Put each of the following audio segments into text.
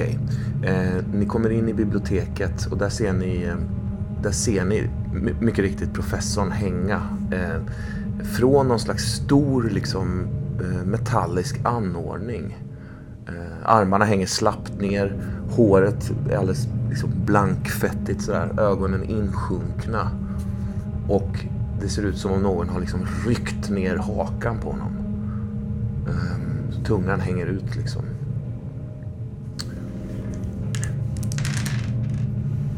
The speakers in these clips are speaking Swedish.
Okej. Eh, ni kommer in i biblioteket och där ser ni, eh, där ser ni mycket riktigt professorn hänga eh, från någon slags stor liksom, eh, metallisk anordning. Eh, armarna hänger slappt ner, håret är alldeles liksom blankfettigt sådär, ögonen insjunkna. Och det ser ut som om någon har liksom ryckt ner hakan på honom. Ehm, tungan hänger ut liksom.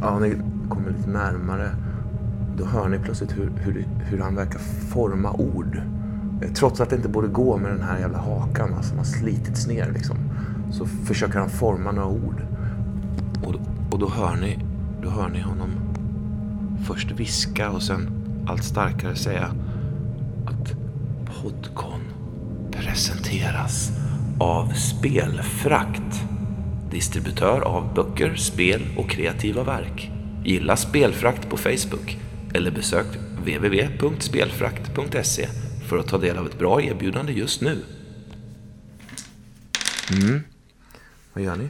Ja, ni kommer lite närmare. Då hör ni plötsligt hur, hur, hur han verkar forma ord. Eh, trots att det inte borde gå med den här jävla hakan alltså, va, som har slitits ner liksom. Så försöker han forma några ord. Och, och då hör ni, då hör ni honom först viska och sen allt starkare säga att Podcon presenteras av Spelfrakt. Distributör av böcker, spel och kreativa verk. Gilla Spelfrakt på Facebook eller besök www.spelfrakt.se för att ta del av ett bra erbjudande just nu. Mm. Vad gör ni?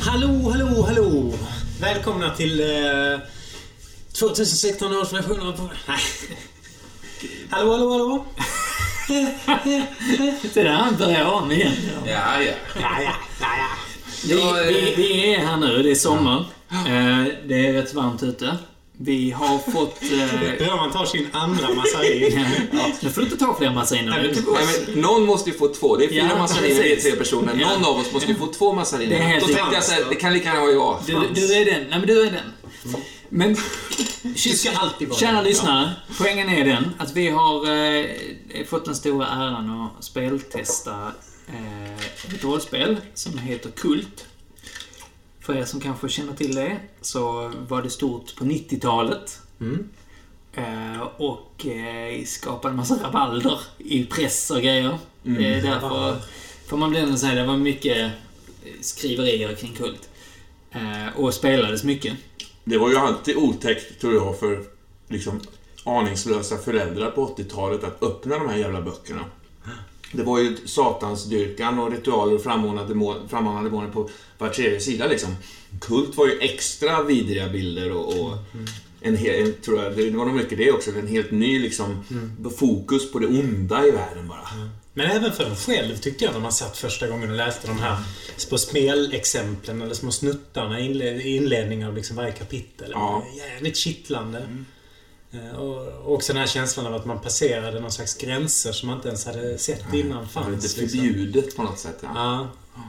Hallå, hallå, hallå! Välkomna till eh, 2016 års version av... Nej. Hallå, hallå, hallå! Det där han börjar om igen. Ja, ja. Ja, ja, ja, ja. Vi, Ja, vi, eh, vi är här nu, det är sommar. Eh, Det är rätt varmt ute. Vi har fått... eh, Bra, man tar sin andra massarin. ja, nu får du inte ta fler massiner. Tog Nej, men någon måste ju få två. Det är fyra Ja, massariner, vi är precis. tre personer. Ja. Någon av oss måste ju få två massariner. Det är helt Då tänkte sant. jag såhär, det kan lika gärna vara jag. Du, du är den. Nej, men du är den. Men... Du ska alltid vara Kära lyssnare, poängen är den att vi har eh, fått den stora äran att speltesta eh, ett rollspel som heter Kult. För er som kanske känner till det så var det stort på 90-talet. Eh, och eh, skapade en massa rabalder i press och grejer. Det är därför, får man väl ändå säga, det var mycket skriverier kring Kult. Eh, och spelades mycket. Det var ju alltid otäckt, tror jag, för liksom aningslösa föräldrar på 80-talet att öppna de här jävla böckerna. Det var ju satansdyrkan och ritualer och frammanade demoner på var tredje sida liksom. Kult var ju extra vidriga bilder och, och en hel, en, tror jag, det var nog mycket det också, en helt ny liksom fokus på det onda i världen bara. Men även för en själv tyckte jag när man satt första gången och läste de här små spelexemplen eller små snuttarna i inle- i inledningen av liksom varje kapitel. Ja. Jävligt kittlande. Eh, Och också den här känslan av att man passerade någon slags gränser som man inte ens hade sett innan Det var fanns. lite liksom. förbjudet på något sätt. Ja. Ja.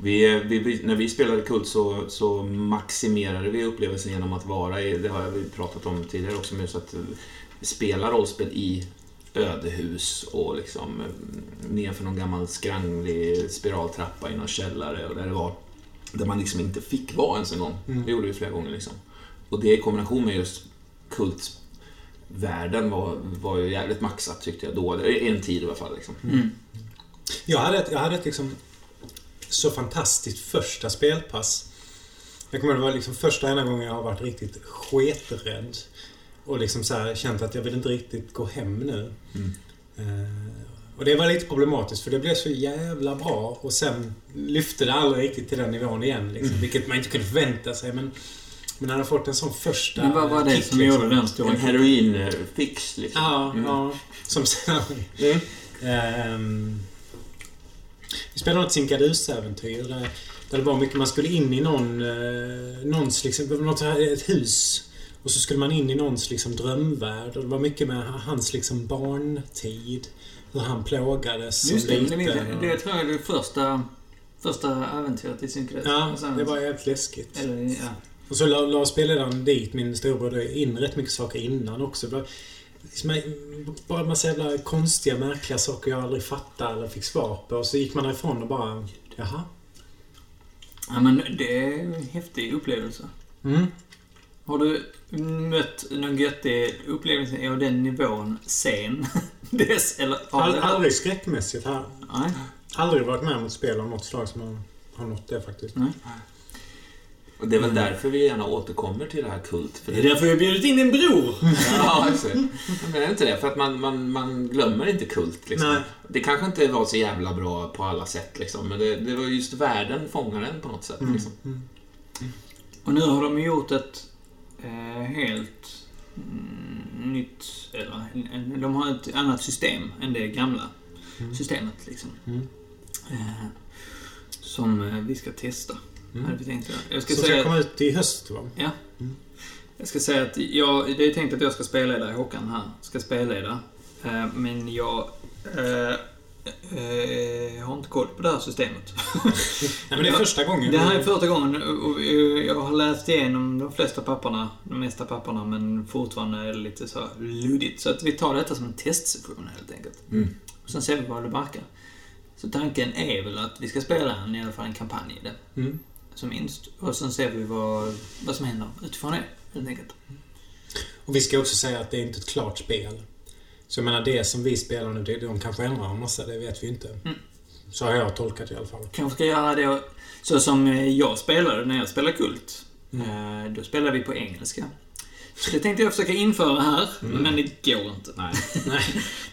Vi, vi, när vi spelade Kult så, så maximerade vi upplevelsen genom att vara i, det har vi pratat om tidigare också, just att eh, spela rollspel i ödehus och liksom eh, nerför någon gammal skranglig spiraltrappa i någon källare och där det var där man liksom inte fick vara ens en gång. Det gjorde vi flera gånger liksom. Och det i kombination med just kultvärlden var, var ju jävligt maxat tyckte jag då. En tid i alla fall liksom. Jag hade ett, jag hade ett liksom så fantastiskt första spelpass. Jag kommer ihåg det var liksom första enda gången jag har varit riktigt sketrädd. Och liksom så här, känt att jag vill inte riktigt gå hem nu. Eh, och det var lite problematiskt för det blev så jävla bra och sen lyfte det aldrig riktigt till den nivån igen. Liksom, Vilket man inte kunde förvänta sig. Men, men han har fått en sån första Men vad var det kick, som liksom. gjorde den stora En heroinfix liksom. Ja, ja. Som sen... Mm. Ehm, vi spelade något Sinkadus-äventyr där, där det var mycket... Man skulle in i någon... Eh, någons liksom... Något, ett hus. Och så skulle man in i någons liksom drömvärld. Och det var mycket med hans liksom barntid. Hur han plågades Just det, liten. det, det, tror jag är det första, första äventyret i Synkrets. Ja, det var jävligt läskigt. Eller, ja. Och så la, la spelledaren dit, min storebror, in rätt mycket saker innan också. Liksom, bara massa jävla konstiga, märkliga saker jag aldrig fattade eller fick svar på. Och så gick man därifrån och bara... Jaha? ja, men det är en häftig upplevelse. Mm. Har du mött någon göttig upplevelse av den nivån sen dess? Eller har All, du- aldrig skräckmässigt. Har, Nej. aldrig varit med om ett spel av något slag som har, har nått det faktiskt. Nej. Och det är väl därför vi gärna återkommer till det här kult. För Det är därför jag har bjudit in din bror. Ja, exakt. Men är det inte det? För att man, man, man glömmer inte kult. Liksom. Nej. Det kanske inte var så jävla bra på alla sätt, liksom, men det, det var just världen fångar den på något sätt. Liksom. Och nu har de gjort ett eh, helt mm, nytt... Eller, en, de har ett annat system än det gamla systemet. Liksom. Eh, som eh, vi ska testa. Hade vi tänkt. Jag ska Som säga... ska komma ut i höst, va? Ja. Jag ska säga att jag, det är tänkt att jag ska spelleda Håkan här. Ska spelleda. Eh, Men jag eh, eh, har inte koll på det här systemet. Nej, men det är första gången. Det här är första gången och jag har läst igenom de flesta papperna, de mesta papperna, men fortfarande är det lite så luddigt. Så att vi tar detta som en testsession helt enkelt. Mm. Och sen ser vi vad det barkar. Så tanken är väl att vi ska spela en, i alla fall en kampanj i det. Mm. Som minst. Och sen ser vi vad, vad som händer utifrån det, helt enkelt. Och vi ska också säga att det är inte ett klart spel. Så jag menar, det som vi spelar nu, det, de kanske ändrar en massa, det vet vi inte. Mm. Så har jag tolkat det i alla fall. Kanske ska göra det så som jag spelade när jag spelade Kult. Eh, Då spelade vi på engelska. Så det tänkte jag försöka införa här, men det går inte. Nej.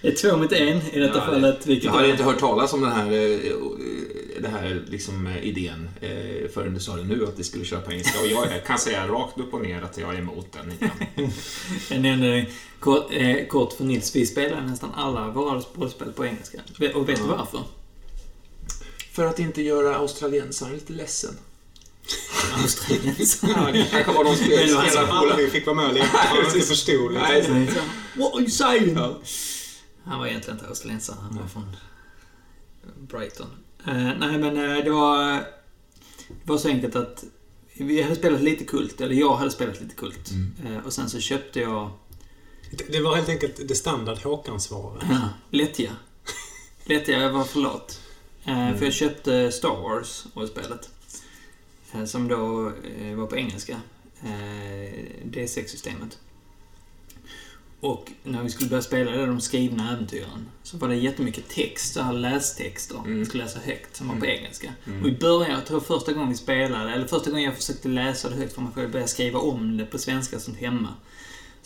Det är två mot en i detta Ja, fallet. Vilket Jag hade är- inte hört talas om den här, eh, den här liksom, eh, idén eh, förrän du sa det nu, att vi skulle köra på engelska. Och jag kan säga rakt upp och ner att jag är emot den idén. Kort, eh, kort för Nils. Vi spelar nästan alla våra rollspel på engelska. Och vet du varför? För att inte göra australiensaren lite ledsen. Australiensare. Ja, det kanske var de spel- Men han som spelarna aldrig fick vara med och leka, han inte precis. förstod. What are you saying? Ja. Han var egentligen inte australiensare, han var från Brighton. Eh, nej, men eh, det var... Det var så enkelt att vi hade spelat lite kult, eller jag hade spelat lite kult. Eh, och sen så köpte jag Det- Det var helt enkelt det standard Håkan-svaret. Ja, lättja. Lättja, jag var för lat. Eh, För jag köpte Star Wars, spelet eh, Som då eh, var på engelska. Eh, D6-systemet. Och när vi skulle börja spela det, de skrivna äventyren, så var det jättemycket text, så här lästexter. Mm. Vi skulle läsa högt, som var på engelska. Och i början, jag tror första gången vi spelade, eller första gången jag försökte läsa det högt för mig själv, började skriva om det på svenska sånt hemma.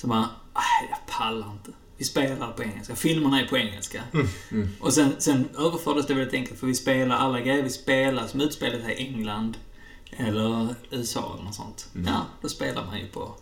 Så bara, "Aj, jag pallar inte. Vi spelar på engelska. Filmerna är på engelska. Och sen, sen överfördes det väldigt enkelt, för vi spelar alla grejer vi spelar som utspelar sig i England eller USA eller något sånt. Ja, då spelar man ju på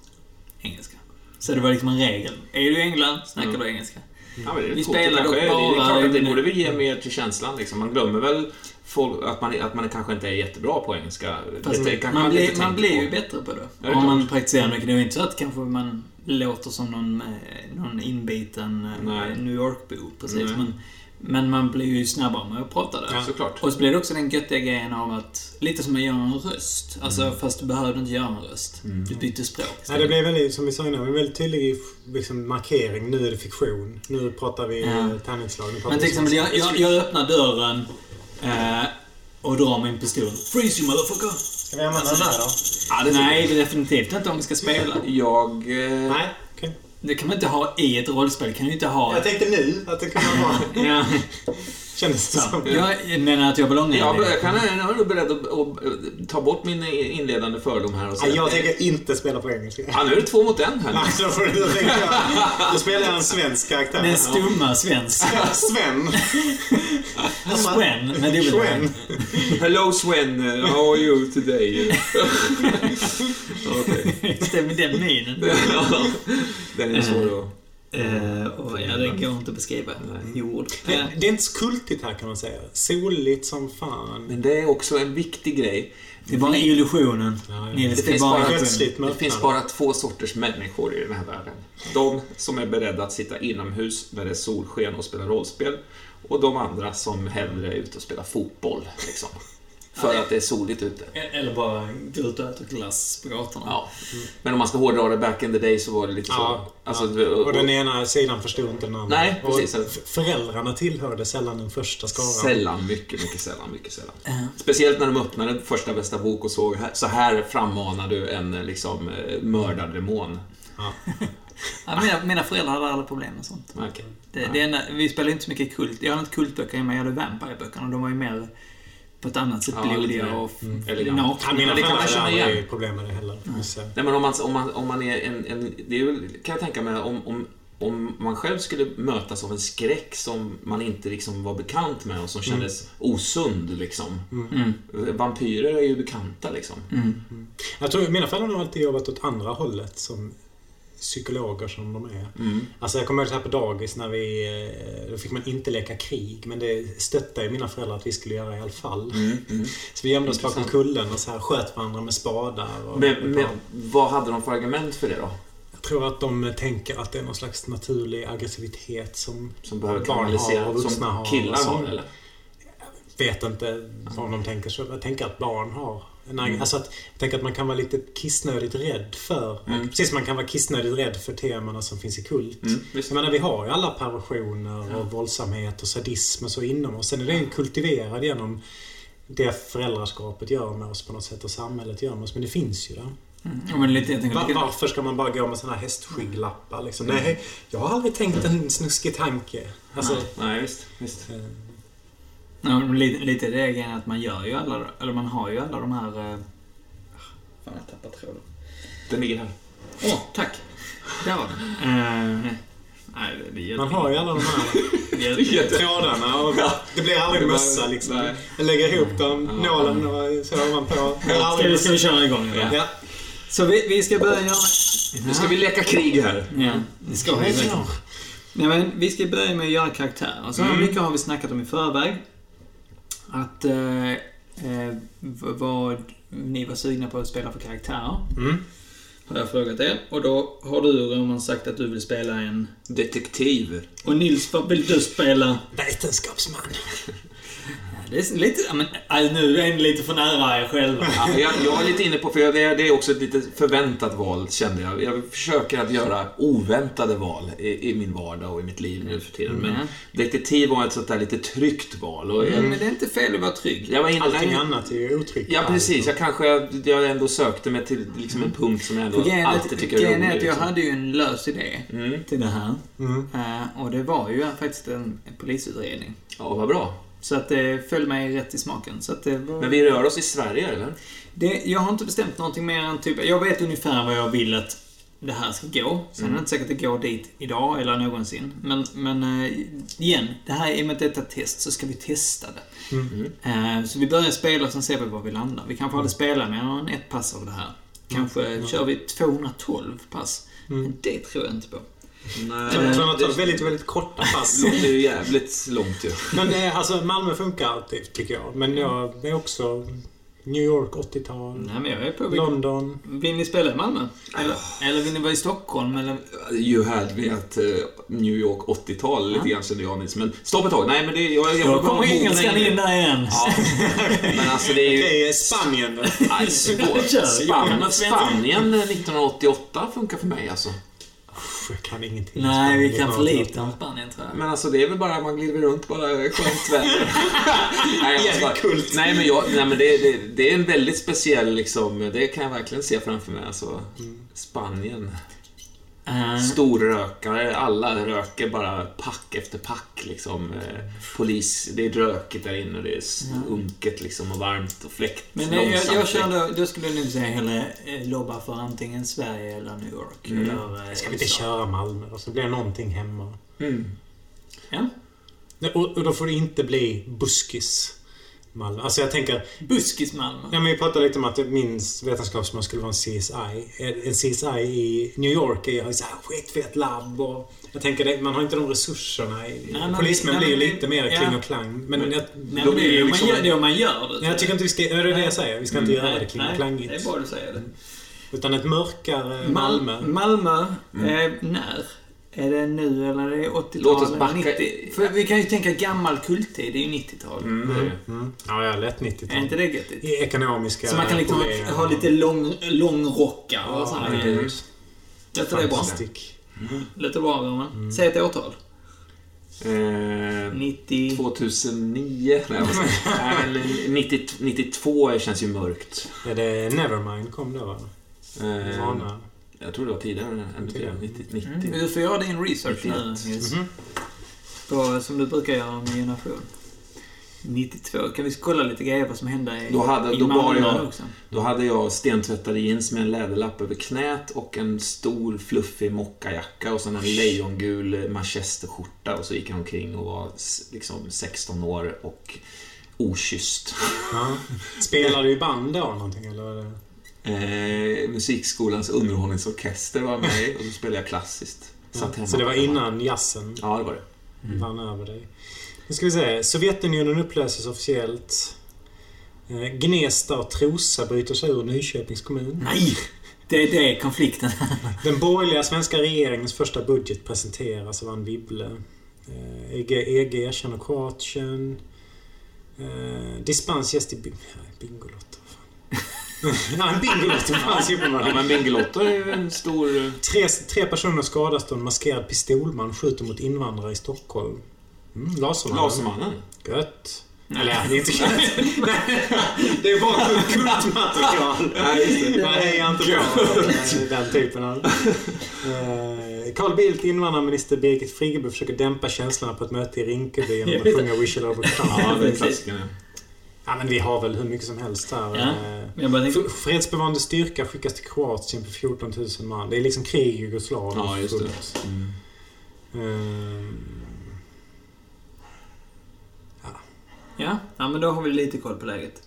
engelska. Så det var liksom en regel. Är du i England, snackar du engelska. Ja, men det är Vi spelar det, dock är- det är bara- klart att det borde väl ge mer till känslan. Liksom. Man glömmer väl folk, att, man, att man kanske inte är jättebra på engelska. Fast det man, blir, man blir ju bättre på det. det är Om man praktiserar mycket. Det är inte så att kanske man låter som någon, eh, någon inbiten eh, Nej. New York-bo precis. Nej. Men, men man blir ju snabbare med att prata där. Ja, såklart. Och så blir det också den göttiga grejen av att, lite som att göra en röst. Alltså, Mm. fast du behöver inte göra en röst. Du byter språk Nej, istället. det blev väldigt, som vi sa innan, en väldigt tydlig liksom, markering. Nu är det fiktion. Nu pratar vi Ja. ja. tärningslag. Men till exempel, jag, jag, jag öppnar dörren eh, och drar min pistol. Freeze you motherfucker! Ska vi använda den här då? Ja, det Nej, det är definitivt inte om vi ska spela. Jag... Eh, Nej, okej. Det kan man inte ha i ett rollspel. kan du inte ha... Jag tänkte nu att det kunde vara... Ja, Kändes det som. Jag menar att jag ballongar. jag, jag, kan, jag är nog beredd att, att ta bort min inledande fördom här och säga... jag tänker inte spela på engelska. Ja, nu är det två mot en här. Nej, då, får du, då, tänker jag, då spelar jag en svensk karaktär. Den stumma svensk. Sven. Sven med Sven. dubbel Hello Sven, how are you today? Okej. Med den minen. Den är svår att... Eh, och ja, den går inte att beskriva i ord. Det, Eh, det är inte så kultigt här kan man säga. Soligt som fan. Men det är också en viktig grej. det är bara illusionen. Ja, ja. Det det finns bara Det finns bara två sorters människor i den här världen. De som är beredda att sitta inomhus när det är solsken och spela rollspel. Och de andra som hellre är ute och spelar fotboll. Liksom. För att det är soligt ute. Eller bara gå ut och äta glass på gatorna. Ja. Men om man ska hårdra det, back in the day så var det lite så. Ja, Alltså, ja. och- Och den ena sidan förstod inte den andra. Nej, precis. Och föräldrarna tillhörde sällan den första skaran. Sällan, mycket, mycket sällan, mycket sällan. Speciellt när de öppnade första bästa bok och såg så här frammanar du en liksom eh, mördardemon. Ja. Ja, mina, mina föräldrar hade aldrig problem med sånt. Okej. Det, det enda, vi spelade inte så mycket kult. Jag hade inte kultböcker hemma, jag hade Vampire-böckerna. De var ju mer på ett annat sätt Ja, blodiga och Mm. Nakna. Ja, mina det kan man föräldrar känna igen. aldrig problem med det heller. Nej, men om man, om man, om man är en, en... Det är väl, kan jag tänka mig, om, om, om man själv skulle mötas av en skräck som man inte liksom var bekant med och som kändes osund, liksom. Mm. Vampyrer är ju bekanta, liksom. Mm. Jag tror mina föräldrar har alltid jobbat åt andra hållet som psykologer som de är. Mm. Alltså jag kommer ihåg på dagis när vi... eh, Då fick man inte leka krig, men det stöttade ju mina föräldrar att vi skulle göra i alla fall. Mm. Mm. Så vi gömde oss bakom kullen och så här sköt varandra med spadar. Och, Men, men vad hade de för argument för det då? Jag tror att de tänker att det är någon slags naturlig aggressivitet som Som behöver Barn har och vuxna som har killar har, eller? vet inte om de tänker så. Jag tänker att barn har Mm. Alltså att, jag tänker att man kan vara lite kissnödigt rädd för... Mm. Precis som man kan vara kissnödigt rädd för temana som finns i kult. Mm, visst. Jag menar, vi har ju alla perversioner Ja. och våldsamhet och sadism och så inom oss. Sen är den kultiverad genom det föräldraskapet gör med oss på något sätt och samhället gör med oss. Men det finns ju där. Mm. Ja, lite, tänker, Va- varför ska man bara gå med såna här hästskygglappar liksom? Nej, jag har aldrig tänkt en snuskig tanke. Alltså, Nej, visst. visst. eh, Ja, lite, lite det är grejen att man gör ju alla, eller man har ju alla de här... Eh, fan, jag tappade tråden. Den ligger här. Åh, tack! Där var den. Eh, nej, det man har ju alla de här trådarna och det blir aldrig mössa liksom. nej. Jag lägger ihop dem, Ja. nålen och så har man på. Ska vi, ska vi köra igång nu? Ja. Så vi, vi ska börja göra... Nu ska vi leka krig här. Ja, det ska vi. Nej, men vi ska börja med att göra karaktärer. Så Mm. mycket har vi snackat om i förväg. Att eh, eh, vad ni var sugna på att spela för karaktärer. Mm. Har jag frågat er. Och då har du, Roman, sagt att du vill spela en... Detektiv. Och Nils, vad vill du spela? Vetenskapsman. Det är lite... Ja, men, äh, nu är ni lite för nära er själva. Ja, jag, jag är lite inne på, för jag- det är, också ett lite förväntat val, kände jag. Jag försöker att göra oväntade val i, i min vardag och i mitt liv nu för tiden. Men Mm. detektiv var ett sånt där lite tryggt val. Och jag, Mm, men det är inte fel att vara trygg. jag var inne, Allting nej, annat är ju otryggt. Ja, precis. Jag kanske jag ändå sökte mig till liksom en punkt som jag ändå är alltid tycker är rolig. att jag liksom. hade ju en lös idé Mm. till det här. Mm. Eh, och det var ju faktiskt en, en polisutredning. Ja, vad bra. Så att det föll mig rätt i smaken. Så att det var... Men vi rör oss i Sverige, eller? det, jag har inte bestämt någonting mer än typ... Jag vet ungefär vad jag vill att det här ska gå. Sen är det inte säkert att det går dit idag eller någonsin. Men, men eh, igen, det här, och med att detta är ett test så ska vi testa det. Mm. Eh, så vi börjar spela och sen ser vi var vi landar. Vi kanske aldrig spelar mer än ett pass av det här. Kanske kör vi 212 pass. Men det tror jag inte på. Nej, Så man det väldigt, väldigt korta pass. låter ju jävligt långt ju. Men det, är- alltså Malmö funkar alltid, tycker jag. Men jag är också New York 80-tal. Nej, men jag är på... London. Vill ni spela i Malmö? Eller, eller vill ni vara i Stockholm? Eller... You had me at uh, New York 80-tal lite grann kände jag nyss. Men stopp ett tag. Nej, men det... Jag, jag Då kommer engelskan in där igen. Ja. Men alltså det är ju... Det är Spanien då. Spanien 1988 funkar för mig alltså. Jag kan ingenting. Nej, vi kan för lite om Spanien tror jag. Men alltså det är väl bara, man glider runt bara skönt väder. nej, jag måste bara, Kult. nej, men, jag, nej, men det, det, det är en väldigt speciell liksom, det kan jag verkligen se framför mig. Alltså, Spanien. Eh, Storrökare, alla röker bara pack efter pack liksom. Eh, Polis, det är rökigt där inne och det är unket liksom och varmt och fläkt. men eh, jag, jag kör då, skulle jag nog säga hellre eh, lobba för antingen Sverige eller New York. Mm. Eller, Ska vi inte USA. köra Malmö då? Så blir det någonting hemma. Mm. Ja. Nej, Och, och då får det inte bli buskis. Malmö. Alltså jag tänker... Buskis Malmö. Ja, men vi pratade lite om att min vetenskapsman skulle vara en CSI. En CSI i New York är ju så här skitfett labb och... Jag tänker, det, man har inte de resurserna. Nej, men- Polismän nej, blir ju men- lite mer ja. kling och klang. Men jag, Nej, men det är ju liksom- man gör, det om man gör det. jag tycker inte vi ska... Det är det jag säger. Vi ska inte göra det kling och klangigt. det är bra du säger det. Utan ett mörkare Malmö. Malmö, eh, när? Är det nu eller är det 80-tal? Låt oss backa- 90? För vi kan ju tänka gammal kulttid, det är ju 90-tal. Mm, det är det. Mm. Ja, lätt Är 90-tal. inte det göttigt? I ekonomiska Så man kan liksom problem. ha, lite lång, långrockar och Ja, sådana det grejer. är Låter det bra? fantastiskt. Låter bra, Roman. Säg ett årtal. Eh, 90... 2009? Nej? Nej, men 90, 92 känns ju mörkt. Är det Nevermind kom då, va? Eh, Vana. Jag tror det var tidigare än Tidigare. 90. 90. Mm, du får göra din research nu, 91. Nils. Mhm. På, som du brukar göra med generation. 92. Kan vi kolla lite grejer vad som hände i, Då hade- i då Malmö jag- också? Då hade jag stentvättade jeans med en läderlapp över knät och en stor fluffig mockajacka och sen en lejongul manchesterskjorta och så gick jag omkring och var liksom 16 år och okysst. Ja. Spelar du i band då någonting eller? Eh, musikskolans underhållningsorkester var med och så spelade jag klassiskt. Satt hemma Så det var innan jazzen Ja, det var det. vann över dig. Nu ska vi se. Sovjetunionen upplöses officiellt. Eh, Gnesta och Trosa bryter sig ur Nyköpings kommun. Nej! Det är det konflikten. Den borgerliga svenska regeringens första budget presenteras av Anne Wibble. Eh, EG, EG erkänner Kroatien. Eh, dispens ges till... Bi- ja, ja, en Bingolotto fanns ju Ja, uppenbarligen. men Bingolotto är ju en stor... eh, Tre, tre personer skadas då en maskerad pistolman skjuter mot invandrare i Stockholm. Mm, Lasermannen. Lasermannen. Gött. Eller ja, det är inte gött. det är bara kultmaterial. Nej, det. Man hejar inte på den typen av... Eh, Carl Bildt, invandrarminister Birgit Friggebo försöker dämpa känslorna på ett möte i Rinkeby genom att sjunga We shall overcome. Ja, det är precis. Ja, men vi har väl hur mycket som helst här. Ja. Eh, tänkte, Fredsbevarande styrka skickas till Kroatien på 14 000 man. Det är liksom krig i Jugoslavien. Ja, just det. Mm. Ehm, ja, ja, men då har vi lite koll på läget.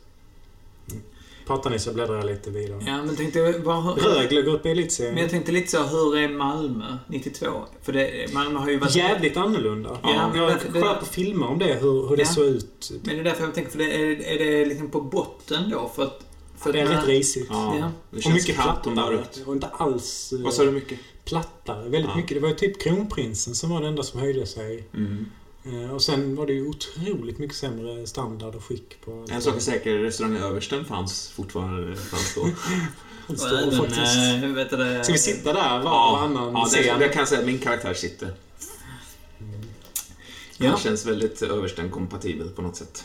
Pratar ni så bläddrar jag lite vidare. Ja, men tänkte... Hur, Rögle går upp i men elitserien. jag tänkte lite så, hur är Malmö 92? För det, Malmö har ju varit... Jävligt annorlunda. Ja, men jag har det- det- kollat på filmer om det, hur, hur det Ja. såg ut. Men det är därför jag tänker, för det är, är det liksom på botten då? För att... För Det är rätt risigt. Ja, Ja. det Och mycket plattare. Och inte alls Vad sa du mycket? plattare. Väldigt Ja. mycket. Det var ju typ kronprinsen som var det enda som höjde sig. Mm. Eh, Och sen var det ju otroligt mycket sämre standard och skick på... En sak är säker, restaurangen Översten fanns fortfarande fanns då. Står även, faktiskt. äh, vet du det... Ska vi sitta där var och varannan ja scen? kan jag säga att min karaktär sitter. Ja. Han känns väldigt Översten-kompatibel på något sätt.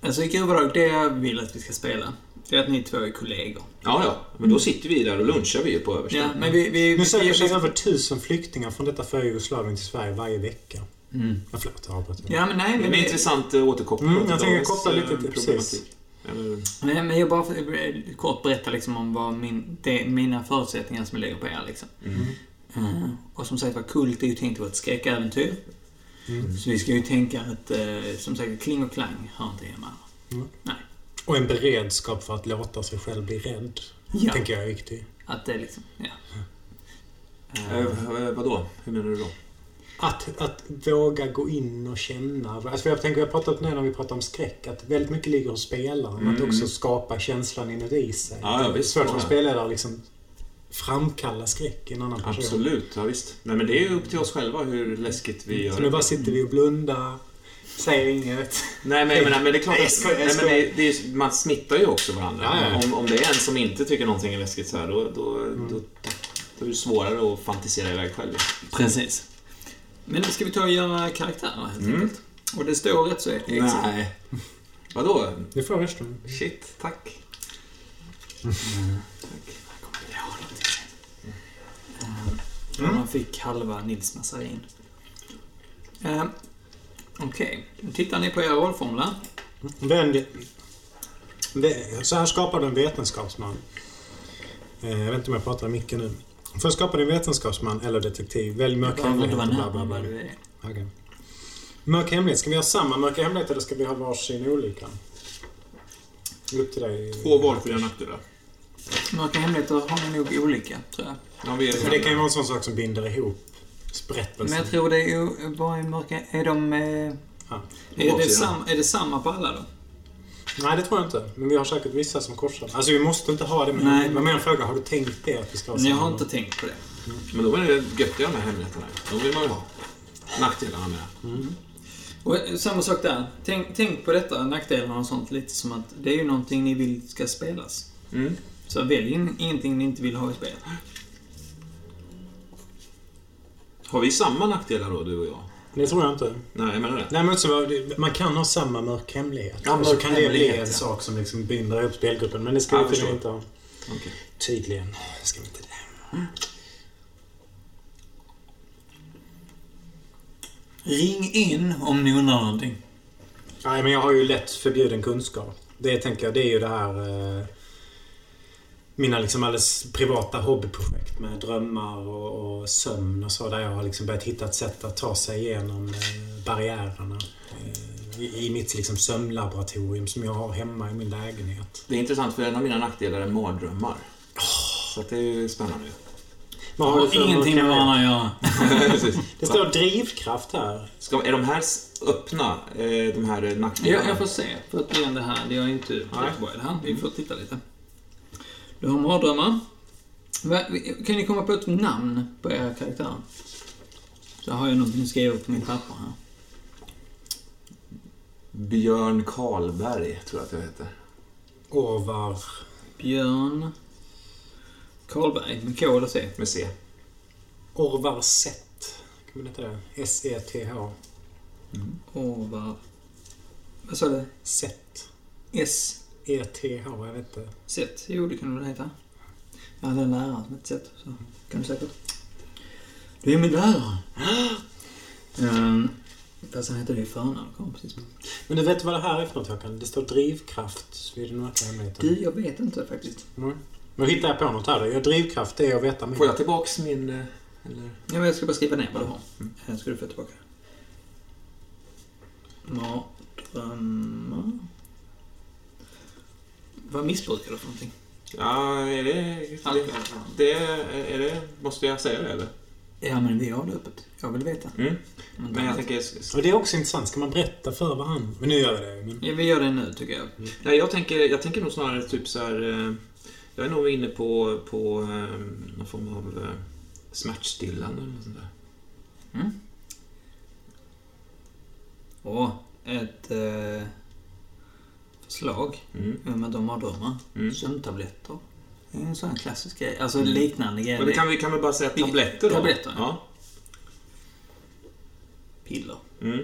Alltså i grova drag, det jag vill att vi ska spela, det är att ni två är kollegor. Ja, ja. Men då sitter vi där och lunchar vi ju på Översten. Ja, men vi... vi, Nu vi, söker sig vi över tusen flyktingar från detta före Jugoslavien till Sverige varje vecka. Mm. Ja, förlåt, jag avbröt. Ja, men nej, Det är men... en det- intressant eh, återkoppling Mm, jag tänker koppla lite till- problematik. Eller, Nej, men jag bara för, eh, kort berätta liksom om vad min, det, mina förutsättningar som jag lägger på er liksom. mm. Mm. Och som sagt var, Kult är ju tänkt att vara ett skräckäventyr. Mm. Så vi ska ju tänka att, eh, som sagt, Kling och Klang hör inte hemma. Och en beredskap för att låta sig själv bli rädd. Ja. Tänker jag är viktig. Att det liksom, ja. Eh, eh, vadå? Hur menar du då? Att, att våga gå in och känna. Alltså jag tänker, jag har pratat om det när vi pratar om skräck. Att väldigt mycket ligger hos spelaren. Att Mm. också skapa känslan inuti sig. Ja, ja, det är visst, svårt ja. som spelledare att liksom framkalla skräck i en annan person. Absolut, ja visst. Nej men det är ju upp till oss själva hur läskigt vi gör Så nu bara sitter vi och blundar, säger inget. Nej men, menar, men det är klart att nej, men det, det är, man smittar ju också varandra. Ja. Om, om det är en som inte tycker någonting är läskigt så här, då, då, då, då är det svårare att fantisera iväg själv. Precis. Men nu ska vi ta och göra karaktärer helt Mm. enkelt. Och det står rätt så exakt. Nej. Vadå? Det får resten. Shit, tack. Mm. Man fick halva Nils Massarin. Eh, Okej, nu tittar ni på era rollformler. Vänd... Vä- Så här skapar du en vetenskapsman. Eh, Jag vet inte om jag pratar i micken nu. För att skapa din vetenskapsman eller detektiv, välj mörk Jag behöver inte hemlighet bla bla närmare vad du är. Mörk hemlighet, ska vi ha samma mörka hemlighet eller ska vi ha varsin olika? Upp till dig. Två valfria nackdelar. Mörka hemligheter har ni nog olika, tror jag. Ja, vi är För det kan ju vara en sån sak som binder ihop berättelsen. Men jag tror det är ju bara mörka... Är de... Eh, Ja. är, det Baksidan. sam, är det samma på alla då? Nej, det tror jag inte. Men vi har säkert vissa som korsar. Alltså vi måste inte ha det. Men Nej. Men en fråga, har du tänkt det? Att vi ska ha samma? har inte tänkt på det. Men då är det göttiga här hemligheterna. De vill man ju ha. Nackdelarna med. Och eh, samma sak där. Tänk, tänk på detta, nackdelarna och sånt, lite som att det är ju någonting ni vill ska spelas. Mm. Så välj in, ingenting ni inte vill ha i spel. Har vi samma nackdelar då, du och jag? Det tror jag inte. Nej, jag menar det. Nej, men så, man kan ha samma mörk hemlighet. Ja, och så mörk kan det bli en ja. sak som liksom binder ihop spelgruppen. Men det ska Ja, vi tydligen inte ha. Okej. Tydligen ska vi inte det. Ring in om ni undrar någonting. Nej, men jag har ju lätt förbjuden kunskap. Det tänker jag, det är ju det här... Eh, mina liksom alldeles privata hobbyprojekt med drömmar och, och sömn och så. Där jag har liksom börjat hitta ett sätt att ta sig igenom eh, barriärerna. Eh, i, I mitt liksom sömnlaboratorium som jag har hemma i min lägenhet. Det är intressant för en av mina nackdelar är mardrömmar. Så att det är ju spännande. Vad har Har ingenting med varandra att göra. Det står drivkraft här. Ska, är de här öppna, eh, de här nackdelarna? Jag, jag får se. För att det här, det är inte det här. Vi får titta lite. Du har mardrömmar. Kan ni komma på ett namn på era karaktärer? Så har jag någonting skrivet på min papper här. Björn Karlberg, tror jag att jag heter. Orvar. Björn Karlberg, med K eller C? Med C. Orvar Sett. Kan man heta det? S-E-T-H. Orvar... Vad sa du? Sett. S? E-T-H, jag vet inte. Z? Jo, det kan det väl heta. Jag hade en lärare som hette Z, så kan du säkert. Du är min lärare. um, fast han hette det i förnamn, kom precis. Men du vet vad det här är för något Håkan? Det står drivkraft vid den verkliga hemligheten. Du, jag vet inte faktiskt. Mm. Nu hittar jag på något här då. Ja, drivkraft är att veta mer. Får jag tillbaks min... eh, Eller? Ja, men jag ska bara skriva ner vad du har. Sen ska du få tillbaka. Mardrömmar. Vad missbrukar du för någonting? Ja, är det... Alkohol. det, är det... Måste jag säga det eller? Ja, men vi har det öppet. Jag vill veta. Mm. Inte Men jag tänker... Och det är också intressant. Ska man berätta för varandra? Men nu gör vi det. Men... Ja, vi gör det nu, tycker jag. Nej, jag tänker, jag tänker nog snarare typ så här... eh, Jag är nog inne på, på eh, någon form av eh, smärtstillande eller något sånt där. Mm. Och ett eh, förslag Mm. att de har drömmar. Mm. Sömntabletter. Det är en sån här klassisk grej. Alltså liknande grejer. Men det kan vi, kan vi bara säga tabletter då? Tabletter, Ja. Piller. Mm.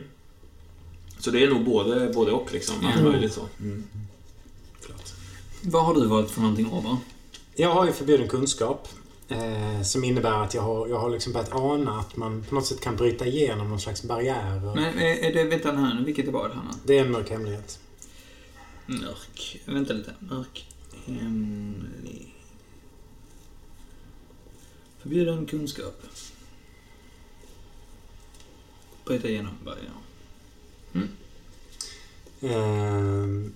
Så det är nog både, både och liksom. Allt Ja. möjligt så. Mm. Förlåt. Vad har du valt för någonting, Orvar? Jag har ju förbjuden kunskap. Eh, som innebär att jag har, jag har liksom börjat ana att man på något sätt kan bryta igenom någon slags barriärer. Men är, är det, vänta här nu, vilket är vad Hanna? Det är en mörk hemlighet. Mörk. Vänta lite. Mörk. Hemlig. Förbjuden kunskap. Bryta igenom barriärer. Ehm,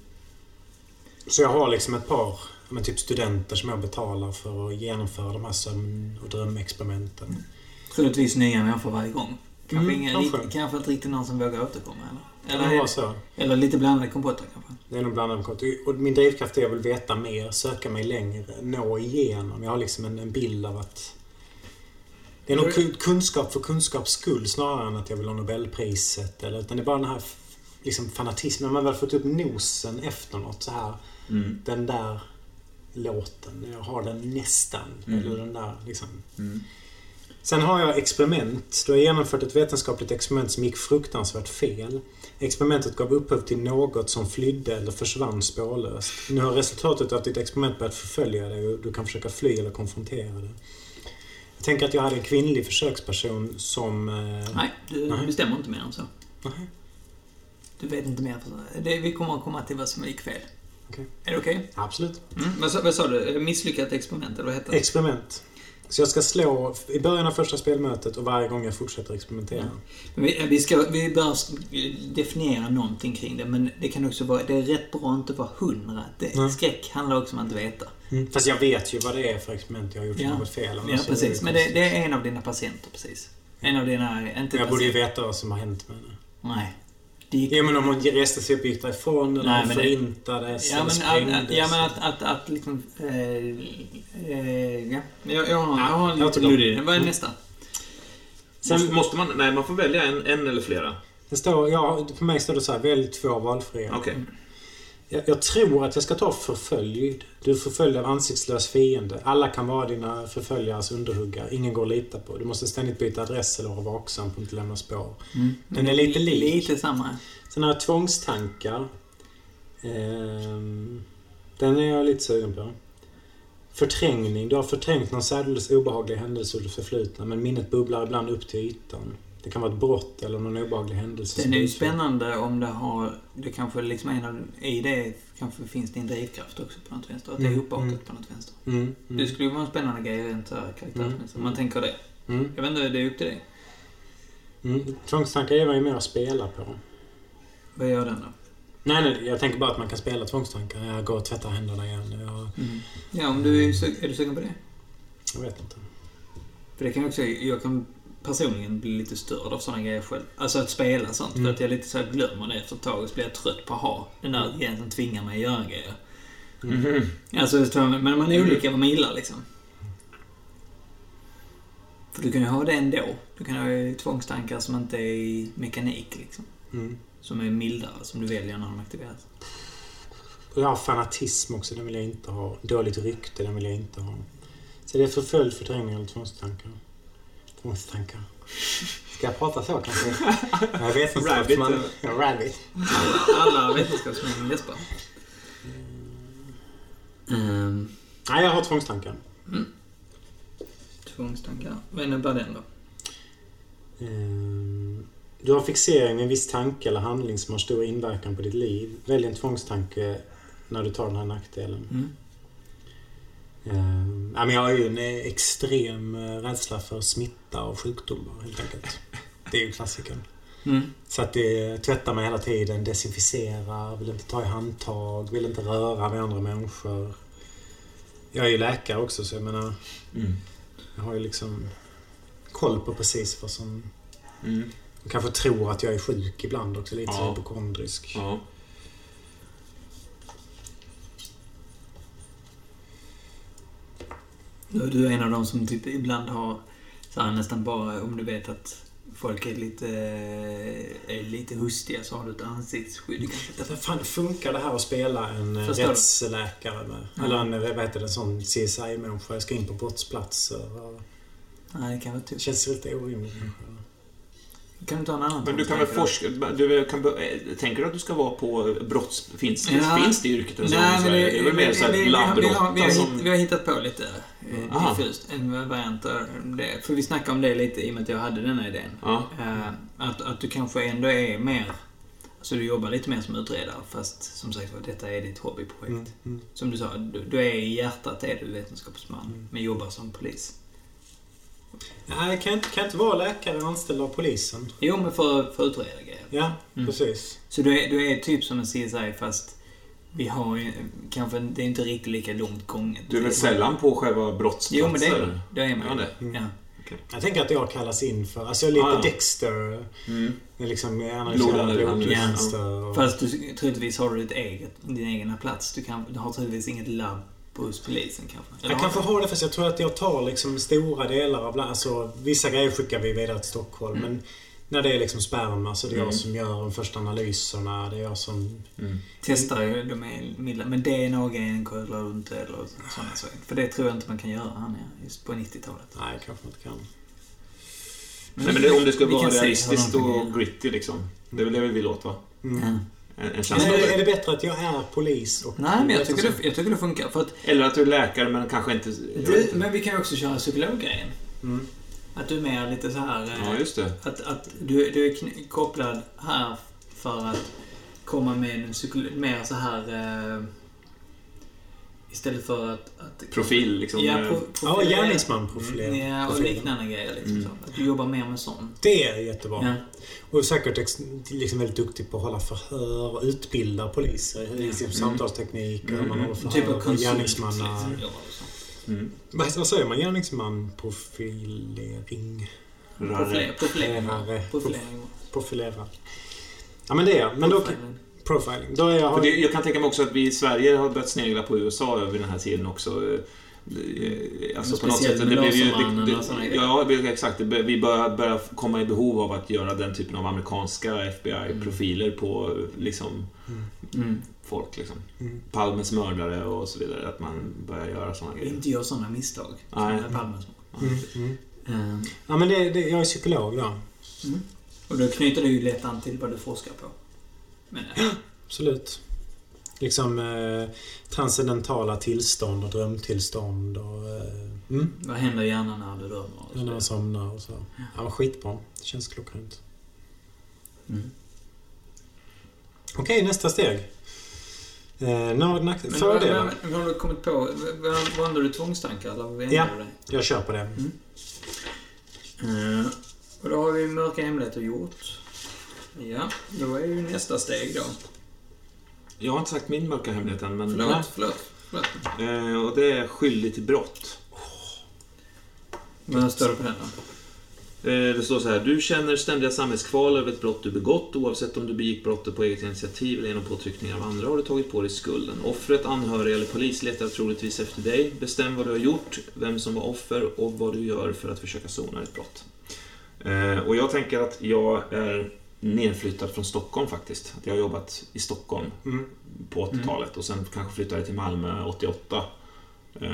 Så jag har liksom ett par ja, men typ studenter som jag betalar för att genomföra de här sömn och drömexperimenten. Troligtvis nya människor varje gång. Kanske, Mm, ingen, kanske. riktigt- kanske inte riktigt någon som vågar återkomma eller? Eller, eller lite blandade kompotter kanske? Det är nog blandat kort. Och min drivkraft är att jag vill veta mer, söka mig längre, nå igenom. Jag har liksom en, en bild av att... Det är nog ku- kunskap för kunskaps skull snarare än att jag vill ha Nobelpriset. Eller, utan det är bara den här liksom, fanatismen. Man väl fått upp nosen efter något så här. Mm. Den där låten. Jag har den nästan. Mm. Eller den där liksom. Mm. Sen har jag experiment. Då har genomfört ett vetenskapligt experiment som gick fruktansvärt fel. Experimentet gav upphov till något som flydde eller försvann spårlöst. Nu har resultatet av ditt experiment börjat förfölja dig och du kan försöka fly eller konfrontera det. Jag tänker att jag hade en kvinnlig försöksperson som... Eh, Nej, du Nej. bestämmer inte mer än så. Nej. Du vet inte mer. Det, vi kommer att komma till vad som gick fel. Okej. Är det okej? Absolut. Mm. Vad, sa- vad sa du? Misslyckat experiment, eller vad hette det? Experiment. Så jag ska slå i början av första spelmötet och varje gång jag fortsätter experimentera. Vi, vi, ska, vi bör definiera någonting kring det, men det kan också vara... Det är rätt bra att inte vara hundra. Det, Nej. skräck handlar också om att veta. Mm. Fast jag vet ju vad det är för experiment jag har gjort som Ja. gått fel. Ja, precis. Men det, det är en av dina patienter, precis. En av dina... Inte jag borde ju veta vad som har hänt med henne. Nej. Det gick... Ja men om hon reste sig upp och gick därifrån eller Nej, hon förintades Ja eller men, att, sprängdes. ja, men att, att, att liksom... Eh, eh, ja. Jag, jag har, jag har jag lite återkommer. luddig. Vad är Mm. nästa? Måste, måste man... Nej, man får välja en, en eller flera. Det står, ja, för mig står det så här, välj två valfria. Okej. Jag, jag tror att jag ska ta förföljd. Du är förföljd av ansiktslös fiende. Alla kan vara dina förföljares underhuggare. Ingen går att lita på. Du måste ständigt byta adress eller vara vaksam på att inte lämna spår. Den är lite lik. Lite samma. Sen har jag tvångstankar. Ehm, den är jag lite sugen på. Förträngning. Du har förträngt någon särdeles obehaglig händelse ur det förflutna men minnet bubblar ibland upp till ytan. Det kan vara ett brott eller någon obehaglig händelse. Den är ju spännande om det har... Det kanske liksom en av... I det kanske finns det en drivkraft också på något vänster. Att det är Mm, uppbakat mm. på något vänster. Mm, Det mm, skulle ju vara en spännande grej rent här karaktärsmässigt. Om man tänker det. mm, Jag vet inte, det är upp till dig. mm. Tvångstankar är ju mer att spela på. Vad gör den då? Nej, nej, jag tänker bara att man kan spela tvångstankar. Jag går och tvättar händerna igen. Jag, Ja, om du är, är du sugen på det? jag vet inte. För det kan också... Jag kan personligen bli lite störd av sådana grejer själv. Alltså att spela sånt. Mm. För att jag lite så här glömmer det efter ett tag. Och så blir jag trött på att ha den där grejen som tvingar mig att göra grejer. Mhm. Alltså, så- men man är olika vad man gillar liksom. För du kan ju ha det ändå. Du kan ha tvångstankar som inte är i mekanik liksom. Mm. Som är mildare, som du väljer när de aktiveras. Och jag har fanatism också, den vill jag inte ha. Dåligt rykte, den vill jag inte ha. Så det är förföljd, förträngning eller tvångstankar. Tvångstankar. Ska jag prata så kanske? Jag vet inte. Rabbit, ja, rabbit. Alla vetenskapsmän läspar. Um, Nej, jag har tvångstankar. tvångstankar. Vad innebär den då? Ehm, Du har fixering med en viss tanke eller handling som har stor inverkan på ditt liv. Välj en tvångstanke när du tar den här nackdelen. Mm. Ehm, ja, men jag har ju en eh, extrem eh, rädsla för smitta och sjukdomar helt enkelt. Det är ju klassikern. Mm. Så att det tvättar mig hela tiden, desinficerar, vill inte ta i handtag, vill inte röra vid andra människor. Jag är ju läkare också så jag menar, Mm. jag har ju liksom koll på precis vad som... Mm. Jag kanske tror att jag är sjuk ibland också, lite så Ja. hypokondrisk. Ja. Du är en av de som typ ibland har så här, nästan bara om du vet att folk är lite, är lite hustiga så har du ett ansiktsskydd. Hur fan funkar det här att spela en eh, Förstår rättsläkare med? Ja. Eller en, vad heter det, en sån CSI-människa? Jag ska in på brottsplatser. och- Nej, det kan vara Det typ. känns lite orimligt. kanske. Kan du ta en annan Men du kan väl forska... Du kan, eh, tänker du att du ska vara på brotts... Finns, Ja. finns det yrket ens Nej, i men det? Det är väl mer såhär vi, vi, vi, har, vi, har, labbrotta som... hittat på lite Aha. diffust, en variant där. Det, för vi snackade om det lite i och med att jag hade den här idén. Ja. Eh, att, att du kanske ändå är mer... Alltså du jobbar lite mer som utredare fast som sagt var, detta är ditt hobbyprojekt. Mm, mm. Som du sa, du, du är i hjärtat är du vetenskapsman, Mm. men jobbar som polis. Nej, kan inte, kan inte vara läkare anställd av polisen. Jo, men för, för att utreda grejer. Ja, Mm. precis. Så du är, du är typ som en CSI fast vi har ju kanske, det är inte riktigt lika långt gånget. Du är väl sällan på själva brottsplatser? Jo, men det är, det är man Ja, ju. det. Mm. Ja. Jag tänker att jag kallas in för... Alltså jag är lite Ah, ja. Dexter. Mm. Liksom Blodande och- Fast du, troligtvis har du ditt eget, din egna plats. Du, kan, du har troligtvis inget labb hos polisen kanske. Eller Jag kanske har det fast jag tror att jag tar liksom stora delar av. Alltså, vissa grejer skickar vi vidare till Stockholm. Mm. Men när det är liksom sperma så det är Mm. jag som gör de första analyserna. Det är jag som... Mm. Testar ju, de är milda. Men DNA-grejen kollar du inte eller sådana saker. För det tror jag inte man kan göra här nere, just på 90-talet. Nej, kanske inte kan. Nej, men det, om det ska Vi vara realistiskt och gritty liksom. Det är väl det vi vill åt, va? Mm. En, en Men är, det, är det bättre att jag är polis och... Nej, men jag tycker, det, jag tycker det funkar. För att Eller att du är läkare, men kanske inte... du, inte. men vi kan ju också köra psykologgrejen. Mm. Att du är mer lite så här... eh, Ja, just det. Att, att du, du är kopplad här för att komma med en psykolo- mer så här... Eh, istället för att... att Profil, liksom. Ja, eh, pro, Ja, profilera- gärningsman profilering. Ja, och liknande grejer. Liksom, Mm. så. Att du jobbar mer med sånt. Det är jättebra. Ja. Och säkert liksom väldigt duktig på att hålla förhör och utbilda poliser i liksom Mm. samtalsteknik man Mm. håller förhör Typ av konsult. gärningsmanna... Liksom. Mm. Vad, vad säger man? Gärningsman profilering? Profilering. Profilering. Profilera. Ja men det är jag. Men då... Profiling. Då jag... För det, jag kan tänka mig också att vi i Sverige har börjat snegla på USA över den här tiden också. Eh, Alltså på något sätt. Det blev ju, det, det, ja, exakt. Vi börjar, börjar komma i behov av att göra den typen av amerikanska FBI-profiler på liksom, Mm. folk. Liksom. Mm. Palmes mördare och så vidare. Att man börjar göra sådana grejer. Inte gör sådana misstag. Som Nej. med Palmes. Mm. Mm. Mm. Ja men det, det, jag är psykolog då. Mm. Och då knyter du ju lätt an till vad du forskar på. Men, Absolut. Liksom eh, transcendentala tillstånd och drömtillstånd och... Eh, Mm. Vad händer i hjärnan när du drömmer? och När man somnar och så. Ja, men skitbra. Det känns klockrent. Mm. Okej, nästa steg. Eh, Men fördelar. vad har du kommit på? Använder du tvångstankar eller vad Ja. det? Jag kör på det. Eh, och då har vi mörka hemligheter gjort. Ja, då är ju nästa steg då. Jag har inte sagt min mörka hemlighet än, men... Förlåt, förlåt. förlåt. Eh, och det är skyldig till brott. Vad står det på den då? Eh, Det står så här. Du känner ständiga samvetskval över ett brott du begått. Oavsett om du begick brottet på eget initiativ eller genom påtryckningar av andra har du tagit på dig skulden. Offret, anhöriga eller polis letar troligtvis efter dig. Bestäm vad du har gjort, vem som var offer och vad du gör för att försöka sona ditt brott. Eh, Och jag tänker att jag är nedflyttad från Stockholm faktiskt. Att jag har jobbat i Stockholm Mm. på 80-talet och sen kanske flyttade till Malmö 88. Eh,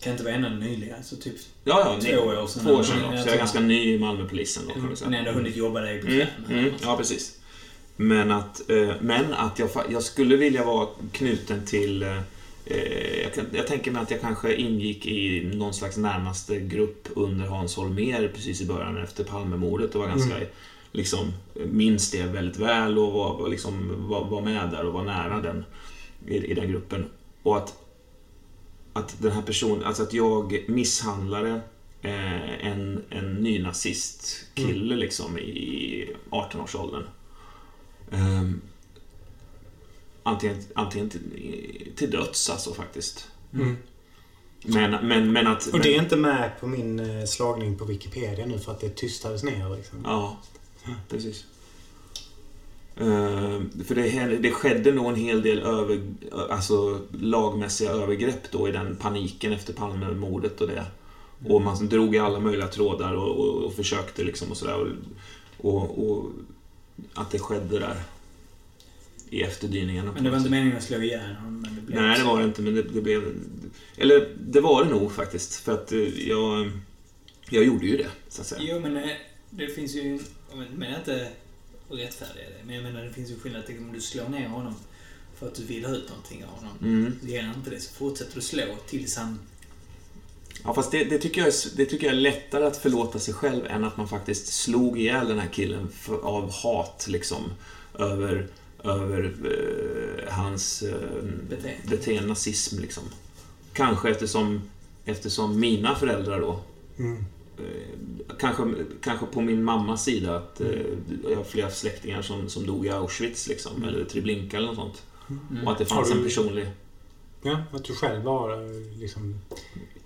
Kan inte vara ännu nyligen, så typ Ja, ja. två ni- år sedan. Två år sedan då. Så jag är ganska ny i Malmöpolisen då kan man säga. Men ändå hunnit jobba dig på Mm, kvällen. mm, ja, precis. Men att, eh, men att jag, jag skulle vilja vara knuten till... Eh, jag, kan, jag tänker mig att jag kanske ingick i någon slags närmaste grupp under Hans Holmér precis i början efter Palmemordet och var ganska... Liksom, minns det väldigt väl och var, liksom, var, var med där och var nära den i, i den gruppen. Och att, att den här personen, alltså att jag misshandlade eh, en, en nynazist kille liksom i 18-årsåldern. Um, antingen antingen till, till döds alltså faktiskt. Mm. Men, men, men att... Och det är men, inte med på min eh, slagning på Wikipedia nu för att det tystades ner liksom. Ja, precis. Ehm, för det, hände- det skedde nog en hel del över, alltså, lagmässiga övergrepp då i den paniken efter Palmemordet och det. Och man drog i alla möjliga trådar och, och, och försökte liksom och sådär. Och, och, och att det skedde där. I efterdyningarna. Men det var inte meningen att slå ihjäl honom, det Nej, det var det inte, men det, det blev... Eller, det var det nog faktiskt. För att eh, jag... Jag gjorde ju det, så att säga. Jo, men eh, det finns ju... Jag menar inte att rättfärdiga det, men jag menar det finns ju skillnad till om du slår ner honom för att du vill ha ut någonting av honom. Mm. Ger han inte det så fortsätter du slå tills han... Ja, fast det, det, tycker jag är, det tycker jag är lättare att förlåta sig själv än att man faktiskt slog ihjäl den här killen för, av hat, liksom. Över, över eh, hans eh, Beteende. beteende, nazism, liksom. Kanske eftersom, eftersom mina föräldrar då Mm. eh, Kanske, kanske på min mammas sida att eh, jag har flera släktingar som, som dog i Auschwitz liksom, eller Treblinka eller något sånt. Och att det fanns Har du- en personlig... Ja, att du själv var eh, liksom...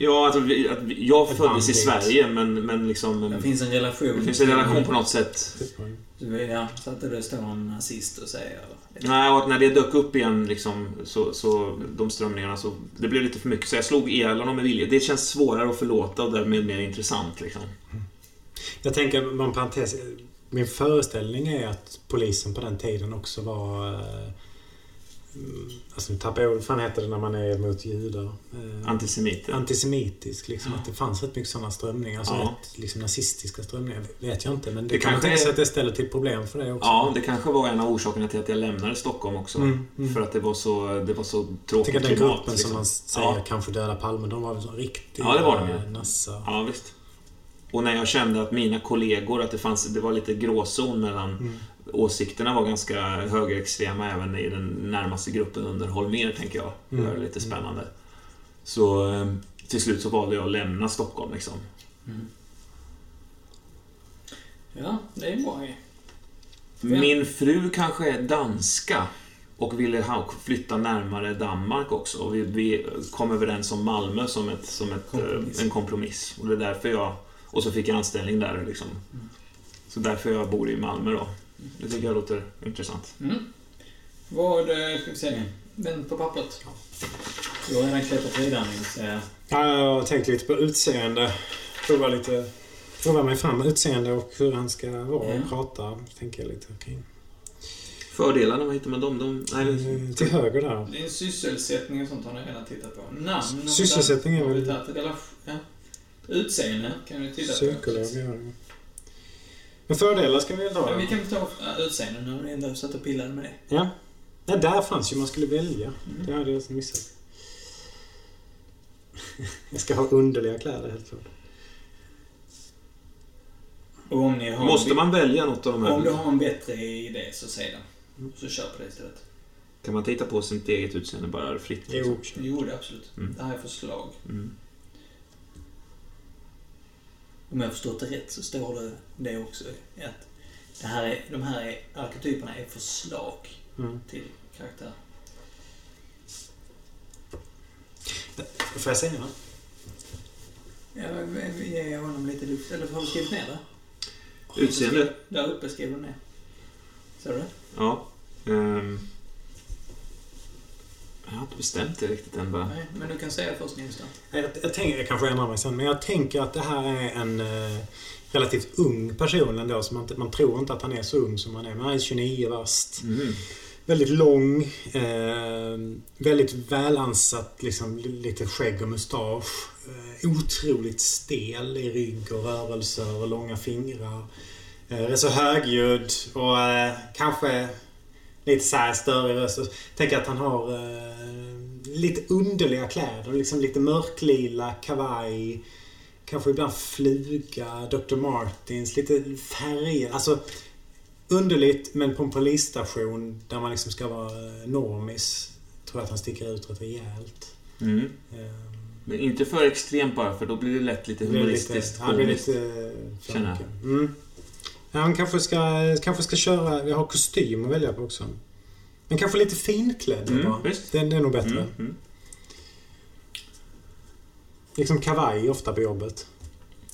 Ja, att, vi- att vi- jag Ett föddes i. Sverige men, men liksom... Det finns en relation. Det finns en relation på något sätt. Ja, så att det står en nazist och säger... Nej, och att när det dök upp igen liksom, så, så de strömningarna så... Det blev lite för mycket, så jag slog ihjäl honom med vilja. Det känns svårare att förlåta och därmed mer intressant liksom. Jag tänker, man parentes, min föreställning är att polisen på den tiden också var... eh, mm, Alltså nu tappar jag vad fan heter det när man är mot judar? Eh, Antisemiter. Antisemitisk, liksom. Att det fanns rätt mycket sådana strömningar. Alltså Ja. rätt, liksom nazistiska strömningar. Vet jag inte, men det, Det kan man kanske tänka sig är- att det ställer till problem för det också. Ja, det kanske var en av orsakerna till att jag lämnade Stockholm också. Mm, mm. För att det var så, det var så Jag tråkigt tycker att den klimat. gruppen liksom. som man säger Ja. kanske döda Palme, de var väl så riktiga Ja, det var de ju. eh, nassar. Ja, visst. Och när jag kände att mina kollegor, att det fanns, det var lite gråzon mellan Mm. Åsikterna var ganska högerextrema även i den närmaste gruppen under Holmér, tänker jag. Det var Mm. lite spännande. Så eh, till slut så valde jag att lämna Stockholm liksom. Ja, det är bra. Min fru kanske är danska och ville flytta närmare Danmark också. Och vi, vi kom överens om Malmö som, ett, som ett, Kompromiss. eh, en kompromiss. Och det är därför jag... Och så fick jag anställning där liksom. Så därför jag bor i Malmö då. Det tycker jag låter intressant. Mm. Vad, eh, ska vi se. Vänd på pappret. Du har redan klättrat vidare så jag... Ja, jag har tänkt lite på utseende. Prova lite... Prova mig fram med utseende och hur han ska vara Ja. och prata. Tänker jag lite kring. Fördelarna, vad hittar man dem? De, nej, Eh, Till höger där. Det är sysselsättning och sånt har ni redan tittat på. Namn Sysselsättning är väl- relation- ja. Utseende kan vi titta på. Psykolog, ja. Men fördelar ska vi väl ta Men då? vi kan ta utseende nu när vi ändå satt och pillade med det. Ja. Nej, där fanns ju man skulle välja. Mm. Det hade jag missat. Jag ska ha underliga kläder helt klart. Och om ni har... Måste man välja något av de Om du här? har en bättre idé så säg den. Så kör på det istället. Kan man titta på sitt eget utseende bara fritt? Jo. Jo, det absolut. Mm. Det här är förslag. Mm. Om jag har förstått det rätt så står det det också. Att det här är, de här är, arketyperna är förslag Mm. till karaktär. Får jag säga något? Ja, ge honom lite luft. Eller har du skrivit ner det? Utseende? Där uppe skriver du ner. Ser du det? Ja. Ehm. Jag har inte bestämt det riktigt än bara. Nej, men du kan säga först Nils. Jag, jag, tänker, jag kanske ändrar mig sen, men jag tänker att det här är en eh, relativt ung person ändå. Så man, man tror inte att han är så ung som han är. Men han är 29 vast. Mm. Väldigt lång. Eh, väldigt välansatt. Liksom, lite skägg och mustasch. Eh, otroligt stel i rygg och rörelser och långa fingrar. Eh, är så högljudd och eh, kanske lite så här störig röst. Tänker att han har eh, lite underliga kläder. Liksom lite mörklila kavaj. Kanske ibland fluga, Dr. Martins, lite färger. Alltså underligt men på en polisstation där man liksom ska vara eh, normis. Tror jag att han sticker ut rätt rejält. Mm. Eh, Men inte för extremt bara, för då blir det lätt lite humoristiskt. lite, han blir lite. Mm. Ja, han kanske ska, kanske ska köra... Vi har kostym att välja på också. Men kanske lite finklädd Mm, bara. visst. Det, det är nog bättre. Mm. Mm. Liksom kavaj ofta på jobbet.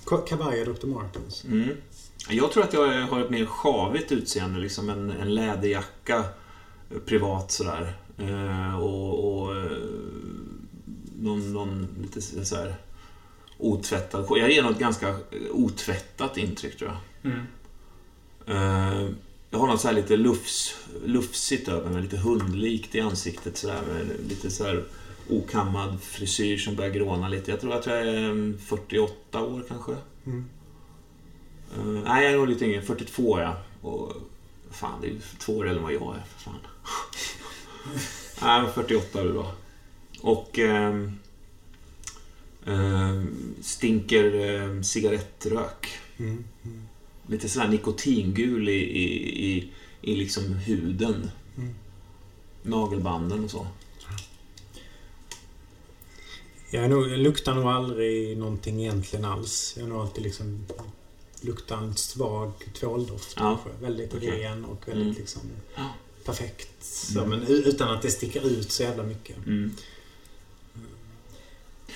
Ka- Kavaj är Dr. Martens. Mm. Jag tror att jag har ett mer sjavigt utseende, liksom en, en läderjacka eh, privat sådär. Eh, och och eh, någon, någon lite så här otvättad Jag ger något ganska eh, otvättat intryck tror jag. Mm. Eh, jag har något så här lite lufs, lufsigt över mig, lite hundlikt i ansiktet sådär. Med lite så här okammad frisyr som börjar gråna lite. Jag tror att jag är mm, 48 år kanske. Mm. Eh, nej, jag är nog lite yngre. 42 är jag. Och fan, det är ju två år äldre än vad jag är. För fan. nej, men 48 vill vara. Och ehm, ehm, stinker ehm, cigarettrök. Mm. Mm. Lite sådär nikotingul i, i, i, i liksom huden. Mm. Nagelbanden och så. Jag, nog, jag luktar nog aldrig någonting egentligen alls. Jag har nog alltid liksom luktar en svag tvåldoft Ja. kanske. Väldigt Okej. ren och väldigt Mm. liksom perfekt. Så, Mm. Men utan att det sticker ut så jävla mycket. Mm.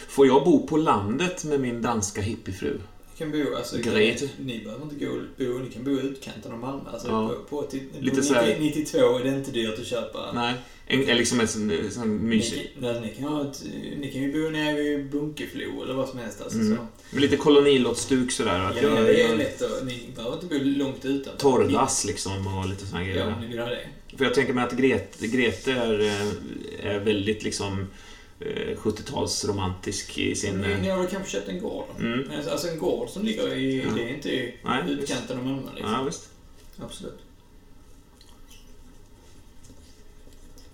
Får jag bo på landet med min danska hippiefru? Ni kan bo, alltså, Grejt. Ni behöver inte gå, bo, ni kan bo i utkanten av Malmö. Alltså, Ja. på, på, till, Lite på så här- 90, 92 är det inte dyrt att köpa. Nej. En, en, liksom en sån, sån mysig... Ni, ni, kan ha ett, ni kan ju bo nere vid Bunkeflo eller vad som helst. Alltså, Mm. så. Lite kolonilottsstuk sådär. Att Ja, jag, det är lätt att, Ni behöver inte bo långt utanför. torrdass liksom och lite såna Ja, grejer. om ni vill ha det. För jag tänker mig att Grete, Grete är, eh, är väldigt liksom 70-talsromantisk i sin... Ni, ni eh, har väl kanske köpt en gård? Mm. Men Alltså en gård som ligger i... Ja. Det är inte i utkanten av Malmö liksom. Ja, visst. Absolut.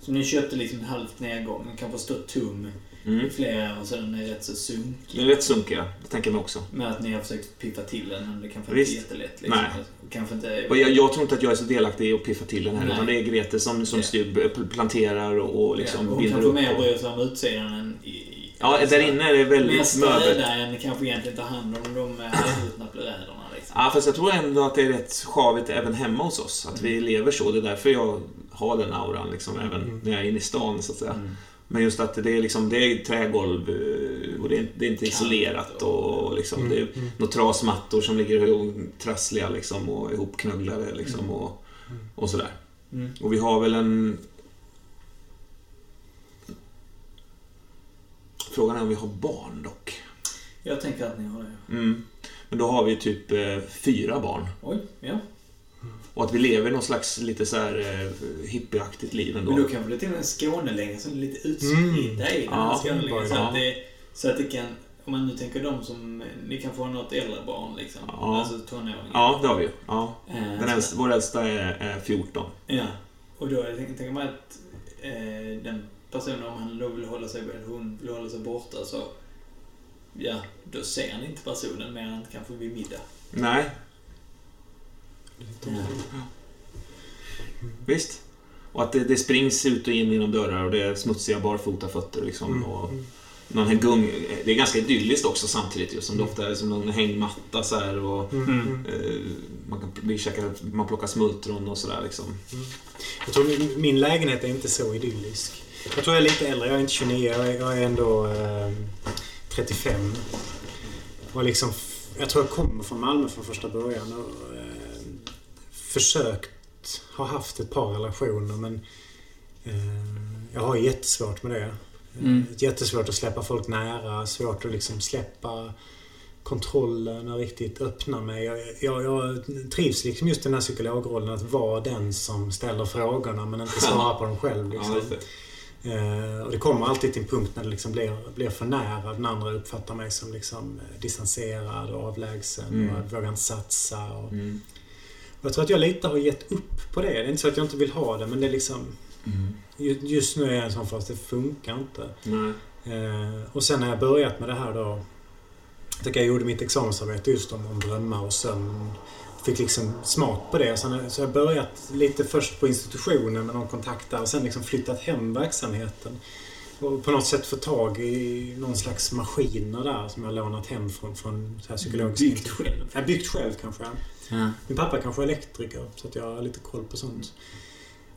Så ni köpte liksom halvt nedgång, kanske stått tom Mm. i flera och så den är rätt så sunkig. Det är rätt sunkiga, det tänker jag mig också. Men att ni har försökt piffa till den, men det kanske Visst. inte är jättelätt. Liksom. Nej. Och kanske inte... Och jag, jag tror inte att jag är så delaktig i att piffa till den här, Nej. utan det är Grete som, som Ja. styr, planterar och ja, liksom hon binder kanske upp. mer Och, bryr sig om utsidan än i... ja, där inne är det väldigt Mest möbel. rädda än kanske egentligen ta hand om de halvruttna bräderna liksom. Ja, fast jag tror ändå att det är rätt sjavigt även hemma hos oss. Att vi lever så. Det är därför jag har den auran, liksom, även när jag är inne i stan, så att säga. Mm. Men just att det är, liksom, det är trägolv eh, och det är, det är inte isolerat. och- liksom, Mm, Det är mm. några trasmattor som ligger trassliga liksom, och ihopknugglade. Liksom, och, och sådär. Mm. Och vi har väl en... Frågan är om vi har barn dock. Jag tänker att ni har det. Mm. Men då har vi typ eh, fyra barn. Oj, ja. Och att vi lever någon slags lite så här eh, hippieaktigt liv ändå. Men då kanske det till och med Skånelänga som är lite utspridda Mm. i den här Ja, Skånelängan. Så, att det, så att det kan... Om man nu tänker de som... Ni kan få något äldre barn liksom. Ja. Alltså tonåringar. Ja, det har vi ju. Ja. Den så- äldsta, vår äldsta är, är 14. Ja. Och då tänker tänker man att eh, den personen, om han då vill hålla sig, eller hon vill hålla sig borta så ja, då ser han inte personen mer än kanske vid middag. Nej. Visst. Och att det, det springs ut och in genom dörrar och det är smutsiga barfota fötter liksom. Mm. Och någon här gung... Det är ganska idylliskt också samtidigt just som det ofta är som någon hängmatta så här och Mm. eh, man kan man plockar smultron och sådär liksom. Jag tror min, min lägenhet är inte så idyllisk. Jag tror jag är lite äldre. Jag är inte 29. Jag är, jag är ändå eh, 35. Och liksom, jag tror jag kommer från Malmö från första början. Och, försökt ha haft ett par relationer men eh, jag har jättesvårt med det. Mm. Eh, Jättesvårt att släppa folk nära. Svårt att liksom släppa kontrollen och riktigt öppna mig. Jag, jag, jag trivs liksom just i den här psykologrollen att vara den som ställer frågorna men inte svara på dem själv. Ja, Liksom. just det. Eh, och det kommer alltid till en punkt när det liksom blir, blir för nära. Den andra uppfattar mig som liksom distanserad och avlägsen Mm. och vågar inte satsa. Och, Mm. Jag tror att jag lite har gett upp på det. Det är inte så att jag inte vill ha det men det är liksom... Mm. ju- Just nu är jag en sån fas, det funkar inte. Eh, och sen när jag börjat med det här då. Jag tycker jag gjorde mitt examensarbete just om, om drömmar och sömn. Fick liksom smak på det. Sen, så jag börjat lite först på institutionen med någon kontakt där och sen liksom flyttat hem verksamheten. Och på något sätt få tag i någon slags maskiner där som jag har lånat hem från, från så här psykologiska Byggt själv. Har byggt själv kanske. Ja. Min pappa kanske är elektriker så att jag har lite koll på sånt.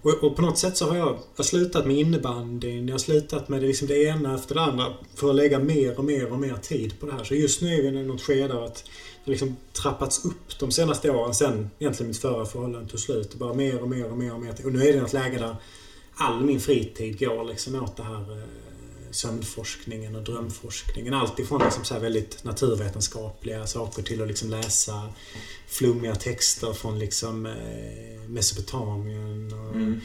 Och, och på något sätt så har jag, jag har slutat med innebandyn, jag har slutat med det, liksom det ena efter det andra för att lägga mer och mer och mer tid på det här. Så just nu är vi i något skede av att det liksom trappats upp de senaste åren sen egentligen mitt förra förhållande tog slut. Bara mer och mer och mer och mer. Och nu är det något läge där all min fritid går liksom åt det här eh, sömnforskningen och drömforskningen. Allt ifrån liksom så väldigt naturvetenskapliga saker till att liksom läsa flummiga texter från liksom eh, Mesopotamien. Och, Mm.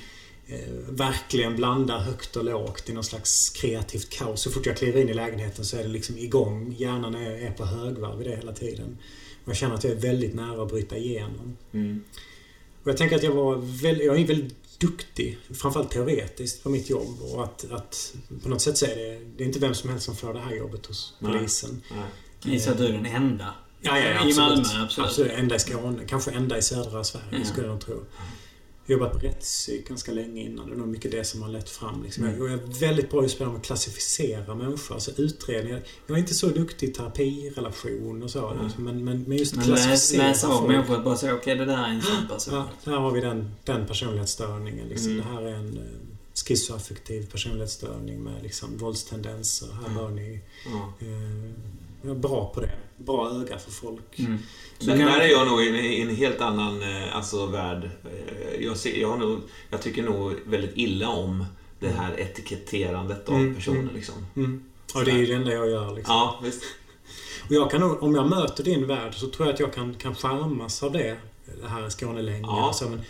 eh, verkligen blanda högt och lågt i någon slags kreativt kaos. Så fort jag kliver in i lägenheten så är det liksom igång. Hjärnan är, är på högvarv i det hela tiden. Och jag känner att jag är väldigt nära att bryta igenom. Mm. Och jag tänker att jag var väldigt, jag är väldigt duktig, framförallt teoretiskt, på mitt jobb. Och att, att på något sätt så är det, det är inte vem som helst som får det här jobbet hos Nej. polisen. Nej. Jag gissar att du är den enda. Ja, ja, ja, I absolut. Malmö, absolut. Enda i Skåne. Kanske enda i södra Sverige, Ja. skulle jag tro. Jobbat på rättspsyk ganska länge innan. Det är nog mycket det som har lett fram. Liksom. Mm. Jag är väldigt bra just på här att klassificera människor. Alltså utredningar. Jag är inte så duktig i terapirelation och så. Mm. Men, men, men just Men läs, klassificera läsa av människor och bara säga okej, det där är en sån person. Ja, där har vi den, den personlighetsstörningen. Liksom. Mm. Det här är en eh, schizoaffektiv personlighetsstörning med liksom, våldstendenser. Här Mm. bör ni... Eh, bra på det. Bra öga för folk. Mm. Men där är jag nog i en, helt annan eh, alltså, värld. Eh, Jag, ser, jag, nog, jag tycker nog väldigt illa om det här etiketterandet av Mm, personer. mm. Liksom. Mm. Och det är ju det enda jag gör. Liksom. Ja, visst. Och jag kan nog, om jag möter din värld så tror jag att jag kan, kan charmas av det. Det här Skånelänge. Ja. Alltså, men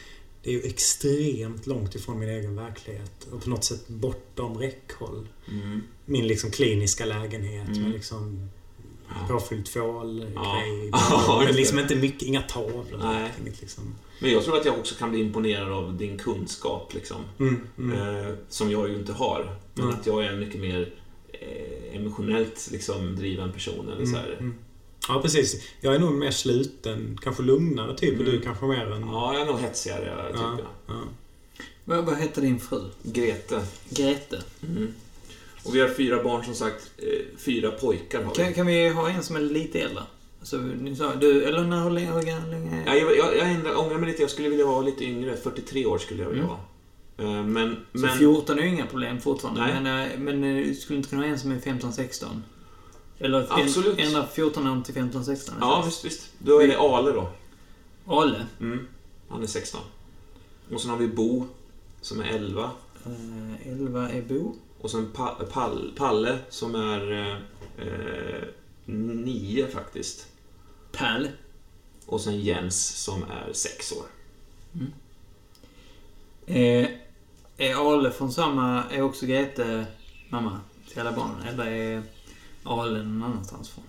det är ju extremt långt ifrån min egen verklighet. Och på något sätt bortom räckhåll. Mm. Min liksom kliniska lägenhet Mm. med liksom Ja. påfylld tvål, Ja. grej. Ja, liksom inte mycket, inga tavlor. Nej. Inget liksom. Men jag tror att jag också kan bli imponerad av din kunskap. Liksom. Mm, mm. Eh, som jag ju inte har. Men Mm. att jag är en mycket mer eh, emotionellt liksom, driven person. Eller så här. Mm, mm. Ja, precis. Jag är nog mer sluten. Kanske lugnare typ. Och Mm. du kanske mer en... Ja, jag är nog hetsigare, Ja, tycker jag. ja. Vad, vad heter din fru? Grete. Grete. Mm. Och vi har fyra barn, som sagt. Eh, fyra pojkar har vi. Kan, kan vi ha en som är lite äldre? Alltså, ni sa, du, eller när, hur länge, hur länge? Ja, jag, jag, jag ångrar mig lite. Jag skulle vilja vara lite yngre. 43 år skulle jag vilja Mm. vara. Eh, Men... Så men 14 är ju inga problem fortfarande. Nej. Men, eh, men du skulle inte kunna ha en som är 15-16? Eller Absolut. En, ändra 14 år till 15-16? ja, visst, visst. Då är det Ale då. Ale? Mm. Han är 16. Och sen har vi Bo, som är 11. Eh, 11 är Bo. Och sen pa Pall Palle, som är eh, 9 faktiskt. Pall. Och sen Jens, som är 6 år. Eh, är Ale från samma... Är också Grete mamma till alla barnen? Eller är Ale någon annanstans från?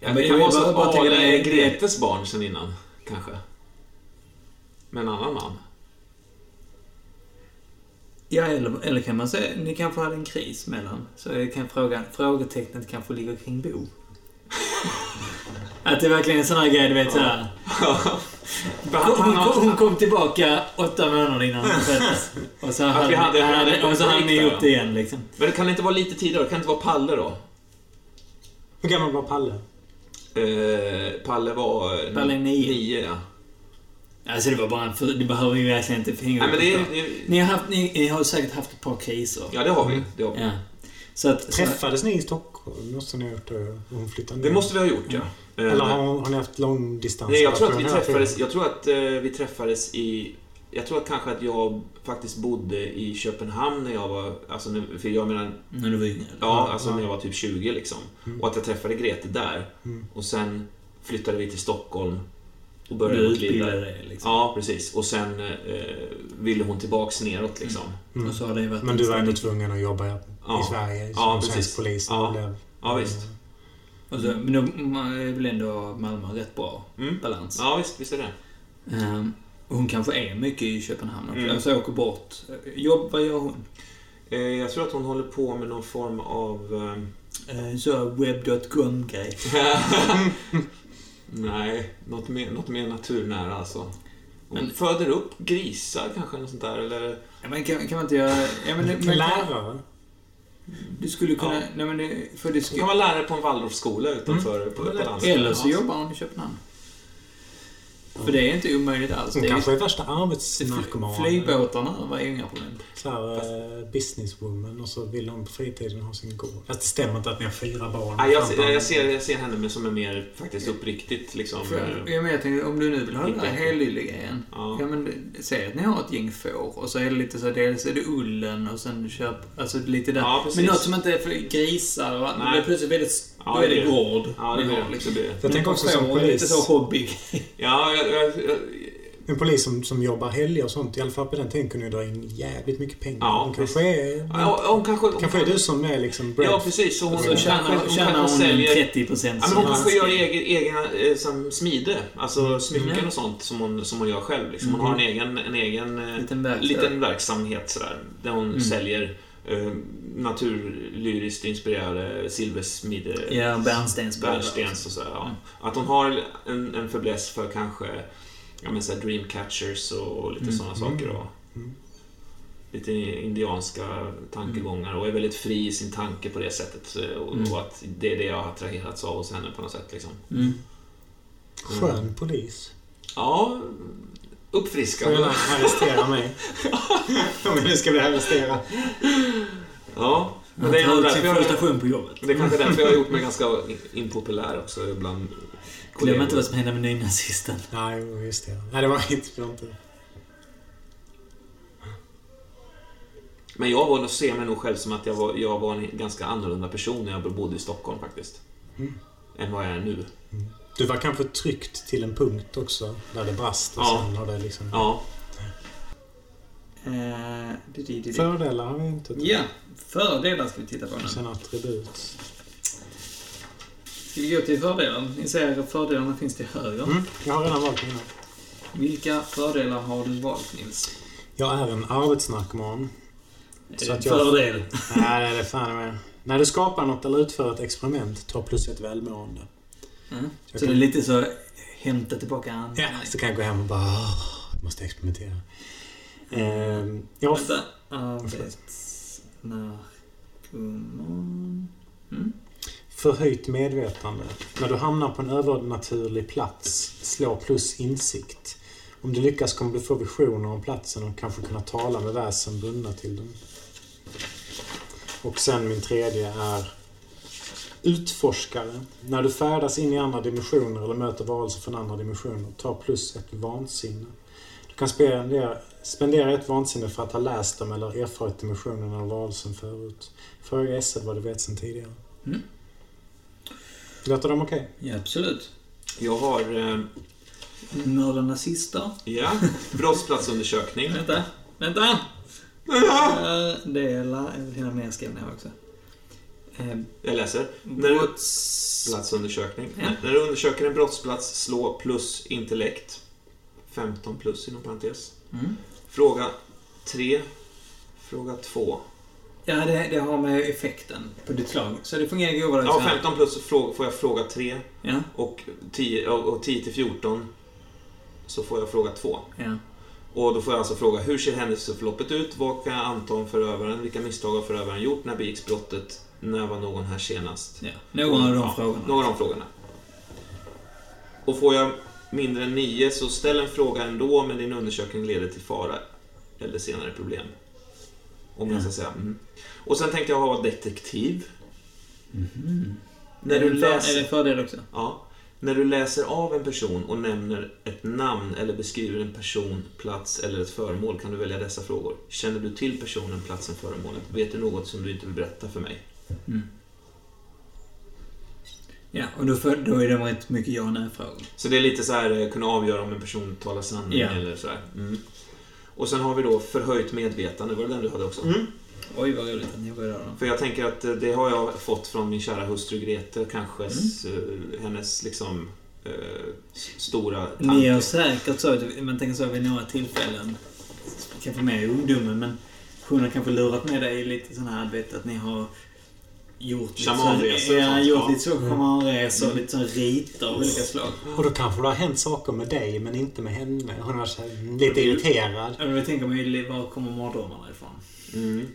Ja, men det kan vara så att Ale är Gretes barn sen innan, kanske. Med en annan man. Ja, eller, eller kan man säga, ni kanske hade en kris mellan. Så kan fråga, frågetecknet kanske ligger kring Bo. Att det verkligen är en sån här grej, du vet såhär. Hon, hon, kom tillbaka åtta månader innan hon föddes. Och så Att hade, vi hade- vi hade hade, och så hade ni ihop det igen liksom. Men det kan inte vara lite tidigare? Kan det inte vara Palle då? Hur gammal var Palle? Eh, Palle var... eh, Palle är nio. Nio, ja. Alltså det var bara en för, Det behöver vi verkligen inte hänga Nej, men det är... Ni har, haft, ni, ni har säkert haft ett par kriser. ja, det har vi. Det, har vi. Ja. Så att... Så, Träffades ni i Stockholm? Måste ni ha gjort det? Hon flyttade ner. det måste vi ha gjort, ja. Eh, Eller har, har ni haft lång distans? Nej, jag tror att vi träffades... Jag tror att eh, vi träffades i... Jag tror att kanske att jag faktiskt bodde i Köpenhamn när jag var... Alltså, för jag menar... när du var yngre? Ja, alltså ja. när jag var typ 20 liksom. Och att jag träffade Grete där. Mm. Och sen flyttade vi till Stockholm och Du började liv utbildade dig liksom. Ja, precis. Och sen eh, ville hon tillbaks neråt liksom. Mm. Och så har det varit Men du var ändå tvungen att jobba i Ja. Sverige som Ja, svensk polis. Ja. blev- Ja, visst. Och så, men då är väl ändå Malmö rätt bra Mm. balans. Ja, visst, visst är det. Ehm, och hon kanske är mycket i Köpenhamn också. Mm. Alltså åker bort. Jobb, vad gör hon? Eh, jag tror att hon håller på med någon form av... Eh, Eh, så web.com-grej. nej, något mer, något mer naturnära alltså. Hon Men- föder upp grisar kanske, något sånt där, eller... Ja, men kan, kan man inte göra... Ja, men, men, Lärare? Du skulle kunna... Ja. Nej, men det, för det Hon skulle, kan vara lärare på en Waldorfskola utanför på, på landet. eller så jobbar hon i Köpenhamn. För det är inte omöjligt alls. Hon kanske är värsta arbetsnarkomanen. Flygբåtarna var ju inga problem. Så här, eh, businesswoman och så vill hon på fritiden ha sin gård. Fast det stämmer inte att ni har fyra barn. Nej, jag, ser- jag, ser, jag ser henne som är mer faktiskt uppriktigt liksom. För, eh, ja, men jag tänkte, om du nu vill ha den här helylle-grejen. Ja. Ja. men säg att ni har ett gäng får och så är det lite så, dels är det ullen och sen köp, alltså lite där. Ja, precis. men något som inte är för grisar och Nej. det är plötsligt väldigt, Ja, då är det är gård. Ja, det har, det. liksom. Jag tänker också som är lite polis. så hobby. Ja, jag, jag, jag, En polis som, som jobbar helger och sånt, i alla fall på den tiden kunde ju dra in jävligt mycket pengar. Ja, hon kanske är... ja, hon kanske... Hon kanske är du som är liksom bread. Ja, precis. Så hon, Så hon tjänar, hon tjänar hon säljer... 30 procent. Ja, men hon kanske gör egen, egna eh, som smide. Alltså smycken och sånt som hon, som hon gör själv. Liksom. Hon har en egen, en egen eh, Liten verkstad. liten verksamhet sådär. Där hon säljer eh, naturlyriskt inspirerade silversmide... Ja, bärnstensbölar. Bärnstens och så. Ja. Att hon har en, en fäbless för kanske ja, men så här dreamcatchers och, och lite Mm. sådana saker. Och, Mm. Lite indianska tankegångar och är väldigt fri i sin tanke på det sättet. eh, Och, Mm. och att det är det jag har attraherats av hos henne på något sätt. Liksom. Mm. Skön polis. Ja, uppfriskande. gärna arrestera mig. Om jag nu ska bli arresterad. Ja, men det är nog därför jag, frustration på jobbet. det är kanske därför jag har gjort mig ganska impopulär också bland Glöm inte vad som hände med nynazisten. Nej, just det. Nej, det var inte... inte. Men jag var, ser mig nog själv som att jag var, jag var en ganska annorlunda person när jag bodde i Stockholm faktiskt. Mm. Än vad jag är nu. Du var kanske tryckt till en punkt också, där det brast och Ja. sen har det liksom... Ja. Eh. Fördelar har vi inte. Ja, fördelar ska vi titta på nu. Sen attribut. Ska vi gå till fördelar? Ni ser att fördelarna finns till höger. Mm, jag har redan valt mina. Vilka fördelar har du valt, Nils? Jag är en arbetsnarkoman. Är Så det en jag- fördel? Nej, det är det fan med. När du skapar något eller utför ett experiment, ta plus ett välmående. Mm. Jag Så det är lite så, hämta tillbaka andan. Ja, så kan jag gå hem och bara... "Åh, jag måste experimentera. Ehm, jag har... Vänta. Arbetsnarkoman. Mm. Förhöjt medvetande. När du hamnar på en övernaturlig plats, slå plus insikt. Om du lyckas kommer du få visioner om platsen och kanske kunna tala med väsen bundna till den. Och sen min tredje är Utforskare. När du färdas in i andra dimensioner eller möter varelser från andra dimensioner, ta plus ett vansinne. Du kan spendera, spendera ett vansinne för att ha läst dem eller erfarit dimensionen eller varelsen förut. Fråga SL vad du vet sedan tidigare. Mm. Låter de okej? Ja, absolut. Jag har, eh, Mörda nazister. ja, brottsplatsundersökning. Vänta. Vänta! Uh, dela. Jag vill hinna med skrivna här också. Eh, Jag läser. När du, brotts... platsundersökning. Ja. När du undersöker en brottsplats, slå plus intellekt. 15 plus inom parentes. Mm. Fråga 3, Fråga två. Ja, det, det har med effekten på ditt slag. Så det fungerar grovare Ja, så här. 15 plus frå- får jag fråga tre. Ja, Och 10, och och 10 till 14 så får jag fråga två. ja. Och då får jag alltså fråga hur ser händelseförloppet ut? Vad kan jag anta om förövaren? Vilka misstag har förövaren gjort? När begicks brottet? När var någon här senast? ja. Någon av de Ja, frågorna. Några av de frågorna. Och får jag mindre än 9 så ställ en fråga ändå men din undersökning leder till fara eller senare problem. Om jag ska säga. Mm. Och sen tänkte jag ha detektiv. När du läser... Är det fördel också? Ja. När du läser av en person och nämner ett namn eller beskriver en person, plats eller ett föremål kan du välja dessa frågor. Känner du till personen, platsen, föremålet? Vet du något som du inte vill berätta för mig? Ja, och då, för, då är det rätt mycket ja och nej-frågor. Så det är lite så här, eh, kunna avgöra om en person talar sanning Ja. eller så här. Mm. Och sen har vi då förhöjt medvetande, var det den du hade också? Oj, vad roligt att ni var då. För jag tänker att eh, det har jag fått från min kära hustru Grete, kanske Mm. s- eh, hennes liksom eh, stora Ni tanke. har säkert så, man tänker så vid några tillfällen, kanske mer i ungdomen, men hon har kanske lurat med dig i lite sån här, vet att ni har gjort lite Shamanresor så, och ja, gjort ja. lite så shamanresor, lite sån riter av olika slag. Och då kanske det har hänt saker med dig, men inte med henne. Hon var så här lite irriterad. Ja, men Jag tänker mig, var kommer mardrömmarna ifrån? Mm.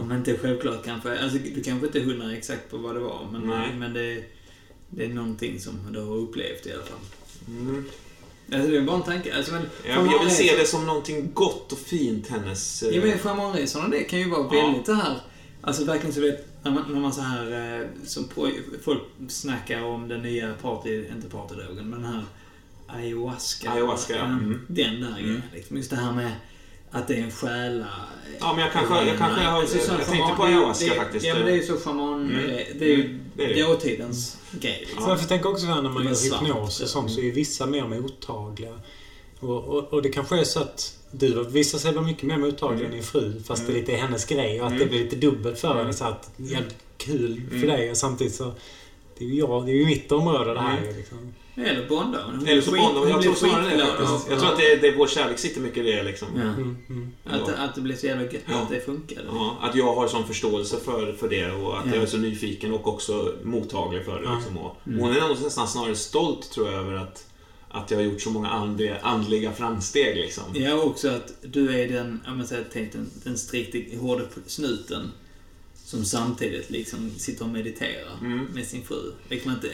Om inte självklart kanske, alltså du kanske inte är hundra exakt på vad det var, men, Nej. men det, det är någonting som du har upplevt i alla fall. Mm. Alltså det är bara en tanke. Alltså, men, Jag, jag vill se det som någonting gott och fint, hennes... eh, Ja men schamanresorna det kan ju vara Ja. väldigt så här Alltså verkligen så vet, när man, när man så här eh, som på, folk snackar om den nya party, inte partydrogen, men den här ayahuasca. Ayahuasca, ja. Mm. Den där grejen. Liksom. Just det här med att det är en själa... Ja, men jag kanske- jag kanske har- Alltså, så jag tänkte på ayahuasca det, faktiskt. Ja men det är ju så shaman... Mm. Det är ju Mm. Det är det. dåtidens grej. Liksom. Så jag tänker också så här när man gör hypnos och sånt så är vissa mer mottagliga. Och, och, och det kanske är så att du visar sig vara mycket mer mottaglig än din fru fast det lite är hennes grej och att Mm. det blir lite dubbelt för Mm. henne. Så att, jävligt kul för Mm. dig och samtidigt så... Det är ju jag, det är ju mitt område det här. Mm. Liksom. Eller Bonda. Hon Eller så blir Bond, skit- jag hon tror snarare det faktiskt. Jag tror att det, är- det, vår kärlek sitter mycket i det liksom. Ja. Mm, mm. Att, att det blir så jävla gött Ja. att det funkar. Ja, att jag har sån förståelse för, för det och att Ja. jag är så nyfiken och också mottaglig för det. Ja. Liksom. Och Mm. Hon är nog nästan snarare stolt tror jag över att, att jag har gjort så många andliga, andliga framsteg. Liksom. Ja, också att du är den, om man säger, tänk den, den strikt hårda snuten som samtidigt liksom sitter och mediterar Mm. med sin fru. Liksom inte...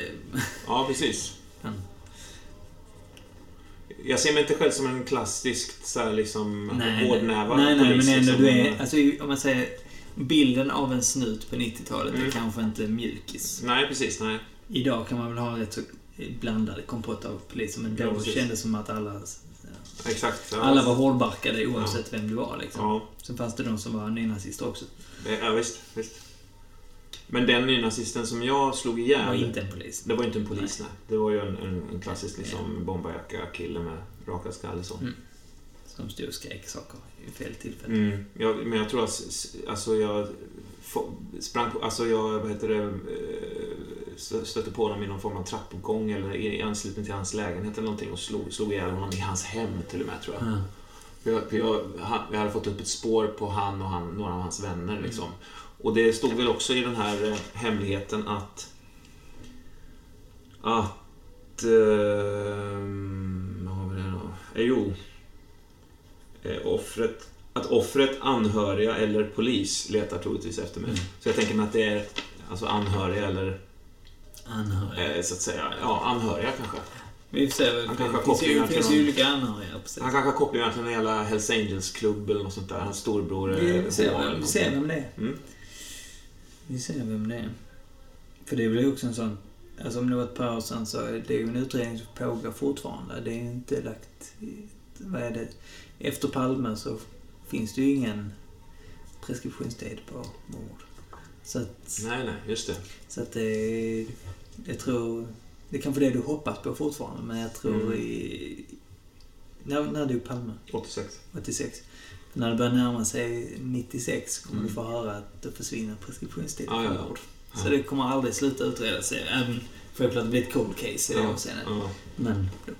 Ja, precis. Men, Jag ser mig inte själv som en klassisk så här, liksom, nej, hårdnävad nej, nej, polis, men ändå liksom. du är... Alltså, om man säger bilden av en snut på 90-talet Mm. är kanske inte mjukis. Nej, precis. Nej. Idag kan man väl ha rätt så blandade kompott av poliser, men då Ja, precis. kändes det som att alla... Exakt. Ja. Alla var hårdbarkade oavsett vem du var liksom. Ja, Sen fanns det de som var nynazister också. ja visst, visst. Men den nynazisten som jag slog ihjäl... var inte en polis. Det var inte en polis, nej. Det var ju en, en, en klassisk liksom, bomberjacka-kille med rakad skalle så. Mm. Som stod och skrek saker i fel tillfälle. Mm. Jag, men jag tror att alltså jag sprang på, alltså jag, vad heter det, eh, stötte på honom i någon form av trappuppgång eller i anslutning till hans lägenhet eller någonting och slog, slog ihjäl honom i hans hem till och med tror jag. Ja. För jag, jag, jag hade fått upp ett spår på han och han, några av hans vänner liksom. Och det stod väl också i den här eh, hemligheten att att... Eh, vad har vi det då? Eh, jo. Eh, offret, att offret, anhöriga eller polis letar troligtvis efter mig. Mm. Så jag tänker mig att det är alltså anhöriga eller Anhöriga. eh, så att säga, ja anhöriga kanske. Vi får se. Han kanske har kopplingar till någon- olika anhöriga. Precis. Han kanske har kopplingar till en jävla Hells Angels-klubb eller något sånt där. Hans storbror Vi eh, ser, H eller vem, vi ser vem det är. Mm. Vi ser vem det är. För det är väl också en sån... Alltså om det var ett par år sedan så är det ju en utredning som pågår fortfarande. Det är ju inte lagt... Vad är det? Efter Palme så finns det ju ingen preskriptionstid på mord. Så att, Nej, nej, just det. så att det... Jag tror... Det är kanske det du hoppas på fortfarande, men jag tror Mm. i... När, när dog Palme? 86. 86. När det börjar närma sig 96 kommer Mm. du få höra att det försvinner preskriptionstid Ja, ja, för ja. mord. Ja. Så det kommer aldrig sluta utredas. Även självklart det blir ett cold case i det avseendet. ja. Men dock.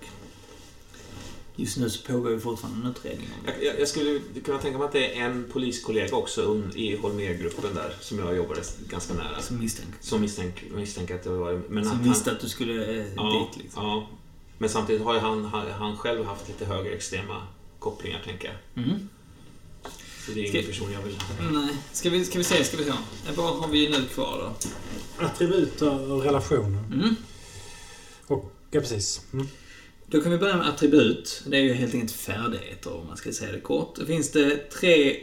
Just nu så pågår ju fortfarande en utredning om det. Jag, jag, jag skulle kunna tänka mig att det är en poliskollega också i Holmér-gruppen där som jag jobbade ganska nära. Som misstänker. Som misstänk, misstänker att det var... Men Som att visste han, att du skulle eh, ja, dit liksom. ja. Men samtidigt har ju han, han, han själv haft lite högerextrema kopplingar, tänker jag. Mhm. Så det är Ska- ingen person jag vill ha. Nej, ska vi, ska vi se, ska vi se. Eh, Vad har vi nu kvar då? Attribut och relationer. Mm. Och, ja, precis. Mm. Då kan vi börja med attribut. Det är ju helt enkelt färdigheter om man ska säga det kort. Då finns det tre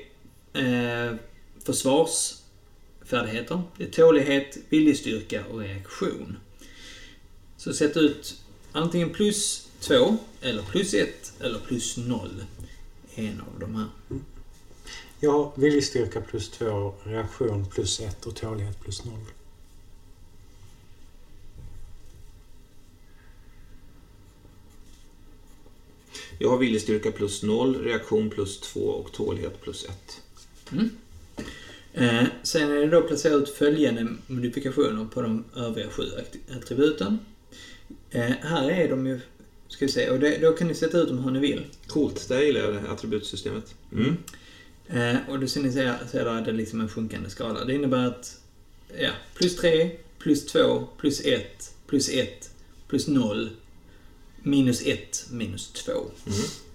eh, försvarsfärdigheter. Det är tålighet, viljestyrka och reaktion. Så sätt ut antingen plus 2, eller plus 1 eller plus 0. En av de här. Jag har viljestyrka plus 2, reaktion plus 1 och tålighet plus 0. Jag har viljestyrka plus 0, reaktion plus 2 och tålighet plus 1. Eh, sen är det då placera ut följande modifikationer på de övriga sju attributen. Eh, här är de ju, ska vi se, och det, då kan ni sätta ut dem hur ni vill. Coolt, där gillar jag det attributsystemet. Mm. Eh, och då ser ni se där, det är liksom en sjunkande skala. Det innebär att, ja, plus 3, plus 2, plus 1, plus 1, plus 0, minus 1, minus 2. Mm.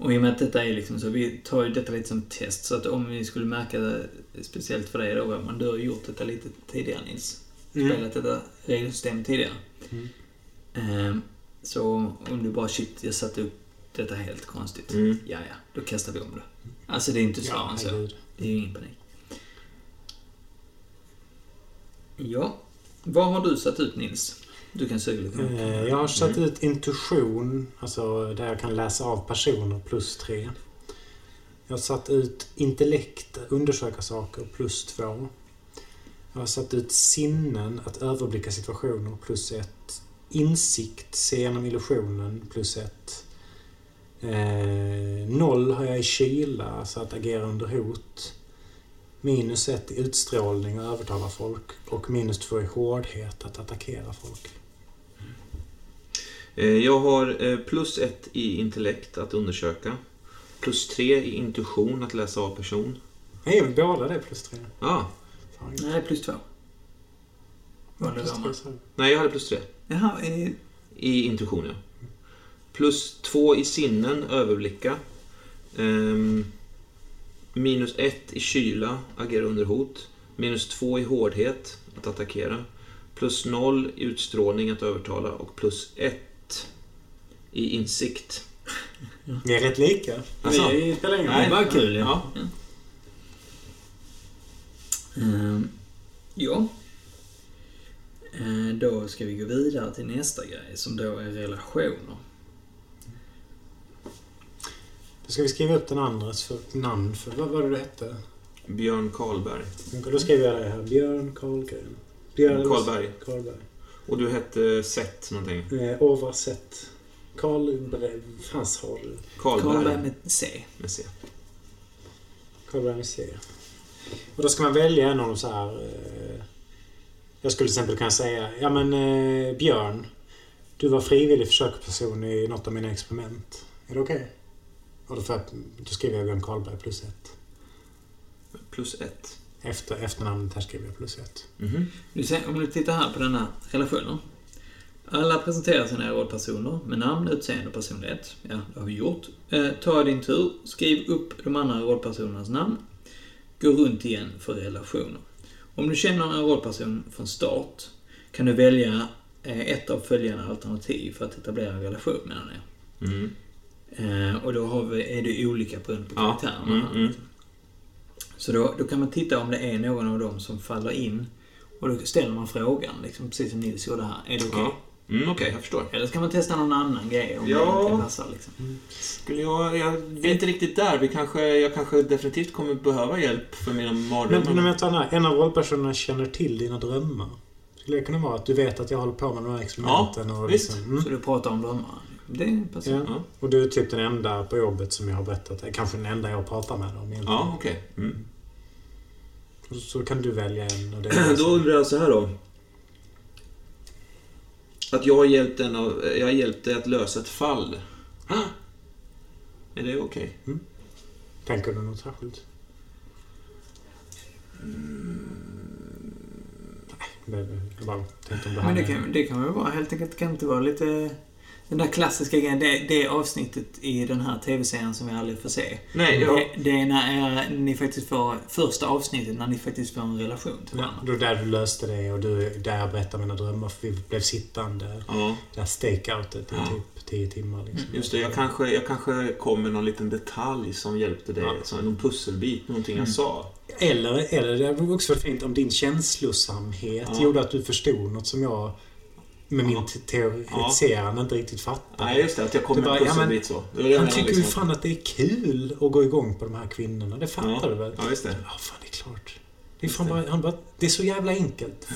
Och i och med att detta är liksom så, vi tar ju detta lite som test. Så att om vi skulle märka det, speciellt för dig då, Roman, du har gjort detta lite tidigare Nils. Mm. Spelat detta regelsystem tidigare. Mm. Ehm, så om du bara shit, jag satte upp detta helt konstigt. Mm. Ja, ja, då kastar vi om det. Alltså det är inte svårare än så. Det är ju ingen panik. Ja. Vad har du satt ut Nils? Du kan säga lite. Eh, Jag har satt ut intuition, alltså där jag kan läsa av personer, plus tre. Jag har satt ut intellekt, undersöka saker, plus två. Jag har satt ut sinnen, att överblicka situationer, plus ett. Insikt, se genom illusionen, plus ett. Eh, noll har jag i kyla, alltså att agera under hot. Minus ett i utstrålning och övertala folk. Och minus två i hårdhet, att attackera folk. Eh, Jag har eh, plus 1 i intellekt, att undersöka. Plus 3 i intuition, att läsa av person. Nej, men båda det är plus tre. Ah, Fan. Nej, plus två. Vad Plus det tre, så. nej, jag hade plus 3. Jaha, eh, I intuition, ja. Plus 2 i sinnen, överblicka. Ehm, minus 1 i kyla, agera under hot. Minus 2 i hårdhet, att attackera. Plus 0 i utstrålning, att övertala. Och plus 1 i insikt. Vi är rätt lika. Alltså? Vi spelar ingen Nej. det var kul ja. Ja. Ehm, ja. Eh, Då ska vi gå vidare till nästa grej som då är relationer. Då ska vi skriva upp den andres för, namn för... Vad var det du hette? Björn Karlberg. Då skriver jag det här. Björn Karlgren. Björn Karlberg. Karlberg. Och du hette Seth någonting. Eh, Oversett. Karl Frans har. Karlberg. Med C. Med C. Karlberg med C. Och då ska man välja en av de så här... Eh, jag skulle till exempel kunna säga, ja men eh, Björn. Du var frivillig försöksperson i något av mina experiment. Är det okej? Och då, får jag, då skriver jag Björn Karlberg plus ett. Plus 1. Efter efternamnet här skriver jag plus ett. Du ser, om du tittar här på denna relationer. Alla presenterar sina rollpersoner med namn, utseende och personlighet. Ja, det har vi gjort. Eh, ta din tur, skriv upp de andra rollpersonernas namn. Gå runt igen för relationer. Om du känner en rollperson från start kan du välja eh, ett av följande alternativ för att etablera en relation mellan er. Mm. Eh, och då vi, är det olika beroende på Ja, karaktärerna. mm, mm. Så då, då kan man titta om det är någon av dem som faller in. Och då ställer man frågan, liksom, precis som Nils gjorde här. Är det okej? Ja. Mm, Okej, jag förstår. Eller ska man testa någon annan grej om Ja. det passar liksom? Skulle jag, jag, vi är inte riktigt där. Vi kanske, jag kanske definitivt kommer behöva hjälp för mina Men, mardrömmar. men vänta, nej. en av rollpersonerna känner till dina drömmar. Skulle det kunna vara att du vet att jag håller på med de här experimenten? och visst. liksom, mm. Så du pratar om drömmar? Det passar. Ja. Ja. Och du är typ den enda på jobbet som jag har berättat. eh, Kanske den enda jag pratar med om egentligen. Ja, okej. Mm. Så, så kan du välja en. Och det är Då undrar jag så här då. Att jag har hjälpt, en av, jag har hjälpt dig att lösa ett fall. Är det okej? Tänker du något särskilt? Nej, det- jag bara tänkte om det här Men det kan, det kan väl vara helt enkelt, kan det inte vara lite... Den där klassiska grejen, det, det avsnittet i den här TV-serien som vi aldrig får se. Nej, jag... Det, det är när ni faktiskt får, första avsnittet, när ni faktiskt får en relation till Ja, varandra. då där du löste det och du, där jag berättade mina drömmar för vi blev sittande. Ja, Det här stakeoutet i Ja. typ 10 timmar. Liksom. just det. Jag kanske, jag kanske kom med någon liten detalj som hjälpte dig. Ja. Som någon pusselbit, någonting jag sa. Eller, eller det hade också fint om din känslosamhet Ja. gjorde att du förstod något som jag med min Ja. te- teoretiserande inte riktigt fattade. Nej, just det. Att jag kom Du med bara, ja, men- så. Han tycker ju liksom. fan att det är kul att gå igång på de här kvinnorna. Det fattar Ja. du väl? Ja, just det. Ja, fan det är klart. Det är, fan bara, han bara, det är så jävla enkelt.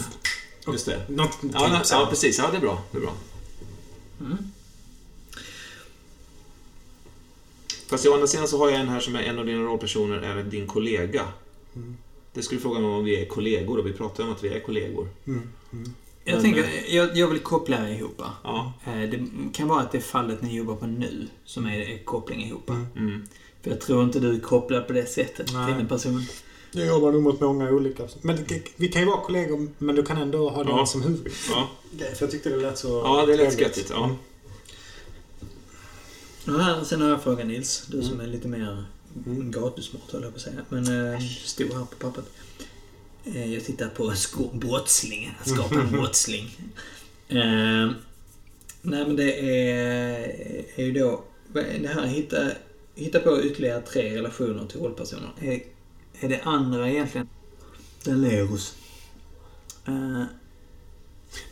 Just det. Något Ja, typ nej, så. ja, precis. Ja, det är bra. Det är bra. Mm. Fast å andra sidan så har jag en här som är en av dina rollpersoner, är din kollega. Mm. Det skulle fråga mig om vi är kollegor och vi pratar om att vi är kollegor. Mm, mm. Jag Men, tänker, jag, jag vill koppla er ihop. Ja. Eh, Det kan vara att det fallet ni jobbar på nu som är, är koppling ihop. Mm. Mm. För jag tror inte du är kopplad på det sättet Nej. till en person. Jag jobbar nog mot många olika. Men det- vi kan ju vara kollegor, men du kan ändå ha den Ja. som huvud. Ja. För jag tyckte det lät så... ja, det lät göttigt. Ja. Och här, sen har jag frågat Nils, du som Mm. är lite mer Mm. gatusmart höll jag på att säga. Men eh, stod här på pappret. Eh, jag tittar på en sko- brottsling. Att skapa en brottsling. Eh, nej men det är, är ju då... Det här hitta, hitta på ytterligare tre relationer till rollpersoner. Är, är det andra egentligen... Daleros. Eh,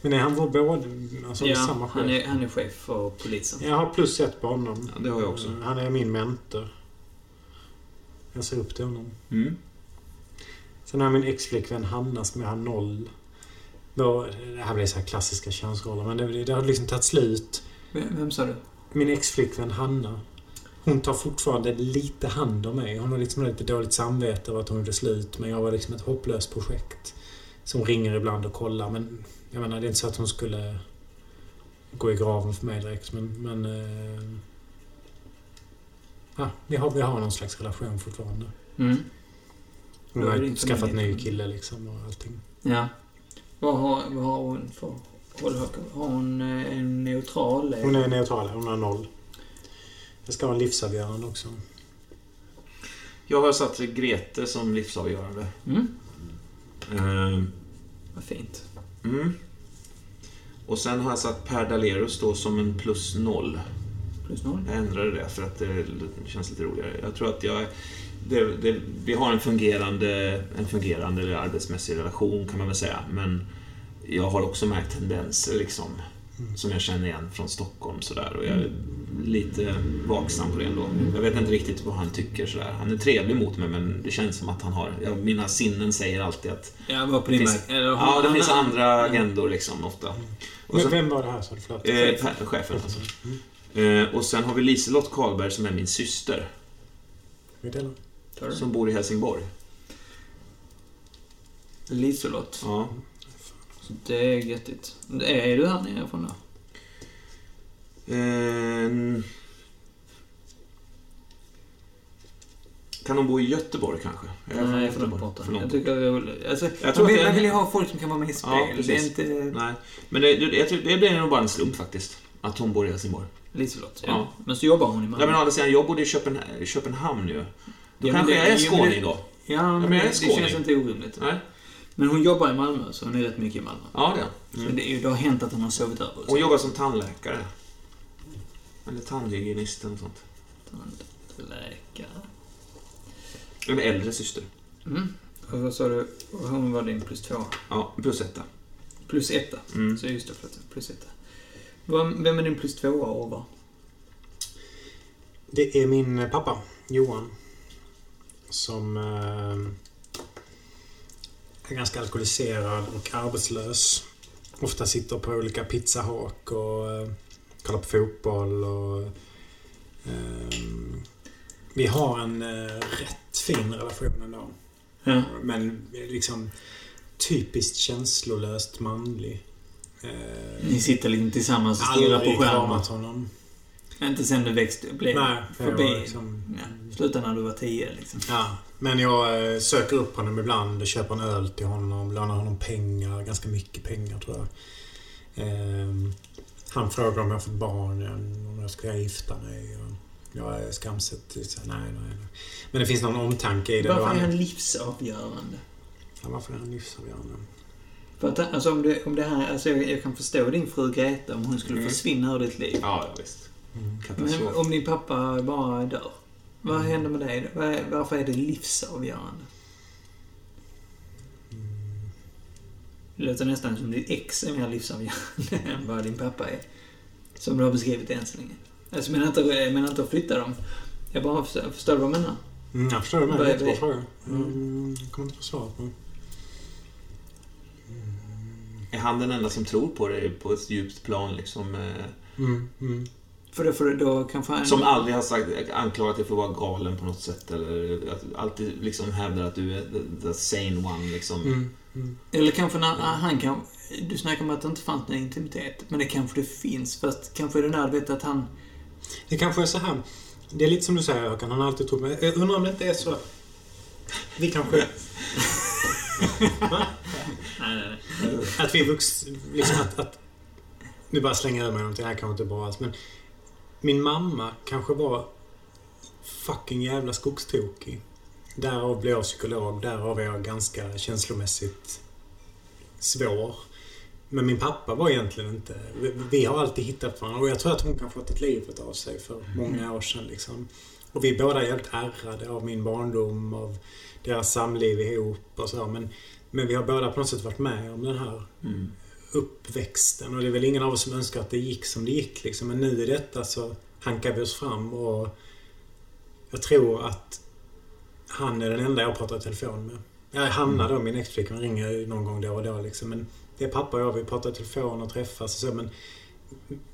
Men är han vår både... Alltså ja, samma chef? han är, han är chef för polisen. Jag har plus ett på honom. ja, det har jag också. Han är min mentor. Jag ser upp till honom. Mm. Sen har jag min ex-flickvän Hanna som jag har noll. Då, det här blir så här klassiska könsroller, men det, det har liksom tagit slut. Vem, vem sa du? Min ex-flickvän Hanna. Hon tar fortfarande lite hand om mig. Hon har liksom lite dåligt samvete över att hon gjorde slut. Men jag var liksom ett hopplöst projekt. Som ringer ibland och kollar. Men jag menar, det är inte så att hon skulle gå i graven för mig direkt. Men... men eh, ja, vi, har, vi har någon slags relation fortfarande. Mm. Hon har skaffat ny kille liksom och allting. Ja. Vad har, vad har hon för hållhake? Har hon eh, en neutral? Hon är neutral, hon har noll. Jag ska ha en livsavgörande också. Jag har satt Grete som livsavgörande. Mm. Ehm, Vad fint. Mm. Och sen har jag satt Per Dalerus då som en plus noll. Plus noll. Jag ändrade det för att det känns lite roligare. Jag tror att jag... Det, det, vi har en fungerande, en fungerande arbetsmässig relation kan man väl säga. Men jag har också märkt tendenser liksom. Som jag känner igen från Stockholm sådär. Och jag är lite vaksam på det ändå. Jag vet inte riktigt vad han tycker sådär. Han är trevlig mot mig men det känns som att han har... Ja, mina sinnen säger alltid att... Jag var på din Finns-. Eller, Ja, det finns andra agendor liksom ofta. Och Men sen, vem var det här sa du? Förlåt. eh, chefen alltså. Eh, och sen har vi Liselott Karlberg som är min syster. Vi delar. Tar du? Som bor i Helsingborg. Liselott. Ja. Det är göttigt. Är du här nere från då? Eh, kan hon bo i Göteborg kanske? Jag Nej, för långt borta. För långt Jag tycker är roligt. Alltså, Jag tror man, vill, man vill ju ha folk som kan vara med i spel. Ja, det är inte... Nej, men det, det, jag tror, det blir nog bara en slump faktiskt. Att hon bor i Helsingborg. Liselott, ja. Ja. Men så jobbar hon i Ja, Malmö. men å andra sidan, jag bodde i Köpen, Köpenhamn ju. Då Ja, kanske det- jag är skåning då. Ja, men, det, det känns inte orimligt. Nej? Men hon jobbar i Malmö, så hon är rätt mycket i Malmö. Ja, det är Så mm. det, är, ju- det har hänt att hon har sovit över. Hon jobbar som tandläkare. Eller tandhygienist eller något sånt. Läkare. En äldre syster. Mm. Och vad sa du? Hon var din plus två. Ja, plus etta. Plus etta. Mm. Så just det. Plus etta. Vem vem är din plus tvåa och var? Det är min pappa, Johan. Som eh, är ganska alkoholiserad och arbetslös. Ofta sitter på olika pizzahak och eh, kollar på fotboll. Och, eh, vi har en rätt fin relation ändå. Ja. Men liksom typiskt känslolöst manlig. Ni sitter liksom tillsammans och stirrar aldrig på skärmen. kramat honom. Inte sen du växte, blev Nej, förbi. liksom- Ja, slutade när du var tio liksom. Ja, men jag eh, söker upp honom ibland och köper en öl till honom. Lånar honom pengar. Ganska mycket pengar tror jag. Ehm, han frågar om jag har fått barn. Om jag ska gifta mig. Jag är skamset. Nej, nej, nej. Men det finns någon omtanke i det. Varför är han- han livsavgörande? Ja, varför är han livsavgörande? För att, alltså, om, det, om det här, alltså, jag, jag kan förstå din fru Greta om hon skulle Mm. försvinna ur ditt liv. Ja, ja visst. Mm. Men Katastrof. om din pappa bara dör, vad händer med dig? Varför är det livsavgörande? Det låter nästan som ditt ex är mer livsavgörande än vad din pappa är. Som du har beskrivit än så länge. Alltså, jag menar inte, jag menar inte att flytta dem. Jag bara förstår, förstår du vad jag menar? Mm, jag förstår. Vad är Jättebra det? fråga. Mm. Mm, jag kommer inte få svar på. Är han den enda som tror på dig på ett djupt plan liksom? eh, Mm, mm. För då, för då kanske han... Som aldrig har sagt, anklagat dig för att vara galen på något sätt eller att alltid liksom hävdar att du är the, the sane one liksom. Mm, mm. Eller kanske när han kan... Du snackar om att det inte fanns någon intimitet. Men det kanske det finns. Fast kanske är det där, du vet att han... Det kanske är så här. Det är lite som du säger Håkan, han har alltid trott mig. Jag undrar om det inte är så. Vi kanske... Att vi är vux... Liksom att, att... Nu bara slänger jag ur mig någonting, det här kanske inte är bra alls. Men min mamma kanske var fucking jävla skogstokig. Därav blev jag psykolog. Därav är jag ganska känslomässigt svår. Men min pappa var egentligen inte... Vi, vi har alltid hittat varandra. Och jag tror att hon kanske har tagit livet av sig för många år sedan. Liksom. Och vi är båda helt ärrade av min barndom, av deras samliv ihop och så. Men, men vi har båda på något sätt varit med om den här Mm. Uppväxten. Och det är väl ingen av oss som önskar att det gick som det gick. Liksom. Men nu i detta så hankar vi oss fram och jag tror att han är den enda jag pratar i telefon med. Ja, Hanna då, min exflickvän, ringer någon gång då och då liksom. Men det är pappa och jag, vi pratar i telefon och träffas och så. Men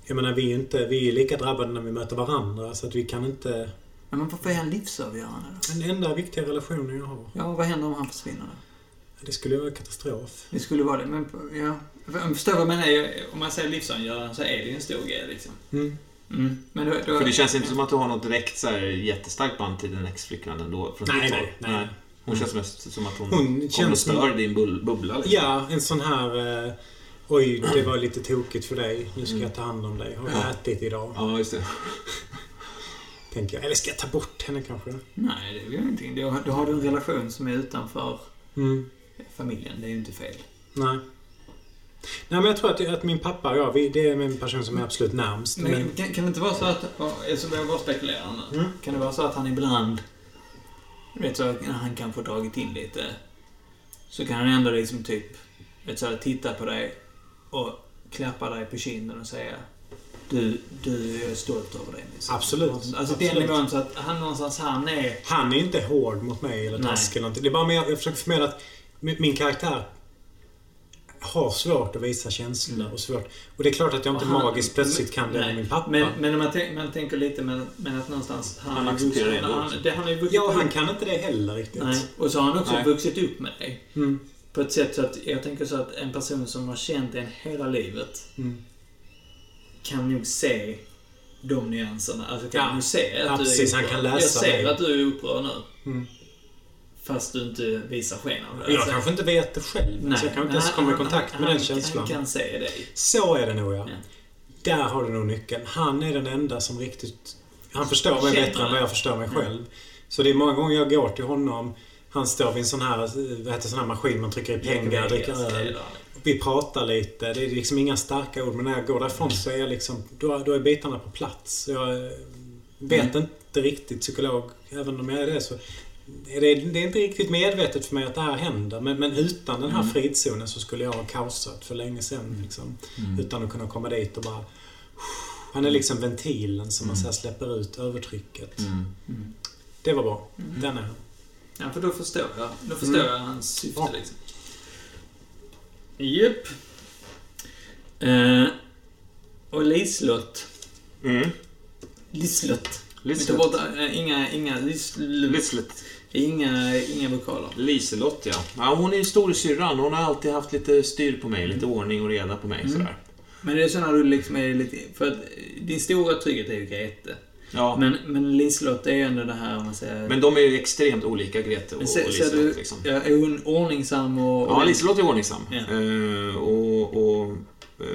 jag menar, vi är ju inte, vi är lika drabbade när vi möter varandra. Så att vi kan inte... Men varför är han livsavgörande då? Den enda viktiga relationen jag har. Ja, vad händer om han försvinner då? Det skulle vara katastrof. Det skulle vara det, men ja... Jag förstår vad jag menar. Om man säger livsavgörande så är det ju en stor grej liksom. Mm. Mm. Men då, då, För det känns inte som att du har något direkt så här, jättestarkt band till din exflickvän ändå? Från Nej, nej, håll. nej. Hon känns mest som att hon, Hon kommer och stör din bubbla liksom. Ja, en sån här... Eh, Oj, det var lite tokigt för dig. Nu ska jag ta hand om dig. Har jag Ja. ätit idag? Ja, just det. Tänker jag. Eller ska jag ta bort henne kanske? Nej, det är ju ingenting. Då, då har du en relation som är utanför Mm. Familjen. Det är ju inte fel. Nej. Nej, men jag tror att, att min pappa och jag, vi, det är en person som är absolut närmst. Men, Men, kan, kan det inte vara så att... Alltså, jag bara spekulerar nu. Mm. Kan det vara så att han ibland... Du vet så när han kan få dragit in lite. Så kan han ändå liksom typ... Vet så här, titta på dig och klappa dig på kinden och säga du, du är stolt över dig. Nisse." Absolut. Alltså den Absolut. nivån så att han någonstans han är... han är inte hård mot mig eller taskig eller någonting. Det är bara mer, jag försöker förmedla att min, min karaktär har svårt att visa känslor och svårt. Och det är klart att jag inte han- magiskt plötsligt kan det med min pappa. Men, men om man, tänk, man tänker lite men, men att någonstans... Han har ju accepterar det han, det, han har ju ja, han kan inte det heller riktigt. Nej. Och så har han också Nej. vuxit upp med dig. Mm. På ett sätt så att jag tänker så att en person som har känt en hela livet Mm. kan nog se de nyanserna. Alltså kan Ja. nog se att Ja, du precis. är Han upprörd. kan läsa Jag ser dig. att du är upprörd nu. Mm. Fast du inte visar sken av det. Jag Alltså, kanske inte vet det själv. nej, så jag kanske inte ens kommer i kontakt han, med den känslan. Han kan se dig. Så är det nog ja. Ja. Där har du nog nyckeln. Han är den enda som riktigt... Han förstår mig bättre än vad jag förstår mig Ja. själv. Så det är många gånger jag går till honom. Han står vid en sån här, vad heter sån här maskin man trycker i pengar, dricker öl. Vi pratar lite. Det är liksom inga starka ord. Men när jag går därifrån så är jag liksom... Då, då är bitarna på plats. Jag vet Mm. inte riktigt psykolog. Även om jag är det så... Är det, det är inte riktigt medvetet för mig att det här händer. Men, men utan den här Mm. frizonen så skulle jag ha kaosat för länge sedan. Liksom. Mm. Utan att kunna komma dit och bara... Han är liksom ventilen som man så här släpper ut övertrycket. Mm. Det var bra. Den är han. Ja, för då förstår jag. Då förstår jag hans syfte Ja. liksom. Japp. Eh, och Liselott. Mm. Liselott. Liselott. äh, inga, inga, lis, Liselott. Inga, inga vokaler. Liselott, ja. ja. Hon är ju storasyrran. Hon har alltid haft lite styr på mig. Lite ordning och reda på mig. Mm. Sådär. Men det är så när du liksom är lite... För att din stora trygghet är ju Grete. Ja. Men, men Liselott är ju ändå det här, om man säger... Men de är ju extremt olika, Grete och, Men och Liselott. du, liksom. ja, är hon ordningsam och... Ja, Liselott är ordningsam. Ja. Eh, och och eh,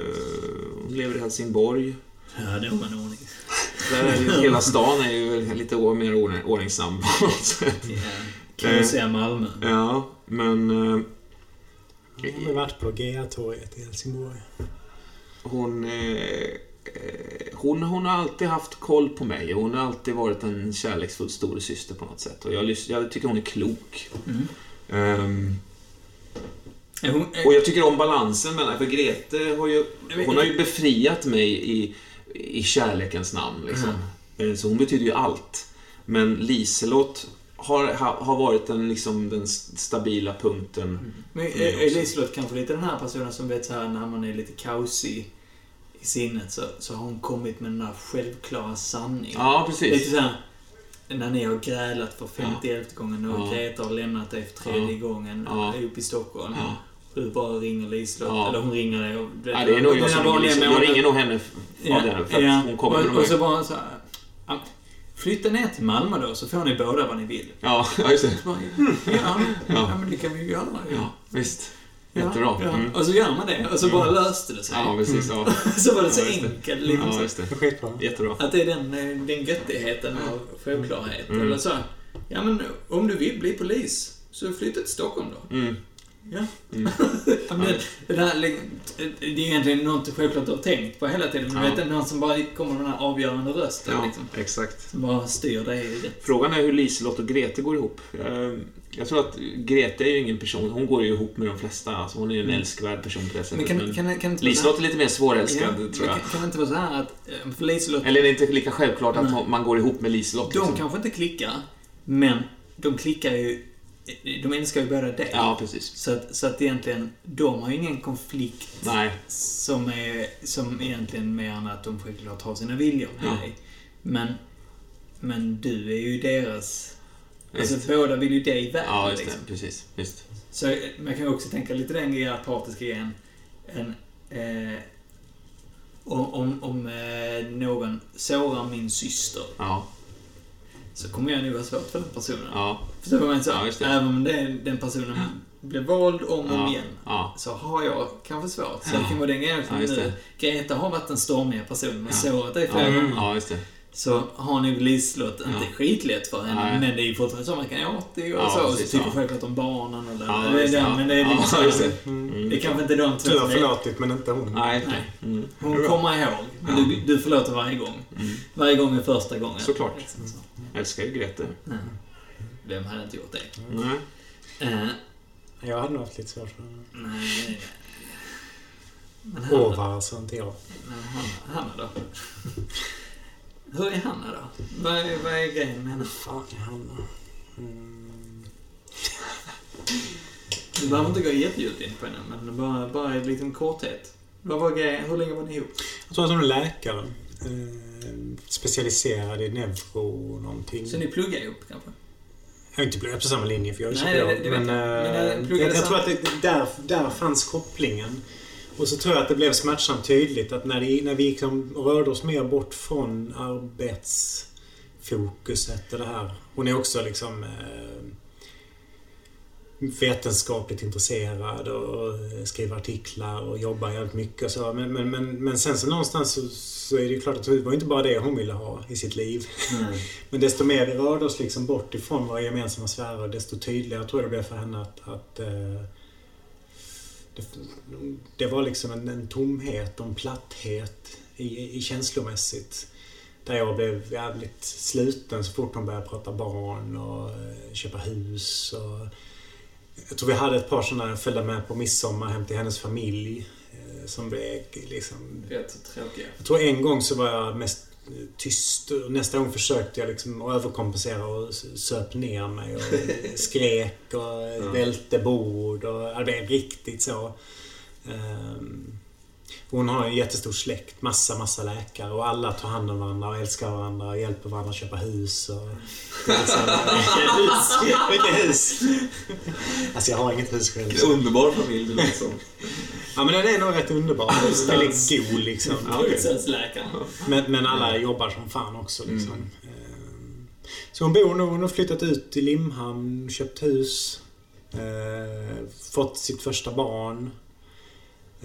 hon lever i Helsingborg. Ja, det har man ordning. Där är ju, hela stan är ju lite mer ordning- ordningsam på något sätt. Ja. Kan man säga Malmö. Ja, men eh, Han har varit på GA-torget i Helsingborg. hon, eh, eh, hon... Hon har alltid haft koll på mig. Hon har alltid varit en kärleksfull storasyster på något sätt. Och jag, jag tycker hon är klok. Mm. Är hon, är, och jag tycker om balansen mellan... För Grete har ju... Hon har ju befriat mig i, i kärlekens namn. Liksom. Eh, Så hon betyder ju allt. Men Liselott har, ha- har varit den, liksom, den stabila punkten. men för mig är, är också. Liselott kanske lite den här personen som vet så här när man är lite kaosig i sinnet så, så har hon kommit med den där självklara sanningen. Ja, Lite precis. så här, när ni har grälat för 51 gången och Ja. Greta har lämnat dig för tredje gången Ja. upp i Stockholm. Ja. Och du bara ringer Liselott, Ja. eller hon ringer dig och... Ja, det är nog jag som ringer. Jag ringer nog henne det. För att hon kommer och, och så bara så här, ja, Flytta ner till Malmö då, så får ni båda vad ni vill. Ja, ja, just det. Bara, ja, ja, men det kan vi ju göra. Ja, visst. Ja, Jättebra. Ja. Mm. Och så gör man det, och så bara löste det sig. Ja, precis. Ja, så var det så Ja, enkelt. Liksom, ja just det. Skitbra. Jättebra. Att det är den, eh, den göttigheten av självklarhet. Mm. Eller så. Ja, men om du vill bli polis, så flytta till Stockholm då. Mm. Ja. Mm. Men det, där, det är egentligen något självklart du har tänkt på hela tiden. Men Ja. du vet, någon som bara kommer med den här avgörande rösten. Ja, Liksom, exakt. som bara styr dig. Frågan är hur Liselott och Grete går ihop. Jag, jag tror att Grete är ju ingen person, hon går ju ihop med de flesta. Alltså hon är ju en älskvärd person på det sättet. Men kan, kan, kan, Liselott är lite mer här- svårälskad, Ja, tror jag. Kan, kan det inte vara så här att... eh, För Liselott, Eller är det inte lika självklart att man går ihop med Liselott? de liksom? kanske inte klickar, men de klickar ju... De älskar ju båda dig. Ja, precis. Så att, så att egentligen, de har ju ingen konflikt Nej. som är som egentligen mer än att de självklart har sina viljor med Ja. dig. Men, men du är ju deras... Alltså Visst. båda vill ju dig väl. Ja, just det. liksom. Precis. Visst. Så man kan ju också tänka lite den grejen, partiska grejen. En, eh, om om, om eh, någon sårar min syster Ja. så kommer jag nog vara svårt för den personen. Ja. Förstår du vad jag Ja, menar? just det. Även om det, den personen blir vald om och om Ja. igen. Ja. Så har jag kanske svårt. Så Ja. det kan vara den grejen Ja, nu. det. Greta har varit den stormiga personen och Ja. sårat dig Ja. flera gånger. ja, just det. Så har nog Liselott inte Ja. skitlätt för henne. Nej. Men det är ju fortfarande så man kan åt det och Ja, så. Och så tycker ja. självklart om barnen det. Ja, det är det, den, ja. men det är lite Ja, så. det. Mm. Det är kanske inte de två Du har är... förlåtit, men inte hon. Nej. Nej. Mm. Hon kommer ihåg. Men du, du förlåter varje gång. Mm. Varje gång är första gången. Såklart. Liksom så. Jag älskar ju Grete. Nej. Vem hade inte gjort det? Nej. Eh, Jag hade nog haft lite svårt för henne. nej. Men Hanna, Åvar, så inte jag. men Hanna, Hanna då? Hur är Hanna då? Vad är, vad är grejen med henne? Fan, Hanna. Mm. Du behöver inte gå jättedjupt in på henne, men bara, bara i liten korthet. Vad var grejen? Hur länge var ni ihop? Jag tror att hon är läkare. Eh, specialiserad i neuro någonting. Så ni pluggade ihop kanske? Jag har inte pluggat på samma linje för jag är Nej, det- det men. Men eh, jag jag, tror att det, där, där fanns kopplingen. Och så tror jag att det blev smärtsamt tydligt att när, det, när vi liksom rörde oss mer bort från arbetsfokuset och det här. Hon är också liksom eh, vetenskapligt intresserad och skriver artiklar och jobbar jävligt mycket och så. Men, men, men, men sen så någonstans så, så är det ju klart att det var inte bara det hon ville ha i sitt liv. Men desto mer vi rörde oss liksom bort ifrån våra gemensamma sfärer, desto tydligare tror jag det blev för henne att, att eh, det, det var liksom en, en tomhet och en platthet i, i känslomässigt. Där jag blev jävligt sluten så fort hon började prata barn och eh, köpa hus. Och jag tror vi hade ett par sådana, följde med på midsommar hem till hennes familj. Eh, som blev liksom... Rätt tråkiga. Jag tror en gång så var jag mest tyst. och Nästa gång försökte jag liksom överkompensera och söp ner mig och skrek och välte bord och det blev riktigt så. Ehm, Hon har en jättestor släkt. Massa, massa läkare och alla tar hand om varandra och älskar varandra och hjälper varandra att köpa hus och... Liksom, Vilket hus? Alltså jag har inget hus själv. En underbar familj det låter som. Ja men den är nog rätt underbar. Väldigt god liksom. Men, men alla jobbar som fan också liksom. Ehm, Så hon bor nu, hon har flyttat ut till Limhamn, köpt hus. eh, fått sitt första barn.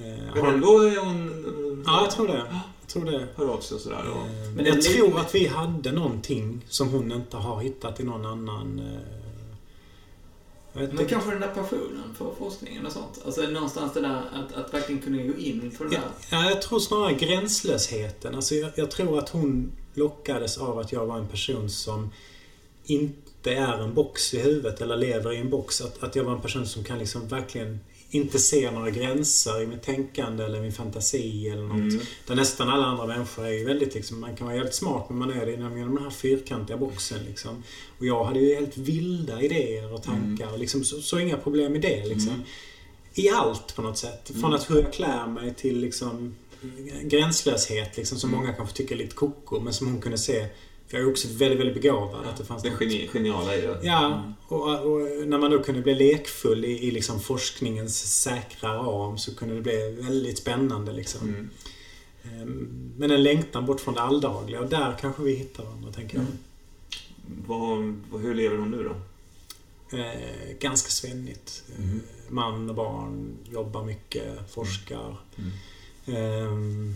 Eh, Men har- ändå är hon... Ja, jag tror det. Jag tror det. Hör av sig och sådär. Ja. Ehm, Men jag tror att vi hade någonting som hon inte har hittat i någon annan... eh, Men inte. kanske den där passionen för forskningen och sånt. Alltså någonstans det där att, att verkligen kunna gå in för det där. ja, jag tror snarare gränslösheten. Alltså jag, jag tror att hon lockades av att jag var en person som inte är en box i huvudet eller lever i en box. Att, att jag var en person som kan liksom verkligen inte se några gränser i mitt tänkande eller min fantasi eller något. Mm. Där nästan alla andra människor är ju väldigt liksom, man kan vara jävligt smart men man är det inom den här fyrkantiga boxen liksom. Och jag hade ju helt vilda idéer och tankar och liksom, så, så inga problem med det liksom. I allt på något sätt. Från att hur jag klär mig till liksom gränslöshet liksom, som många kanske tycker är lite koko men som hon kunde se. För jag är också väldigt, väldigt begåvad. att det fanns Det något- geni, geniala i det. Ja, och, och när man då kunde bli lekfull i, i liksom forskningens säkra ram så kunde det bli väldigt spännande. Liksom. Mm. Ehm, Men en längtan bort från det alldagliga och där kanske vi hittar varandra, tänker jag. Vad, vad, hur lever hon nu då? Eh, ganska svennigt. Eh, Mm. Man och barn, jobbar mycket, forskar. Mm. Ehm,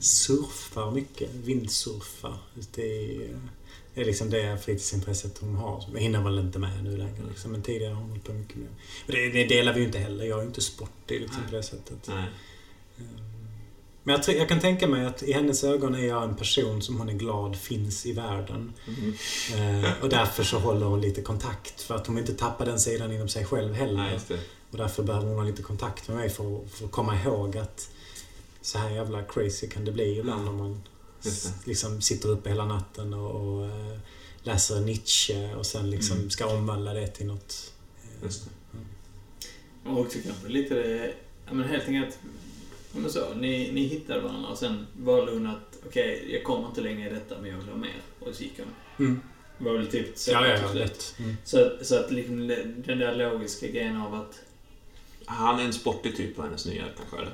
surfar mycket, vindsurfar. Det är, det är liksom det fritidsintresset hon har. Jag hinner väl inte med nu längre. Liksom. Men tidigare har hon hållit på mycket med och det. Det delar vi ju inte heller. Jag är ju inte sportig liksom, på det sättet. Nej. Men jag, jag kan tänka mig att i hennes ögon är jag en person som hon är glad finns i världen. Mm. Eh, och därför så håller hon lite kontakt. För att hon inte tappar den sidan inom sig själv heller. Nej. Och därför behöver hon ha lite kontakt med mig för för att komma ihåg att så här jävla crazy kan det bli ibland om man liksom sitter uppe hela natten och, och eh, läser Nietzsche och sen liksom Mm. ska omvandla det till något... eh, Just det. Och också kanske lite det... Ja men helt enkelt... Men så, ni, ni hittade varandra och sen valde hon att okej, jag kommer inte längre i detta men jag vill ha mer. Och så gick hon. Mm. Det var väl typ så Ja, ja, ja, lätt. Mm. Så, så att liksom den där logiska grejen av att... Han är en sportig typ på hennes nya kanske, eller?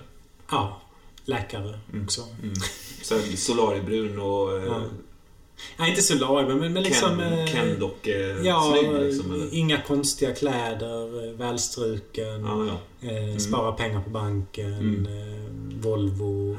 Ja, läkare Mm. också. Mm. Så här Solaribrun och... eh, Ja. Nej, inte lag, men, men liksom... Ken, eh, Ken-docke Ja, snygg liksom, eller? inga konstiga kläder, eh, välstruken, Ja, ja. eh, spara pengar på banken, Mm. eh, Volvo. Den-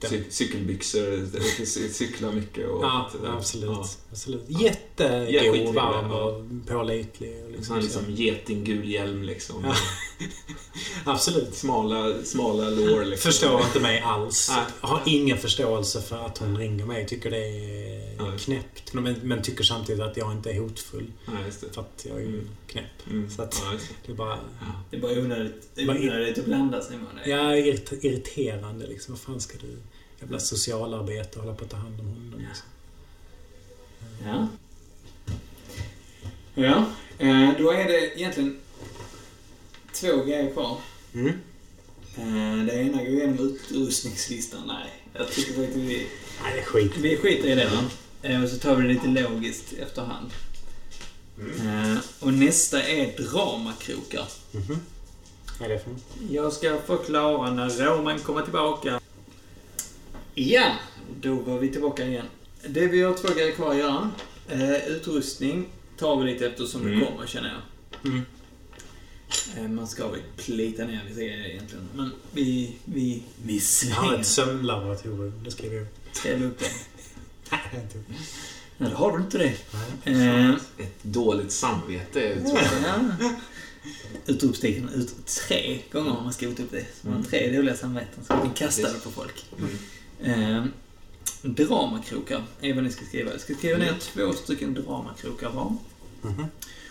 Cy- cykelbyxor, cy- cyklar mycket och... Ja, absolut. Ja. absolut. Ja, Jättegod, varm ja. och pålitlig. Och En liksom så. liksom getinggul hjälm liksom. Ja. Absolut. Smala, smala lår liksom. Förstår inte mig alls. Har ingen förståelse för att hon ringer mig. Tycker det är knäppt. Men, men tycker samtidigt att jag inte är hotfull. Det. För att jag är ju Mm. knäpp. Mm. Så att- Ja, det. Det är bara... Det är bara onödigt, att blanda sig med det. Jag är irrit- irriterande liksom. Vad fan ska du... Jävla socialarbetare hålla på att ta hand om honom. Liksom. Ja. Ja, eh, då är det egentligen två grejer kvar. Mm. Eh, Det ena går igenom utrustningslistan. Nej, jag tycker faktiskt vi, Nej, det är skit. vi skiter i det. va? Eh, Och så tar vi det lite logiskt efterhand. Eh, Och nästa är dramakrokar. Mhm. Vad är det för något? Jag ska förklara när Roman kommer tillbaka. Ja, då var vi tillbaka igen. Det vi har två grejer kvar att göra. Eh, utrustning tar vi lite eftersom Mm. det kommer, känner jag. Mm. Eh, man ska väl plita ner vissa grejer egentligen. Men vi, vi, vi Jag har svänger. ett sömnlaboratorium. Det skriver jag upp. Skriv upp det. Nej, det är har du inte det. Nej. Eh, Ett dåligt samvete, ja. Utropstecken ut tre gånger om man ska ut upp det. Så man har tre dåliga samveten. Så man kan kasta det på folk. Eh, dramakrokar är vad ni ska skriva. Jag ska skriva ner två stycken dramakrokar var. Mhm.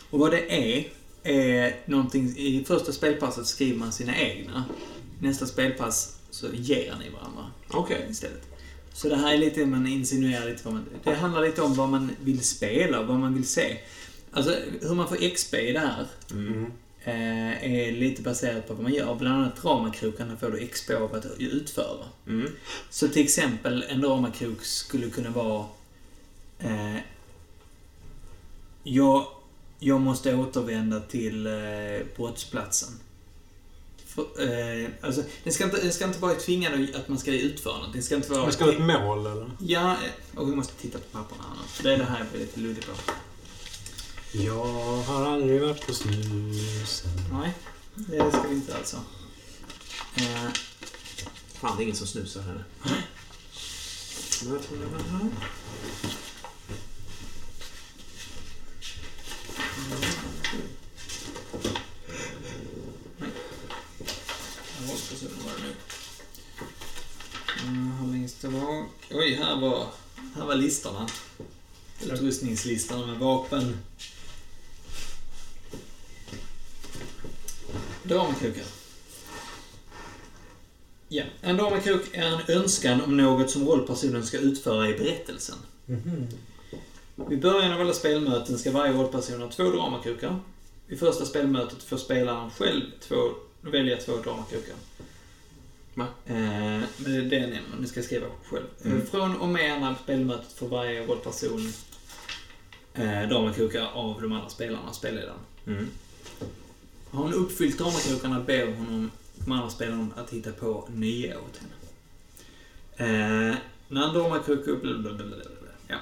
Och vad det är, är någonting... I första spelpasset skriver man sina egna. nästa spelpass så ger ni varandra Okej. istället. Så det här är lite, man insinuerar lite vad man... Det handlar lite om vad man vill spela vad man vill se. Alltså, hur man får XP i det här Mm. Eh, är lite baserat på vad man gör. Bland annat dramakrokarna får du av att utföra. Mm. Så till exempel, en dramakrok skulle kunna vara... Eh, jag, jag måste återvända till eh, brottsplatsen. För, eh, alltså, det, ska inte, det ska inte vara tvingande att man ska utföra något. Det ska inte vara... Det ska vara ett mål, eller? Ja, eh, och vi måste titta på papperna här nu. Det är det här jag blir lite luddig på. Jag har aldrig varit på snusen. Nej, det ska vi inte alltså. Eh, Fan, det är ingen som snusar här. Bak. Oj, här var, här var listorna. Utrustningslistorna med vapen. Dramakrokar. Ja, en dramakrok är en önskan om något som rollpersonen ska utföra i berättelsen. Vid början av alla spelmöten ska varje rollperson ha två dramakrokar. Vid första spelmötet får spelaren själv två, välja två dramakrokar. Va? Eh, men det är man, ni ska skriva själv. Mm. Från och med andra spelmötet får varje rollperson eh, dramakrokar av de andra spelarna, spelledaren. Mm. Har hon uppfyllt dramakrokarna ber honom de andra spelarna att hitta på nya åt henne. Eh, när en dramakrok... Ja.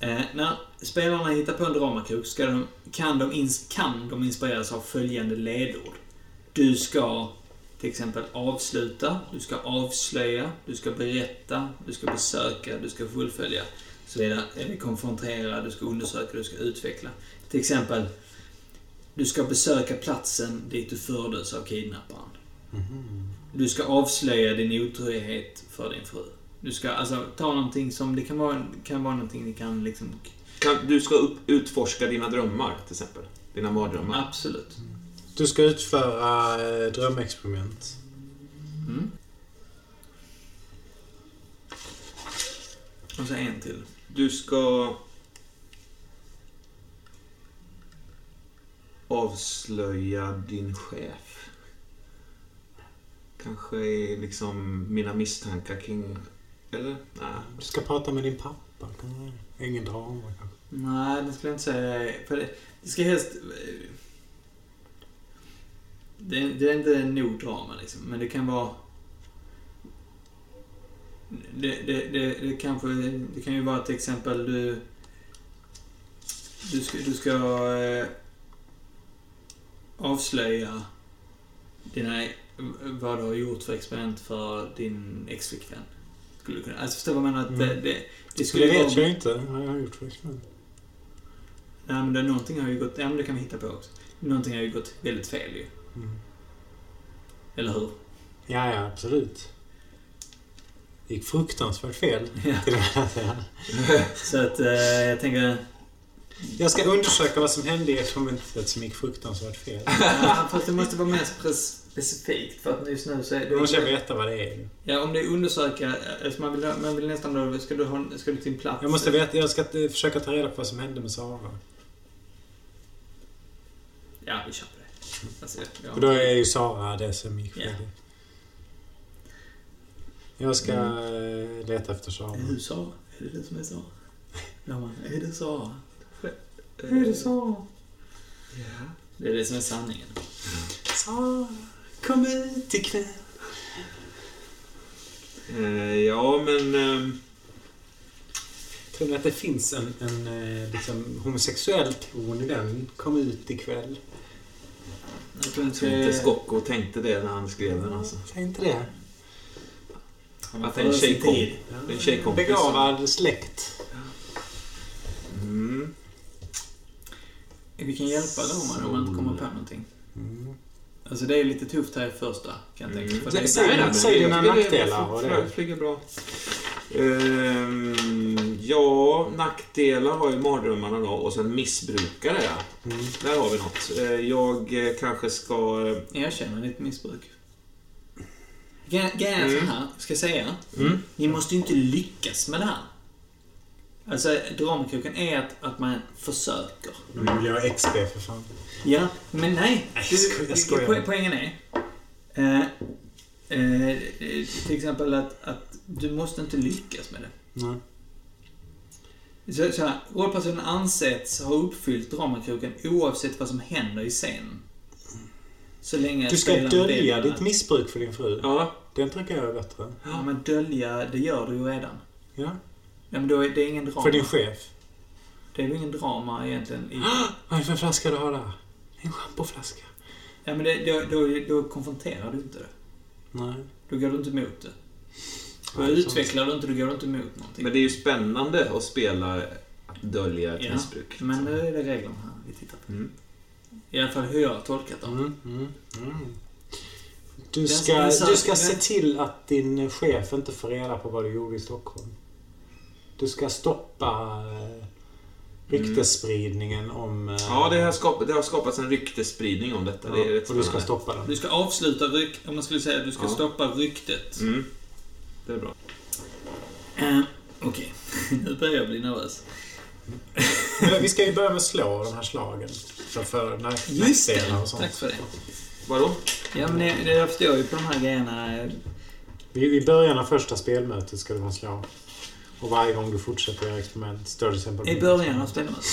Eh, när spelarna hittar på en dramakrok ska de, kan, de ins, kan de inspireras av följande ledord. Du ska till exempel avsluta, du ska avslöja, du ska berätta, du ska besöka, du ska fullfölja. Så vidare. Eller konfrontera, du ska undersöka, du ska utveckla. Till exempel, du ska besöka platsen dit du fördes av kidnapparen. Du ska avslöja din otrohet för din fru. Du ska alltså ta någonting som, det kan vara, kan vara någonting ni kan liksom... Kan, du ska upp, utforska dina drömmar, till exempel. Dina mardrömmar. Absolut. Du ska utföra eh, drömexperiment. Mm. Och så en till. Du ska... Avslöja din chef. Kanske är liksom mina misstankar kring... Eller? Nej. Du ska prata med din pappa. Ingen drama kanske. Nej, det skulle jag inte säga. För det, det ska helst... Det, det är inte nog drama liksom, men det kan vara... Det, det, det, det kanske... Det kan ju vara till exempel du... Du ska, du ska eh, avslöja dina, vad du har gjort för experiment för din exflickvän. Skulle du kunna... Alltså förstår du vad jag menar? Att det, Mm. det, det Det skulle vet vara... jag inte vad jag har gjort för experiment. Nej, men det, någonting har ju gått... Ja, men det kan vi hitta på också. Någonting har ju gått väldigt fel ju. Mm. Eller hur? Ja, ja, absolut. Det gick fruktansvärt fel. Ja. Till och med att säga. Så att eh, jag tänker... Jag ska undersöka vad som hände i experimentet som gick fruktansvärt fel. Ja, fast det måste vara mer spec- specifikt för att just nu så är det... Då måste jag veta vad det är. Ja, om det är undersöka... Alltså man, vill, man vill nästan då... Ska du, ha, ska du till en plats? Jag måste veta, jag ska eh, försöka ta reda på vad som hände med Sara. Ja, vi kör på det. Alltså, ja. För då är ju Sara det som gick fel. Ja. Jag ska eh, leta efter Sara. Är du Sara? Är det du som är Sara? Ja, man, är det Sara? Är det Sara? Ja. Det är det som är sanningen. Sara, kom ut ikväll. Eh, ja, men... ehm, Tror ni att det finns en, en eh, liksom, homosexuell ton i den? Kom ut ikväll. Jag tror Jag tror inte Skocko tänkte det när han skrev den alltså. Säg inte det. Att det är en sin tjejkom- tjejkompis. Begåvad släkt. Mm. Vi kan hjälpa Roman om man inte kommer på någonting. Mm. Alltså det är lite tufft här i första, kan jag tänka Mm. för Säg- dina nackdelar och det. Flyger bra. Ehm, ja, nackdelar har ju mardrömmarna då och sen missbrukare. Ja. Mm. Där har vi något. Eh, jag eh, kanske ska... Erkänner ditt missbruk. Gre- Grejen är så här, ska jag säga. Ni måste ju inte lyckas med det här. Alltså, dramakroken är att, att man försöker. Nu vill jag ha XP för fan. Ja, men nej. Jag skojar, jag skojar. po- poängen är... Eh, eh, till exempel att, att du måste inte lyckas med det. Nej. Så, så här, rollpersonen ansätts ha uppfyllt dramakroken oavsett vad som händer i scenen. Så länge Du ska dölja ditt missbruk för din fru. Ja, Den tycker jag är bättre. Ja, men dölja, det gör du ju redan. Ja. Ja, men då är det är ingen drama. För din chef. Det är ju ingen drama egentligen. I, Vad är det för flaska du har där? En schampoflaska. ja, men det, då, då, då konfronterar du inte det. Nej. Då går du inte emot det. Då Nej, utvecklar du inte, då går du inte emot någonting. men det är ju spännande att spela att dölja ett Ja, missbruk. Men nu är det reglerna här vi tittar på. Mm. I alla fall hur jag har tolkat dem. Mm, mm, mm. Du ska, du ska se till att din chef inte får reda på vad du gjorde i Stockholm. Du ska stoppa eh, ryktesspridningen om... eh, Ja, det har, skap, det har skapats en ryktesspridning om detta. det är ja, rätt och du ska spännande. stoppa den. Du ska avsluta ryk... Om man skulle säga att du ska Ja. stoppa ryktet. Mm. Det är bra. Eh, Okej, nu börjar jag bli nervös. Vi ska ju börja med att slå de här slagen. För, för när, Just nackdelar det! och sånt. Tack för det. Vadå? Ja, men det, det, jag förstår ju på de här grejerna. I, början av första spelmötet ska du få slå. Och varje gång du fortsätter göra experiment står det till exempel... I början av spelmötet.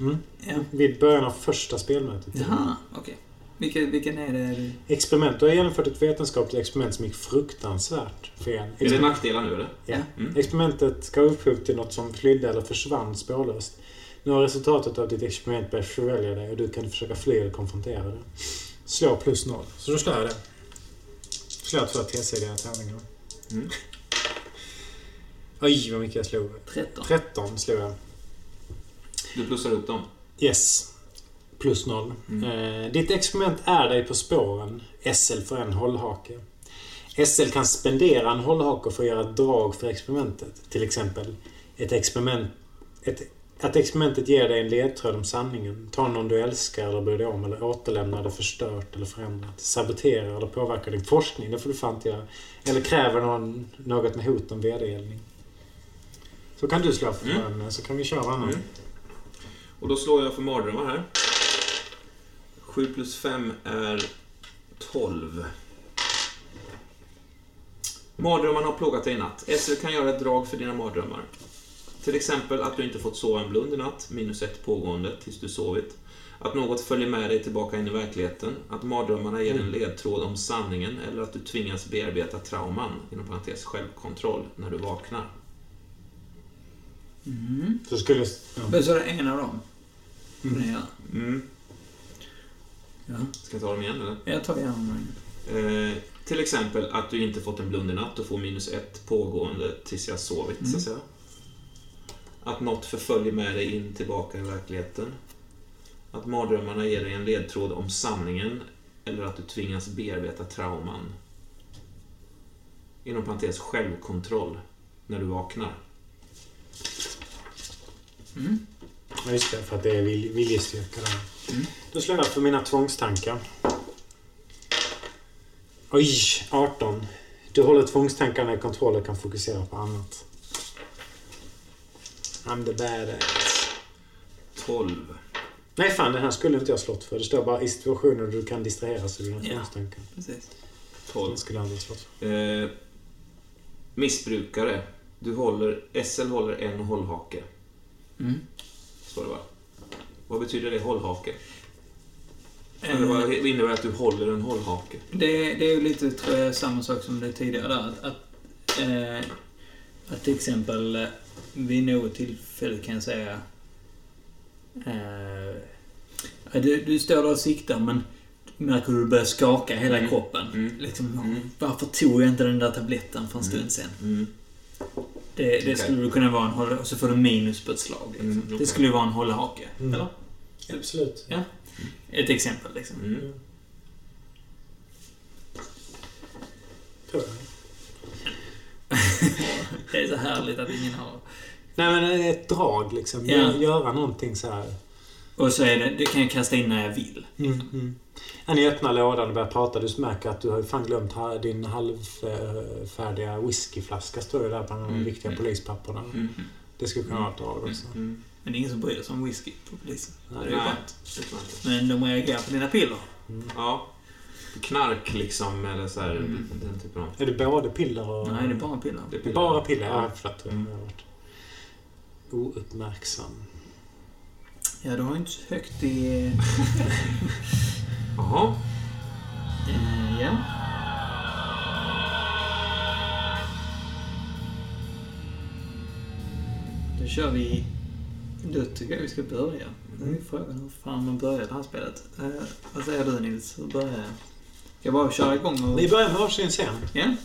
Mm. Ja. Vid början av första spelmötet. Jaha, okej. Vilken, vilken är det? Experiment. Du har genomfört ett vetenskapligt experiment som gick fruktansvärt fel. Är det nackdelar nu eller? ja. Mm. Experimentet gav upphov till något som flydde eller försvann spårlöst. Nu har resultatet av ditt experiment börjat förvälja dig och du kan försöka fly eller konfrontera det. Slå plus noll. Så då slår jag det. Slår två T-sidiga tärningar. Mm. Oj, vad mycket jag slog. 13. 13 slog jag. Du plussar upp dem. Yes. Plus noll. Mm. Eh, ditt experiment är dig på spåren. SL för en hållhake. SL kan spendera en hållhake för att göra ett drag för experimentet. Till exempel ett experiment... Ett, att experimentet ger dig en ledtråd om sanningen. Ta någon du älskar eller bryr dig om eller återlämnar det förstört eller förändrat. Sabotera eller påverkar din forskning. Det får du fan inte göra. Eller kräver någon något med hot om vedergällning. Så kan du slå för Mm. så kan vi köra varannan. Mm. Och då slår jag för mardrömmar här. 7 plus 5 är 12. Mardrömmarna har plågat dig i natt. SL kan göra ett drag för dina mardrömmar. Till exempel att du inte fått sova en blund i natt, minus ett pågående tills du sovit. Att något följer med dig tillbaka in i verkligheten. Att mardrömmarna ger en ledtråd om sanningen eller att du tvingas bearbeta trauman, inom parentes självkontroll, när du vaknar. Mm. Så skulle... Ja. Men så är det en av dem. Mm. Ja. Mm. ja. Ska jag ta dem igen eller? Jag tar gärna den. Eh, till exempel att du inte fått en blund i natt och får minus ett pågående tills jag sovit, så att säga. Att något förföljer med dig in tillbaka i verkligheten. Att mardrömmarna ger dig en ledtråd om sanningen eller att du tvingas bearbeta trauman. Inom parentes självkontroll när du vaknar. Mm. Ja, just det. För att det är vil viljestyrka. Mm. Då slår jag för mina tvångstankar. Oj, 18. Du håller tvångstankarna i kontroll och kan fokusera på annat. I'm the badass. 12. Nej, fan. Den här skulle inte jag slått för. Det står bara i situationer där du kan distraheras av dina Ja. tvångstankar. Precis. 12. Den skulle jag aldrig ha slått för. Eh, missbrukare. Du håller, SL håller en hållhake. Mm. Står det va? Vad betyder det, hållhake? Eh, Eller vad innebär det att du håller en hållhake? Det, det är ju lite, tror jag, samma sak som det tidigare där. Att, att, eh, att till exempel eh, vid något tillfälle kan jag säga... Eh, du, du står där och siktar men märker du börjar skaka hela Mm. kroppen. Mm. Liksom, Mm. Varför tog jag inte den där tabletten för en stund Mm. sen? Det, det Okej. skulle kunna vara en håll... Och så får du minus på ett slag. Liksom. Mm. Det skulle ju vara en hållhake. Mm. Eller? Absolut. Ja. Ett exempel liksom. Mm. Det är så härligt att ingen har... Nej, men ett drag liksom. Ja. Gö- Göra någonting så här. Och så är det, det kan jag kasta in när jag vill. Mm, mm. När ni öppnar lådan och börjar prata, du märker att du har fan glömt din halvfärdiga whiskyflaska står ju där bland de Mm, viktiga mm. polispapperna. Mm. Det skulle kunna vara ett drag också. Mm. Men det är ingen som bryr sig om whisky på polisen. Nej, det är skönt. det tror jag inte. Men de reagerar på dina piller. Ja. Knark liksom, eller så här, Mm. den typen av... Är det både piller och... Nej, det är bara piller. Det är är bara piller? Ja, Ja. förlåt. Mm. Jag har varit ouppmärksam. Ja, du har ju inte så högt i... Jaha. Eh, ja. Då kör vi... Då tycker jag vi ska börja. Nu är frågan hur fan man börjar det här spelet. Eh, vad säger du Nils? Hur börjar jag? Ska jag bara köra igång och... Ni börjar med varsin scen. Ja?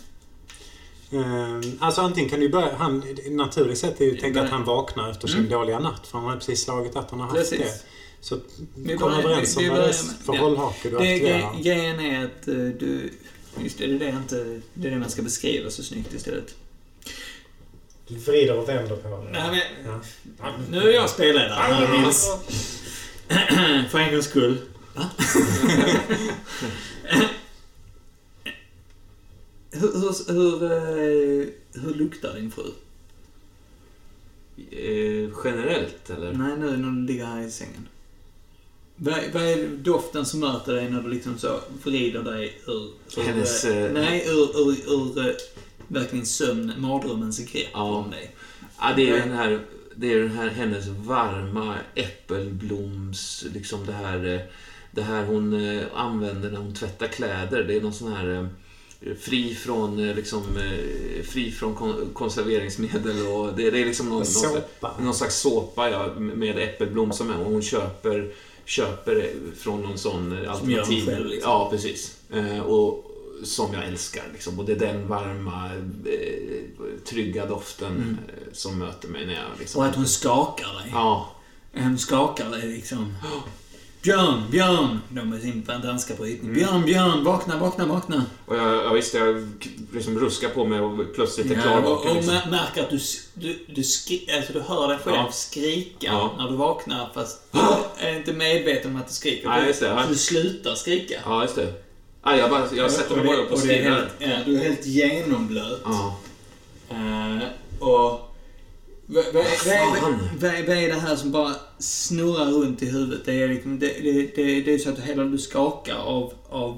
Ehm, alltså antingen kan du börja... Han, naturligt sett är ju att tänka att han vaknar efter sin Mm. dåliga natt. För han har precis slagit att han har haft det. Precis. Så Vi kom börjar- överens om vi- vi vad det är för ja. hållhake du Det, aktiverar. gre- grejen är att eh, du... Just det, det är det, inte, det är det man ska beskriva så snyggt istället. Du vrider och vänder på det. Nej, men, Ja. nu är jag spelledare här, Nils. För en gångs skull. Va? Hur, hur, hur, eh, hur luktar din fru? Eh, generellt, eller? Nej, nu när du ligger här i sängen. Vad, vad är doften som möter dig när du liksom så vrider dig ur... ur Hennes, eh, eh, nej, ur, ur, ur eh, verkligen sömn, mardrömmens grepp Ja. om dig. Ja, det är den här, det är den här hennes varma äppelbloms, liksom det här, det här hon använder när hon tvättar kläder. Det är någon sån här fri från, eh, liksom, eh, fri från kon- konserveringsmedel och det, det är liksom någon, någon, Såpa. någon slags såpa ja, med äppelblom som är, och hon köper, köper från någon sån eh, alternativ. själv, liksom. Ja, precis. Eh, och som jag älskar. Liksom. Och det är den varma, eh, trygga doften Mm. eh, som möter mig när jag... Liksom, Och att hon skakar dig. Ja, Hon skakar dig liksom. Björn, Björn! De med sin danska brytning. Mm. Björn, Björn! Vakna, vakna, vakna! och jag, jag visste, jag liksom ruskar på mig och plötsligt är Ja, klar och, Liksom. mä- märker att du, du, du, skri, alltså du hör dig själv Ja. skrika Ja. när du vaknar fast du är inte medveten om att du skriker. Nej, just det. Ja. Så du slutar skrika. Ja, just det. Ja, jag, bara, jag sätter mig bara upp och och helt, ja, Du är helt genomblöt. Ja. Eh, och... Vad är- det här som bara snurrar runt i huvudet? Det är, liksom, det, det, det, det är så att hela du skakar av, av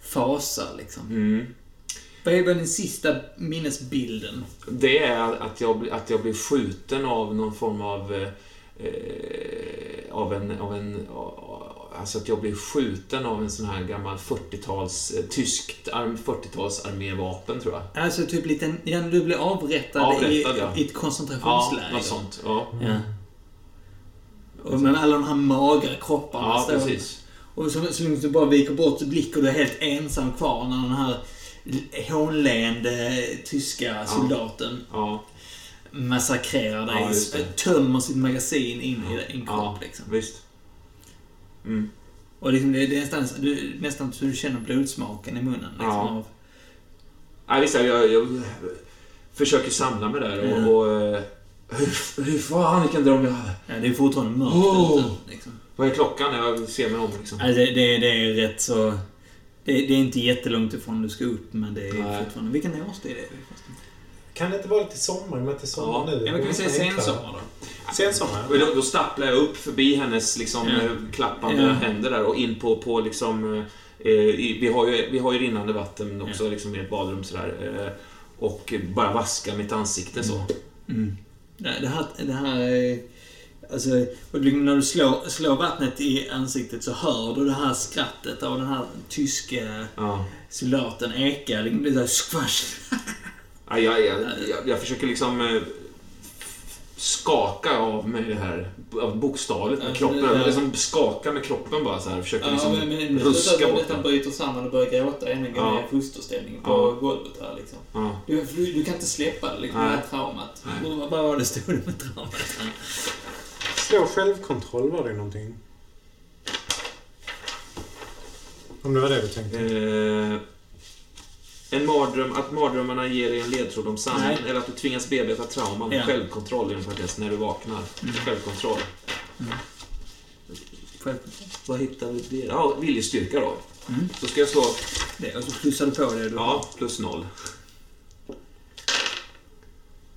fasa liksom. Mm. Vad är den sista minnesbilden? Det är att jag, att jag blir skjuten av någon form av... Eh, eh, av en... Av en alltså att jag blir skjuten av en sån här gammal 40-tals... Eh, tyskt arm, 40-tals armévapen, tror jag. Alltså typ lite... Ja, du blir avrättad, Avrättad, i, ja. i ett Ja, koncentrationsläger. något sånt. Ja, Ja. Och med alla de här magra kropparna ja står- precis. Och så, så långt du bara viker bort blick och du är helt ensam kvar när den här hånleende tyska soldaten Ja, massakrerar dig. Ja, tömmer sitt magasin in i din kropp ja liksom. visst. Mm. Och liksom, det, det är nästan, du, nästan så du känner blodsmaken i munnen. Liksom, Ja. av, Ja, visst, jag, jag, jag försöker samla mig där och... Ja. och eh, hur, hur fan vilken dröm jag hade. ja, det är fortfarande mörkt Oh. ute. Liksom. Vad är klockan när jag ser mig om liksom? Alltså, det, det, det är rätt så... Det, det är inte jättelångt ifrån du ska upp, men det är Nej. fortfarande... Vilken årstid är det? Kan det inte vara lite sommar? Men till sommar Ja. nu. Ja, men kan vi säga sensommar då? Sensommar? Och då, då stapplar jag upp förbi hennes liksom, Ja. eh, klappande Ja. händer där och in på, på liksom... Eh, i, vi, har ju, vi har ju rinnande vatten också liksom, i ett badrum sådär. Eh, och bara vaska mitt ansikte så. Mm. Det, det här... Det här är, alltså, när du slår, slår vattnet i ansiktet så hör du det här skrattet av den här tyska Ja. soldaten eka. Det blir såhär squash. jag, jag, jag, jag försöker liksom eh, skaka av mig det här av bokstavligt med kroppen. Jag liksom skaka med kroppen bara så här. Försöker Ja, liksom men, men ruska bort den. bryter samman och börjar gråta ännu en gång Ja. i fosterställning på Ja. golvet här liksom. Ja. Du, du, du kan inte släppa det, liksom, det här traumat. Vad var det stod med traumat? Slå självkontroll var det någonting. Om det var det du tänkte. Eh, en mardröm, att mardrömmarna ger dig en ledtråd om sanningen Nej. eller att du tvingas bearbeta trauman. Ja. Självkontroll inom parentes, när du vaknar. Mm. Självkontroll. Självkontroll. Vad hittar vi det? Ja, viljestyrka då. Mm. Då ska jag slå... Det, och så plussar du på det du Ja, plus noll.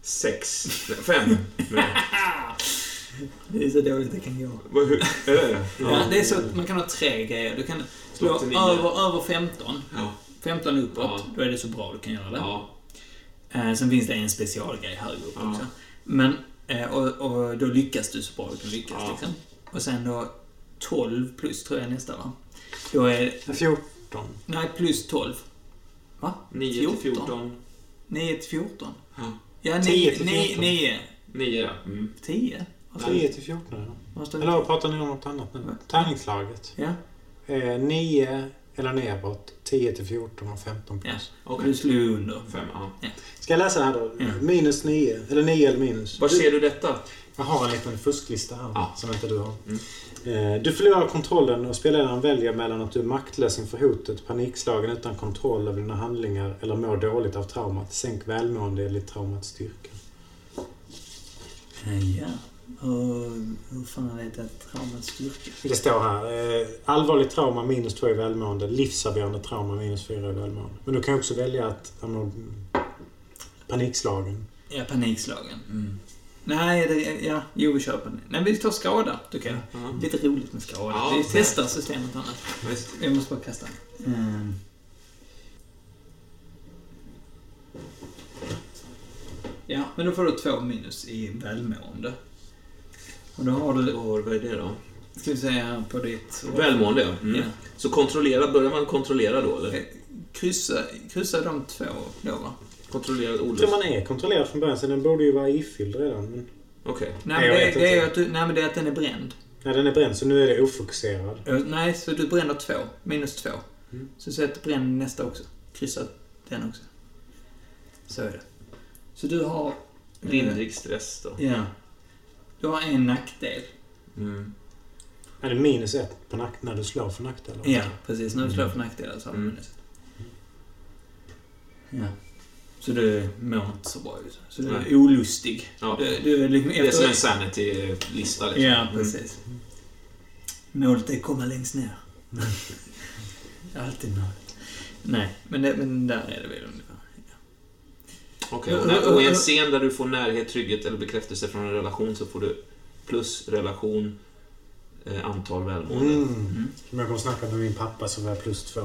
Sex. Fem. Det är så dåligt det kan gå. Vad- hur- Är det Ja, det är så att man kan ha tre grejer. Du kan slå Upp till nio. över, över 15. Ja. 15 uppåt, Ja. då är det så bra du kan göra det. Ja. Eh, sen finns det en specialgrej högre upp Ja. också. Men, eh, och, och då lyckas du så bra du kan lyckas. Ja. Liksom. Och sen då 12 plus tror jag nästa va? Då är 14. Nej, plus 12. Va? 9 till 14. 9 till 14? Ja. Ja, 10 9, till 9, 14. 9. 9, ja. Mm. 10? Vad står det? 10 till 14 eller? Eller pratar ni om något annat nu? Tärningslaget. Ja, Eh, 9 eller neråt. 10 till 14 och 15 plus. ja. Okej. Du slog under. Fem, ja. Ska jag läsa det här då? Ja. Minus 9. Eller 9 eller minus. Var ser du detta? Jag har en liten fusklista här Ja. som inte du har. Mm. Eh, Du förlorar kontrollen och spelledaren väljer mellan att du är maktlös inför hotet, panikslagen utan kontroll över dina handlingar eller mår dåligt av traumat. Sänk välmående enligt traumats styrka. Eh, Ja. Hur, fan vet jag att traumats styrka? Det står här. Eh, allvarligt trauma minus 2 i välmående. Livsavgörande trauma minus 4 i välmående. Men du kan också välja att mår panikslagen. Ja, panikslagen. Mm. Nej, det, ja, jo vi köper den. Nej, vi tar skada, tycker jag. Ja. Lite roligt med skada. Ja, vi det- testar systemet annars. Visst. Jag måste bara kasta. Mm. Ja, men då får du två minus i välmående. Och då har du, Och vad är det då? ska vi säga på ditt... Välmående, ja. Mm. Ja. Så kontrollera, börjar man kontrollera då, eller? Eh, Kryssa, kryssa de två då, va? Kontrollera Jag tror olust? man är kontrollerad från början, så den borde ju vara ifylld redan. Men... Okej. Nej, Nej, men jag det, det är att du, nej, men det är att den är bränd. Nej, den är bränd, så nu är det ofokuserad. Eh, Nej, så du bränner två. Minus två. Mm. Så sätt bränn nästa också. Kryssa den också. Så är det. Så du har... eh, Lindrig stress då. Ja. Du har en nackdel. Mm. Är det minus ett på nack när du slår för nackdel? Ja, precis. När du slår för nackdelar så har du Mm. minus ett. Ja. Så du mår inte så bra ut. Så du är Nej. olustig. Ja. Du, du är liksom Det är som en sanity-lista liksom. Ja, precis. Målet är att komma längst ner. Alltid målet. Nej, men, det, men där är det väl Okej, och, när- och i en scen där du får närhet, trygghet eller bekräftelse från en relation så får du plus relation, eh, antal välmående. Mm. Mm. Om jag kommer snacka med min pappa så var jag plus två.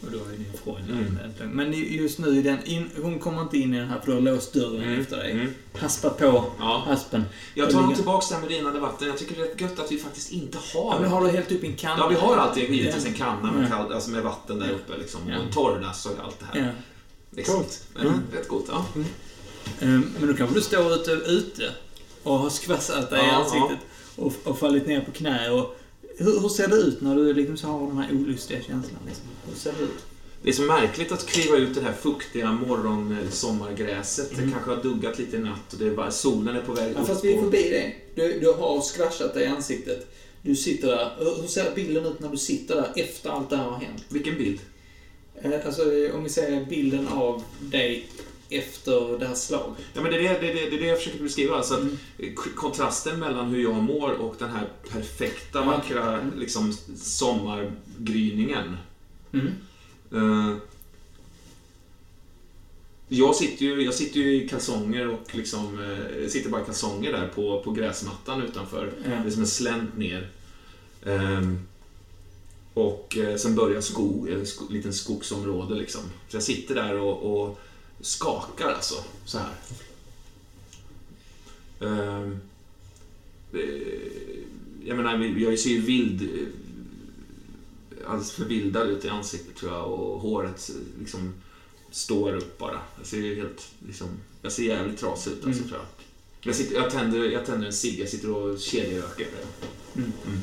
Och då är din fråga. Mm. Men just nu, i den, in, hon kommer inte in i den här för du har låst dörren Mm. efter dig. Mm. Haspa på Ja. haspen. Jag tar tillbaka det här med rinnande vatten. Jag tycker det är rätt gött att vi faktiskt inte har... Ja, men har du hällt upp i en kanna? Ja, vi har alltid givetvis en kanna med, kall, alltså med vatten där uppe liksom. Ja. Och en torrdass och allt det här. Ja. Liksom. Coolt. Men, Mm. Rätt gott, ja. Ehm, Men då kanske du står ute, ute och har skvassat dig i Ja, ansiktet och, och fallit ner på knä. Och, hur, hur ser det ut när du liksom så har den här olustiga känslan? Liksom? Hur ser det ut? Det är så märkligt att kliva ut det här fuktiga morgon eller sommargräset. Det kanske har duggat lite i natt och det är bara, solen är på väg Ja, upp. fast vi är förbi det. Du, du har squashat dig i ansiktet. Du sitter där. Hur hur ser bilden ut när du sitter där efter allt det här har hänt? Vilken bild? Eh, Alltså, om vi säger bilden av dig efter det här slaget. Ja, men det, är det, det, är det, jag försöker beskriva. Alltså att Mm. kontrasten mellan hur jag mår och den här perfekta, Ja. vackra liksom, sommargryningen. Mm. Eh, jag, sitter ju, jag sitter ju i kalsonger och liksom, eh, sitter bara i kalsonger där på, på gräsmattan utanför. Ja. Det är som en slänt ner. Ehm, och eh, sen börjar skog, en sko, liten skogsområde liksom. Så jag sitter där och, och skakar alltså, så här. Ehm, eh, jag menar, jag ser ju vild, eh, alldeles förvildad ut i ansiktet tror jag och håret eh, liksom står upp bara. Jag ser ju helt, liksom, jag ser jävligt trasig ut alltså, Mm. tror jag. Jag, sitter, jag, tänder, jag tänder en cigg, jag sitter och kedjeröker. Mm. Mm.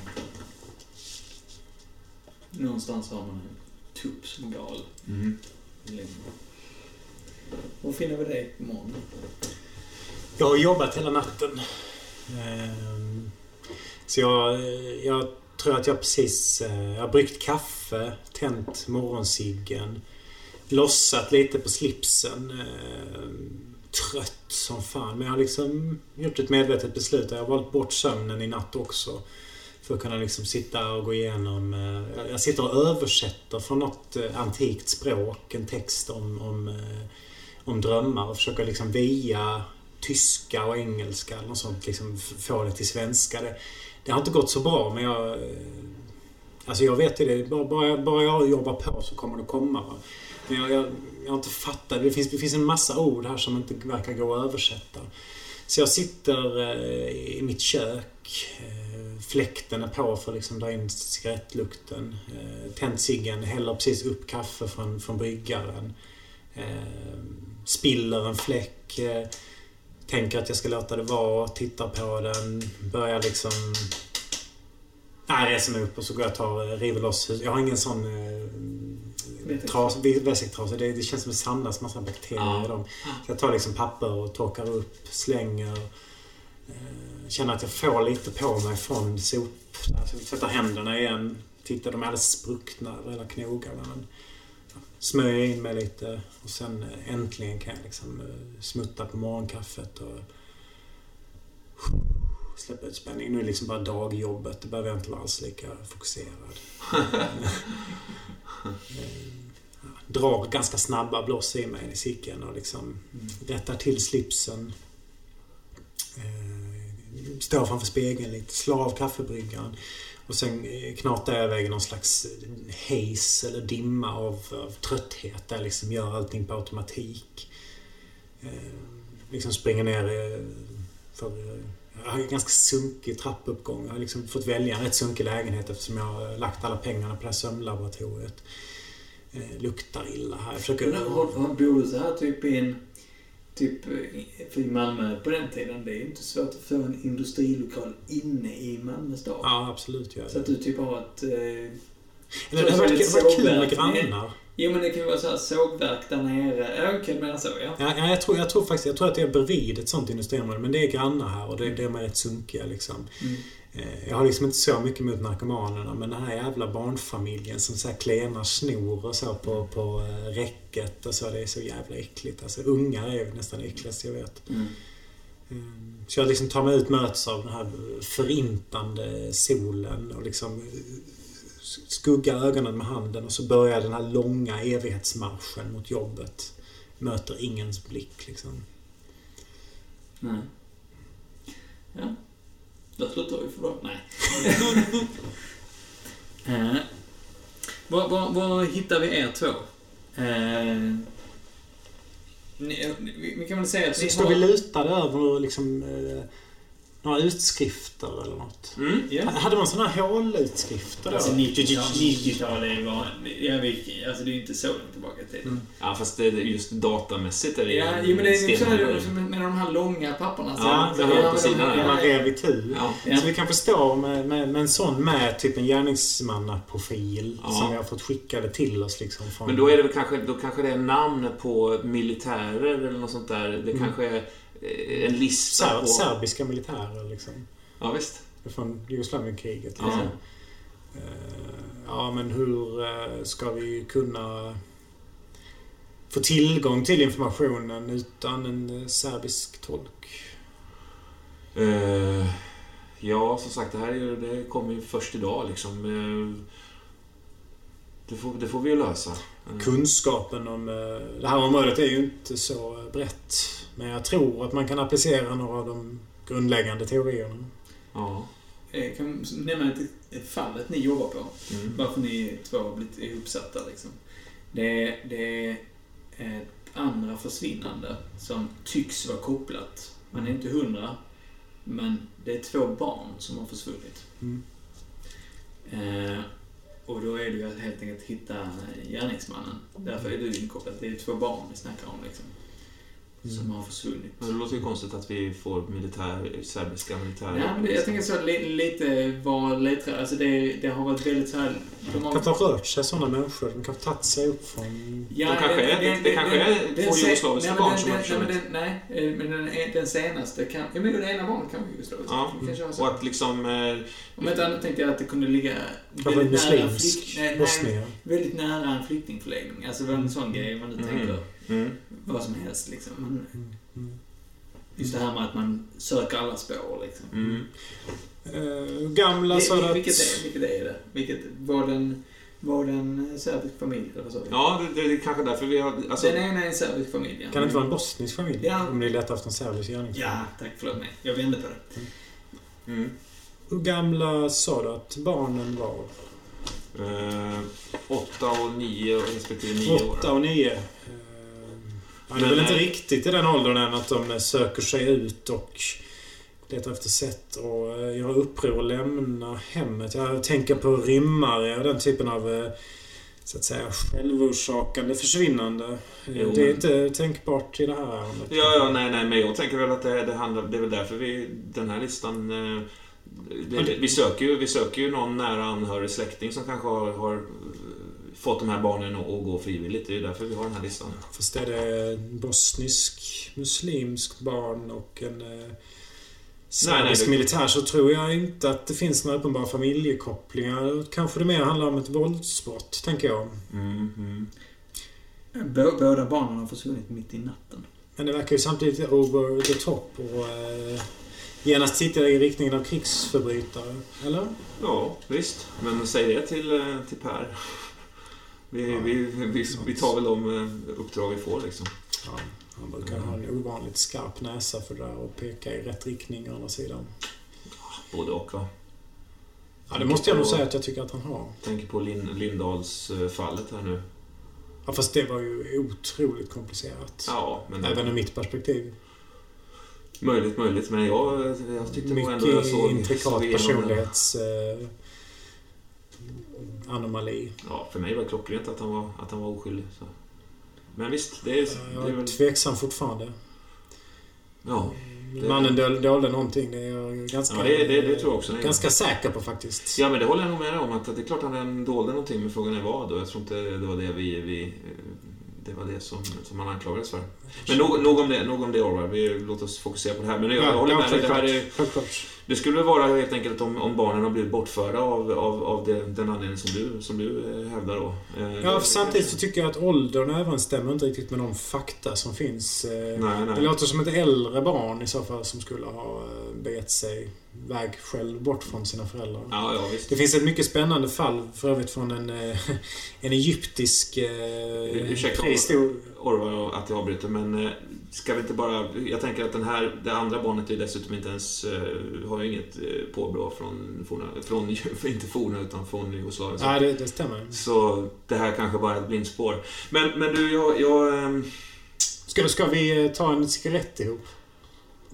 Någonstans har man en tupp som gal. Mm. Var finner vi dig imorgon? Jag har jobbat hela natten. Ehm, Så jag, jag tror att jag precis... eh, Jag har bryggt kaffe, tänt morgonsiggen, lossat lite på slipsen. ehm, Trött som fan. Men jag har liksom gjort ett medvetet beslut. Jag har valt bort sömnen i natt också. För att kunna liksom sitta och gå igenom... Eh, jag sitter och översätter från något eh, antikt språk en text om, om, eh, om drömmar och försöker liksom via tyska och engelska eller något sånt liksom få det till svenska. Det, det har inte gått så bra men jag... Alltså jag vet ju det. Bara, bara, bara jag jobbar på så kommer det komma. Men jag, jag, jag har inte fattat. Det finns, det finns en massa ord här som inte verkar gå att översätta. Så jag sitter i mitt kök. Fläkten är på för att liksom dra in cigarettlukten. Eh, tänt ciggen, häller precis upp kaffe från, från bryggaren. Eh, spiller en fläck. Eh, tänker att jag ska låta det vara. Tittar på den. Börjar liksom... Nej, reser mig upp och så går jag och tar, river loss. Jag har ingen sån... Tras. Det, det känns som det samlas massa bakterier i dem. Så jag tar liksom papper och torkar upp, slänger. Eh, känner att jag får lite på mig från sop. Alltså, tvättar händerna igen. Tittar, de är alldeles spruckna hela knogarna. Men, smörjer in mig lite och sen eh, äntligen kan jag liksom eh, smutta på morgonkaffet och släppa ut spänning. Nu är det liksom bara dagjobbet. Det behöver jag inte vara alls lika fokuserad. Eh, drar ganska snabba blås i mig i cykeln och liksom rättar till slipsen. Står framför spegeln lite, slår av kaffebryggaren. Och sen eh, knatar jag iväg i någon slags eh, haze eller dimma av, av trötthet där jag liksom gör allting på automatik. Eh, liksom springer ner för... Eh, jag har en ganska sunkig trappuppgång. Jag har liksom fått välja en rätt sunkig lägenhet eftersom jag har lagt alla pengarna på det här sömnlaboratoriet. Eh, luktar illa här. Jag försöker... Men har, har, bor du så här typ i en... Typ, eh, för i Malmö på den tiden, det är ju inte svårt att få en industrilokal inne i Malmö stad. Ja, absolut. Jag... Så att du typ har ett... Eh, Eller det hade varit, kul med grannar. jo men det kan ju vara så här sågverk där nere. Ja, okej, men så ja. Ja, ja, jag, tror, jag, tror faktiskt, jag tror att det är bredvid ett sånt industriområde. Men det är grannar här och det, det är med rätt sunkiga liksom. Mm. Eh, Jag har liksom inte så mycket mot narkomanerna men den här jävla barnfamiljen som så här klenar snor och så på, på eh, räcket och så. Det är så jävla äckligt. Alltså ungar är ju nästan det äckligaste jag vet. Mm. Eh, Så jag liksom tar mig ut möts av den här förintande solen och liksom skuggar ögonen med handen och så börjar den här långa evighetsmarschen mot jobbet. Möter ingens blick liksom. Nej. Ja. Då slutar vi för då. Nej. eh, var, var, var hittar vi er två? Eh, ni, vi, vi kan väl säga att Så ni står har... vi lutade över liksom, eh, några utskrifter eller något. Mm. Ja. Hade man såna här hålutskrifter då? Alltså 90-tal är ju bara... Ja, vi, alltså det är ju inte så långt tillbaka i tiden. Mm. Ja, fast det, just datamässigt är det Ja, jo, men det är ju så här, med de här långa papperna. Ja, så, det har på sidan. När man ja, rev itu. Ja. Ja. Så vi kan förstå med, med, med en sån med typ en gärningsmannaprofil Ja. som vi har fått skickade till oss liksom från... Men då är det väl kanske, då kanske det är namn på militärer eller något sånt där. Det Mm. kanske är en lista Ser, på... serbiska militärer liksom. Ja, visst. Från Jugoslavienkriget. Liksom. Eh, Ja, men hur eh, ska vi kunna få tillgång till informationen utan en eh, serbisk tolk? Eh, ja, som sagt, det här är det kommer ju först idag liksom. Eh, det, får, det får vi ju lösa. Eh, Kunskapen om eh, det här området är ju inte så brett. Men jag tror att man kan applicera några av de grundläggande teorierna. Ja. Jag kan nämna ett, fallet ni jobbar på. Mm. Varför ni två har blivit ihopsatta liksom. Det, är- det är ett andra försvinnande som tycks vara kopplat. Man är inte hundra. Men det är två barn som har försvunnit. Mm. Eh, och då är det ju helt enkelt att hitta gärningsmannen. Därför är du inkopplad. Det är två barn vi snackar om liksom. Som har försvunnit. Men det låter ju konstigt att vi får militär, serbiska militär... Ja, men det, jag tänker så li, lite vad ledtråd... Alltså det, det har varit väldigt så här... De Det har, kan inte ha rört sig sådana människor. De kan ha tagit sig upp från... Ja, De kanske är- det- det kanske är två jugoslaviska barn den- som har den- nej, men försvunnit. den- Nej, eh, men den, den senaste kan... Ja, men det ena barnet kan vara jugoslaviskt. Ja, Det kanske var så. Och att liksom... Eh, Om inte annat tänkte jag att det kunde ligga Kanske en väldigt nära, en muslimsk flykt, nej, nej, bosnier. väldigt nära en flyktingförläggning. Alltså det var en sån grej man nu Mm. tänker. Mm. Vad som helst liksom. Men, Mm. Just det här med att man söker alla spår liksom. Mm. Uh, gamla Det- sa att... vilket, är, vilket är det? Vilket, var den, var den serbisk familj eller så? Ja, det, det är kanske därför vi har... Alltså, Den ena är en serbisk familj, ja. Kan det inte vara en bosnisk familj? Ja. Om ni letar efter en serbisk gärningsman. Ja, tack. Förlåt mig. Jag vände på det. mm. Hur gamla sa du att barnen var? Eh, åtta och nio respektive nio år. Åtta och nio. Ja, det är Men, väl inte riktigt i den åldern än att de söker sig ut och letar efter sätt och eh, göra uppror och lämna hemmet. Jag tänker på rimmare och den typen av eh, så att säga självorsakande försvinnande. Jo, Det är men- inte tänkbart i det här ärendet. Ja, ja, nej, nej, men jag tänker väl att det, det handlar... Det är väl därför vi... Den här listan... eh, Det, vi, söker ju, vi söker ju någon nära anhörig släkting som kanske har, har fått de här barnen att, att gå frivilligt. Det är ju därför vi har den här listan. Fast är det bosnisk muslimsk barn och en eh, serbisk militär så tror jag inte att det finns några uppenbara familjekopplingar. Kanske det mer handlar om ett våldsbrott, tänker jag. Mm, mm. Bå- Båda barnen har försvunnit mitt i natten. Men det verkar ju samtidigt over the top och eh, genast titta i riktningen av krigsförbrytare. Eller? Ja, visst. Men säg det till, eh, till Per. Vi, Ja, vi, vi, vi tar väl de eh, uppdrag vi får liksom. Ja, han brukar ha en ovanligt skarp näsa för det där och peka i rätt riktning å andra sidan. Både och va. Ja, det måste jag nog säga att jag tycker att han har. Tänker på Lin, Lindahls eh, fallet här nu. Ja, fast det var ju otroligt komplicerat. Ja, men det, Även ur mitt perspektiv. Möjligt, möjligt. Men jag, jag tyckte nog ändå jag Mycket såg... intrikat såg igenom det. personlighets... Eh, anomali. Ja, för mig var det klockrent att han var, att han var oskyldig. Så. Men visst, det är, Jag är väl... tveksam fortfarande. Ja, Det- Mannen döl- dolde någonting. Det är jag ganska, ja det, det, det tror jag också. ganska säker på faktiskt. Ja, men det håller jag nog med om. Att det är klart att han dolde någonting, men frågan är vad. Och jag tror inte det var det vi... vi det var det som, som han anklagades för. Men nog, nog om det, nog om det Orvar. Vi Låt oss fokusera på det här. Men jag, jag håller med dig. Det, här är, Självklart. Det skulle vara helt enkelt om, om barnen har blivit bortförda av, av, av det, den anledning som du, som du eh, hävdar då. Eh, Ja, samtidigt så tycker jag att åldern överensstämmer inte riktigt med de fakta som finns. Eh, Nej, nej. Det låter som ett äldre barn i så fall som skulle ha begett sig väg själv bort från sina föräldrar. Ja, ja, visst. Det finns ett mycket spännande fall för övrigt från en, eh, en egyptisk eh, Ursäkta, Orvar att jag avbryter, men eh, ska vi inte bara... Jag tänker att den här, det andra barnet är dessutom inte ens... Har ju inget påbrå från forna... Från, inte forna, utan från Jugoslavien. Ja, det, det stämmer. Så det här kanske bara är ett blindspår. Men, men du, jag... jag ehm, Ska, ska vi ta en cigarett ihop?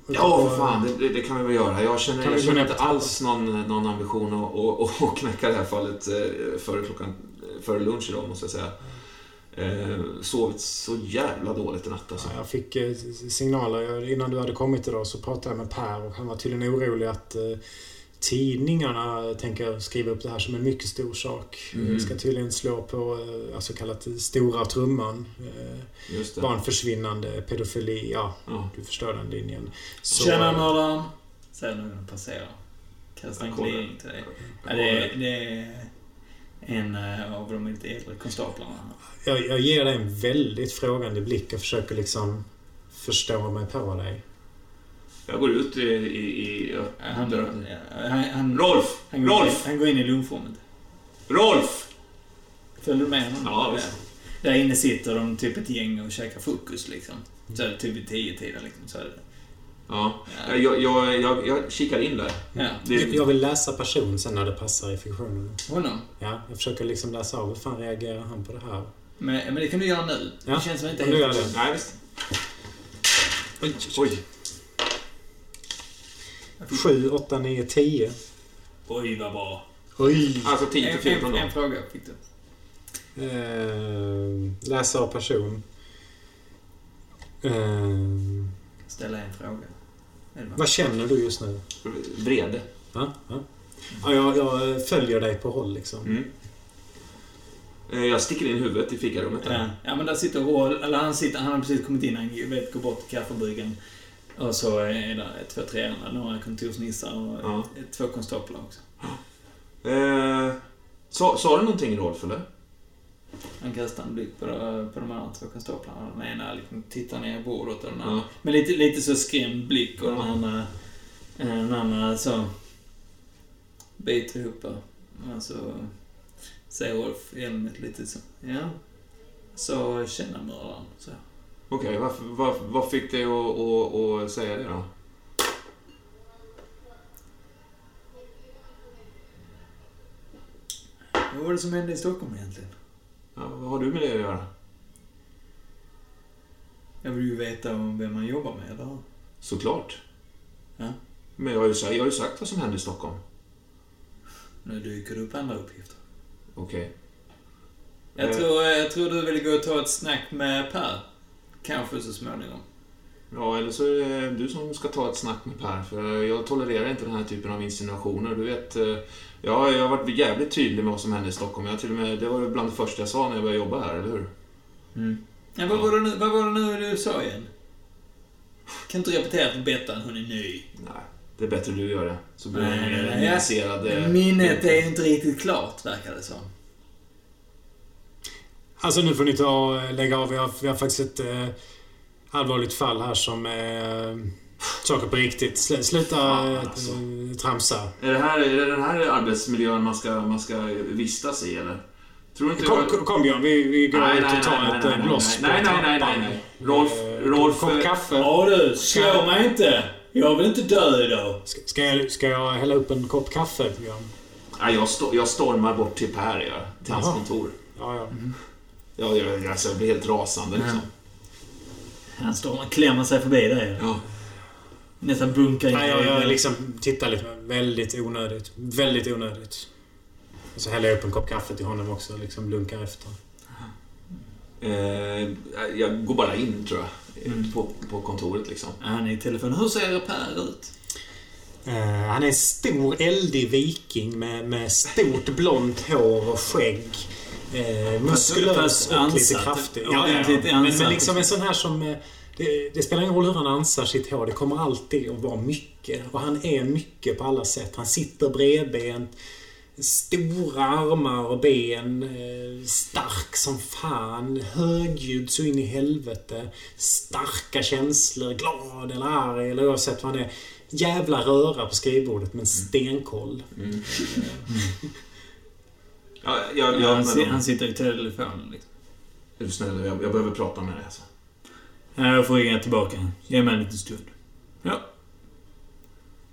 Ja, för fan. Det, det, kan vi väl göra. Jag känner, jag känner inte alls någon, någon ambition att, att, att knäcka det här fallet eh, före klockan... Före lunch idag, måste jag säga. Eh, sovit så jävla dåligt i natt alltså. Ja, jag fick eh, signaler. Innan du hade kommit idag så pratade jag med Per och han var tydligen orolig att eh, tidningarna tänker skriva upp det här som en mycket stor sak. Mm. Det ska tydligen slå på eh, så kallat stora trumman. Eh, Just det. barnförsvinnande, pedofili, ja, Ja. du förstår den linjen. Så, Tjena mördaren! Säger någon passerar. Kastar en gliring till dig. Ja, det, är, det är en eh, av de lite äldre konstaplarna. jag, jag ger dig en väldigt frågande blick och försöker liksom förstå mig på dig. Jag går ut i... i, i Han, han, han, Rolf! han, går in, Rolf! han går in i lunchrummet. Rolf! Följer du med honom? Ja, visst. Där inne sitter de typ ett gäng och käkar frukost liksom. Så är det typ vid tio tiden liksom. Så är det. Ja. Ja. Jag, jag, jag, jag kikar in där. Ja. Det, Jag vill läsa person sen när det passar i fiktionen. Honom. Ja, jag försöker liksom läsa av hur fan reagerar han på det här. Men, men det kan du göra nu. Ja, Det känns väl inte helt... Nej, visst. Oj. Oj. 7, 8, 9, 10. Oj, vad bra. Oj! Alltså 10 En, till 14 en, då. en fråga fick du. Eh, läsa av person. Eh, Ställa en fråga. Bra? vad känner du just nu? Vrede. Ja, ja. ja jag, jag följer dig på håll liksom. Mm. Eh, Jag sticker in huvudet i fikarummet där. Ja, ja, men där sitter Roald, eller han sitter, han har precis kommit in, han vet, går bort till kaffebryggan. Och så är det två, tre andra, några kontorsnissar och Ja. två konstaplar också. Eh, sa, sa du någonting Rolf, eller? Han kastar en blick på, de- på de andra två konstaplarna. Den ena liksom tittar ner i bordet och den andra... Ja. Med lite, lite så skrämd blick och den andra... eh, Den andra så... Biter ihop och så... Säger Rolf Elmet lite så... Ja. Så känner mördaren. Så. Okej, varför- vad, vad fick dig att, att, att säga det då? Vad var det som hände i Stockholm egentligen? Ja, vad har du med det att göra? Jag vill ju veta om vem man jobbar med, eller? Såklart. Ja. Men jag har, ju sagt, jag har ju sagt vad som hände i Stockholm. Nu dyker det upp andra uppgifter. Okej. Jag, Eh. tror, jag tror du vill gå och ta ett snack med Per. Kanske så småningom. Ja, eller så är det du som ska ta ett snack med Per, för jag tolererar inte den här typen av insinuationer. Du vet, eh, jag har, jag har varit jävligt tydlig med vad som hände i Stockholm. Jag till och med, det var bland det första jag sa när jag började jobba här, eller hur? Ja, vad, var det nu, vad var det nu du sa igen? Kan inte repetera för Bettan, hon är ny. Nej, det är bättre du gör det. Så blir en mer nyanserad... eh, Minnet är inte riktigt klart, verkar det som. Alltså nu får ni ta lägga av. Vi har, vi har faktiskt ett eh, allvarligt fall här som är eh, saker på riktigt. Sl, sluta Fan, eh, alltså. tramsa. Är det, här, är det den här arbetsmiljön man ska, man ska vistas i, eller? Tror inte Kom, jag- kom, Björn, vi, vi går Nej, ut och tar nej, ett nej, eh, bloss på nej, nej, nej, nej, nej. Rolf- Eh, Rolf- Kopp kaffe. Ja du, slå mig inte! Jag vill inte dö idag. Ska, ska, jag, ska jag hälla upp en kopp kaffe, Björn? Nej, jag, sto- jag stormar bort till Per, jag, till hans kontor. Ja, ja. Jag, jag, alltså, jag blir helt rasande liksom. Han står och klämmer sig förbi dig. Ja. Nästan bunkar in Nej, i jag, jag liksom tittar lite. Väldigt onödigt. Väldigt onödigt. Och så häller jag upp en kopp kaffe till honom också. Liksom lunkar efter. Eh, jag går bara in, tror jag. På, på kontoret liksom. Han är i telefon. Hur ser Per ut? Eh, han är en stor eldig viking med, med stort blont hår och skägg. Eh, muskulös fast och lite kraftig. Ordentligt Men, men ansatt. liksom en sån här som... eh, Det, det spelar ingen roll hur han ansar sitt hår. Det kommer alltid att vara mycket. Och han är mycket på alla sätt. Han sitter bredbent. Stora armar och ben. eh, Stark som fan. Högljudd så in i helvete. Starka känslor. Glad eller arg eller oavsett vad han är. Jävla röra på skrivbordet men stenkoll. Ja, jag, jag, Ja, han, si- han sitter i telefonen liksom. är du snäll, jag, jag behöver prata med dig. Alltså. Ja, jag får ringa tillbaka. Ge mig en liten stund. Ja.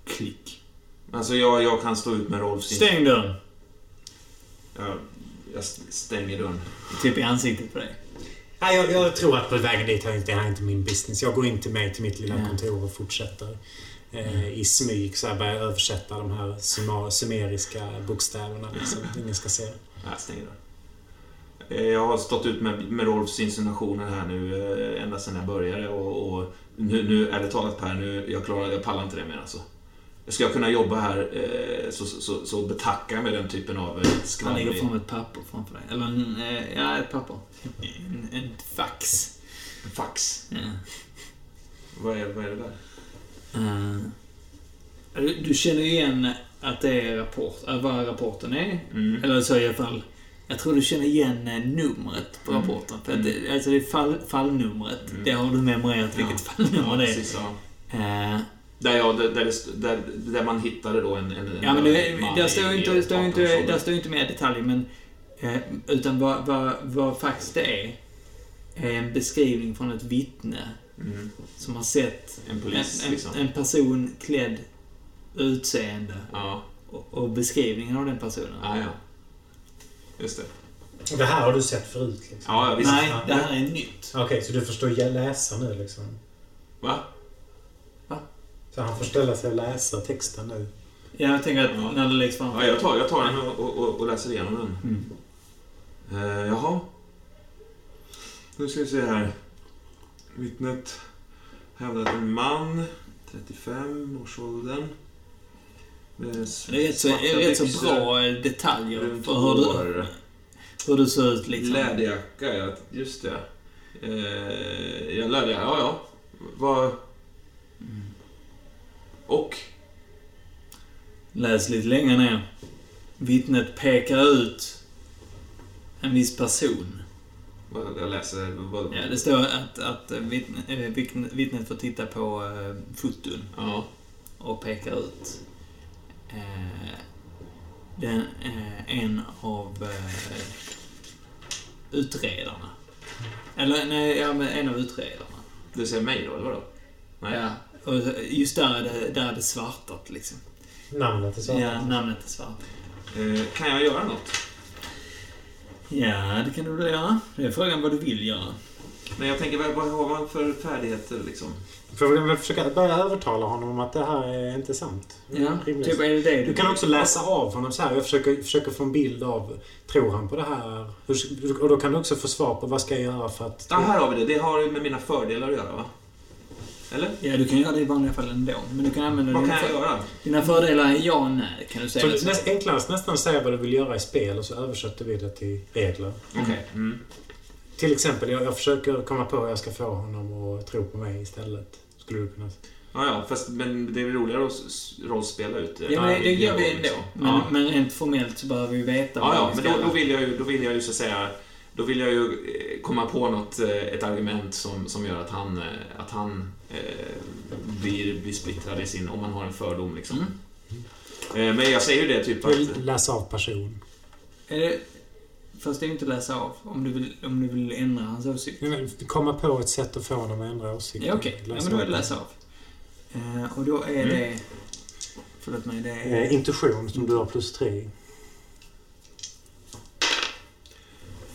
Klick. Alltså, jag, jag kan stå ut med Rolfs... Stäng dörren. Jag, jag stänger dörren. Typ i ansiktet på dig. Nej, jag, jag tror att på vägen dit har inte, det här är inte min business. Jag går in till mig till mitt lilla Ja. kontor och fortsätter i smyg. Så jag börjar översätta de här sumeriska bokstäverna. Liksom. Ingen ska se. Nej, jag stänger dörren. Eh, Jag har stått ut med, med Rolfs insinuationer här nu eh, ända sedan jag började och, och nu, nu, ärligt talat Per, nu, jag klarar, jag pallar inte det mer alltså. Ska jag kunna jobba här eh, så, så, så, betackar jag mig den typen av eh, Han lägger fram ett papper framför dig. Eller en, eh, ja, ett papper. En, en fax. Fax. Ja. Vad är, vad är det där? Eh, du, känner igen att det är rapport, äh, vad rapporten är. Mm. Eller så i alla fall. Jag tror du känner igen eh, numret på Mm. rapporten. För att det, alltså det är fall, fallnumret. Mm. Det har du memorerat vilket fallnummer Ja, det är. precis, ja. Eh, Där, jag, där, där, där, där man hittade då en... en Ja, men det, där står ju inte, står ju inte, 18-årsåldern. där står ju inte mer detaljer, men... Eh, utan vad, vad, vad faktiskt det är, är en beskrivning från ett vittne Mm. som har sett En polis, en, en, liksom. en person klädd utseende Ja, och, och beskrivningen av den personen. ja, ja. Just det. Det här har du sett förut? Liksom. Ja, ja, visst. Nej, det här är nytt. Okej, så du förstår jag läsa nu liksom? Va? Så han får ställa sig och läsa texten nu? Jag tänker att Ja. när det läggs fram... Ja, jag tar, jag tar den och, och, och läser igenom den. Mm. Eh, jaha. Nu ska vi se här. Vittnet hävdar att en man, 35 årsåldern. med Det är rätt så, rätt så bra eh, detaljer för hur du, hur du ser ut liksom. Läderjacka, ja. Just det. Eh, ja, läderjacka. Ja, ja. Vad... Och? Läs lite längre ner. Vittnet pekar ut en viss person. Jag läser... Vad, Ja, det står att, att vittne, eh, vittne- vittnet får titta på eh, foton ja. och peka ut eh, den, en av utredarna. Eller nej, ja, men en av utredarna. Det säger mig då, eller vadå? Nej. Ja, och just där är det, där är det svartat liksom. Namnet är så. Ja, namnet är svart. Eh, kan jag göra något? Ja, det kan du väl göra. Det är frågan vad du vill göra. Men jag tänker, vad, har man för färdigheter liksom? Får vi väl försöka börja övertala honom om att det här är inte sant. Ja, Rimligt. typ är det det Du kan också läsa av honom så här. Jag försöker, försöker få en bild av... Tror han på det här? Hur, och då kan du också få svar på vad ska jag göra för att... Ja, här har vi det. Det har med mina fördelar att göra, va? Eller? Ja, du kan göra det i vanliga fall ändå. Men du kan använda Vad dina, kan jag göra? dina fördelar är ja och nej, kan du Så säga. är näst, enklast nästan säga vad du vill göra i spel och så översätter vi det till regler. Okej. Mm. Till exempel, jag, jag försöker komma på hur jag ska få honom att tro på mig istället. Skulle du kunna... Ja, ja, fast men det är väl roligare att rollspela ut det. Ja, men det, gör vi ändå. Men, Ja. men rent formellt så behöver vi veta Ja, ja, vi men ska då, då, göra. vill jag ju, då vill jag ju så att säga... Då vill jag ju eh, komma på något, eh, ett argument som, som gör att han, eh, att han eh, blir, blir splittrad i sin... Om man har en fördom liksom. Mm. Eh, men jag säger ju det typ att... läsa av person. Är det, fast det är ju inte läsa av. Om du vill, om du vill ändra hans åsikt. Vill Komma på ett sätt att få honom att ändra åsikt. Ja, okej. Ja, men då är det läsa av. Eh, och då är Mm. det... Förlåt mig, det är... Eh, intuition som du har plus tre i.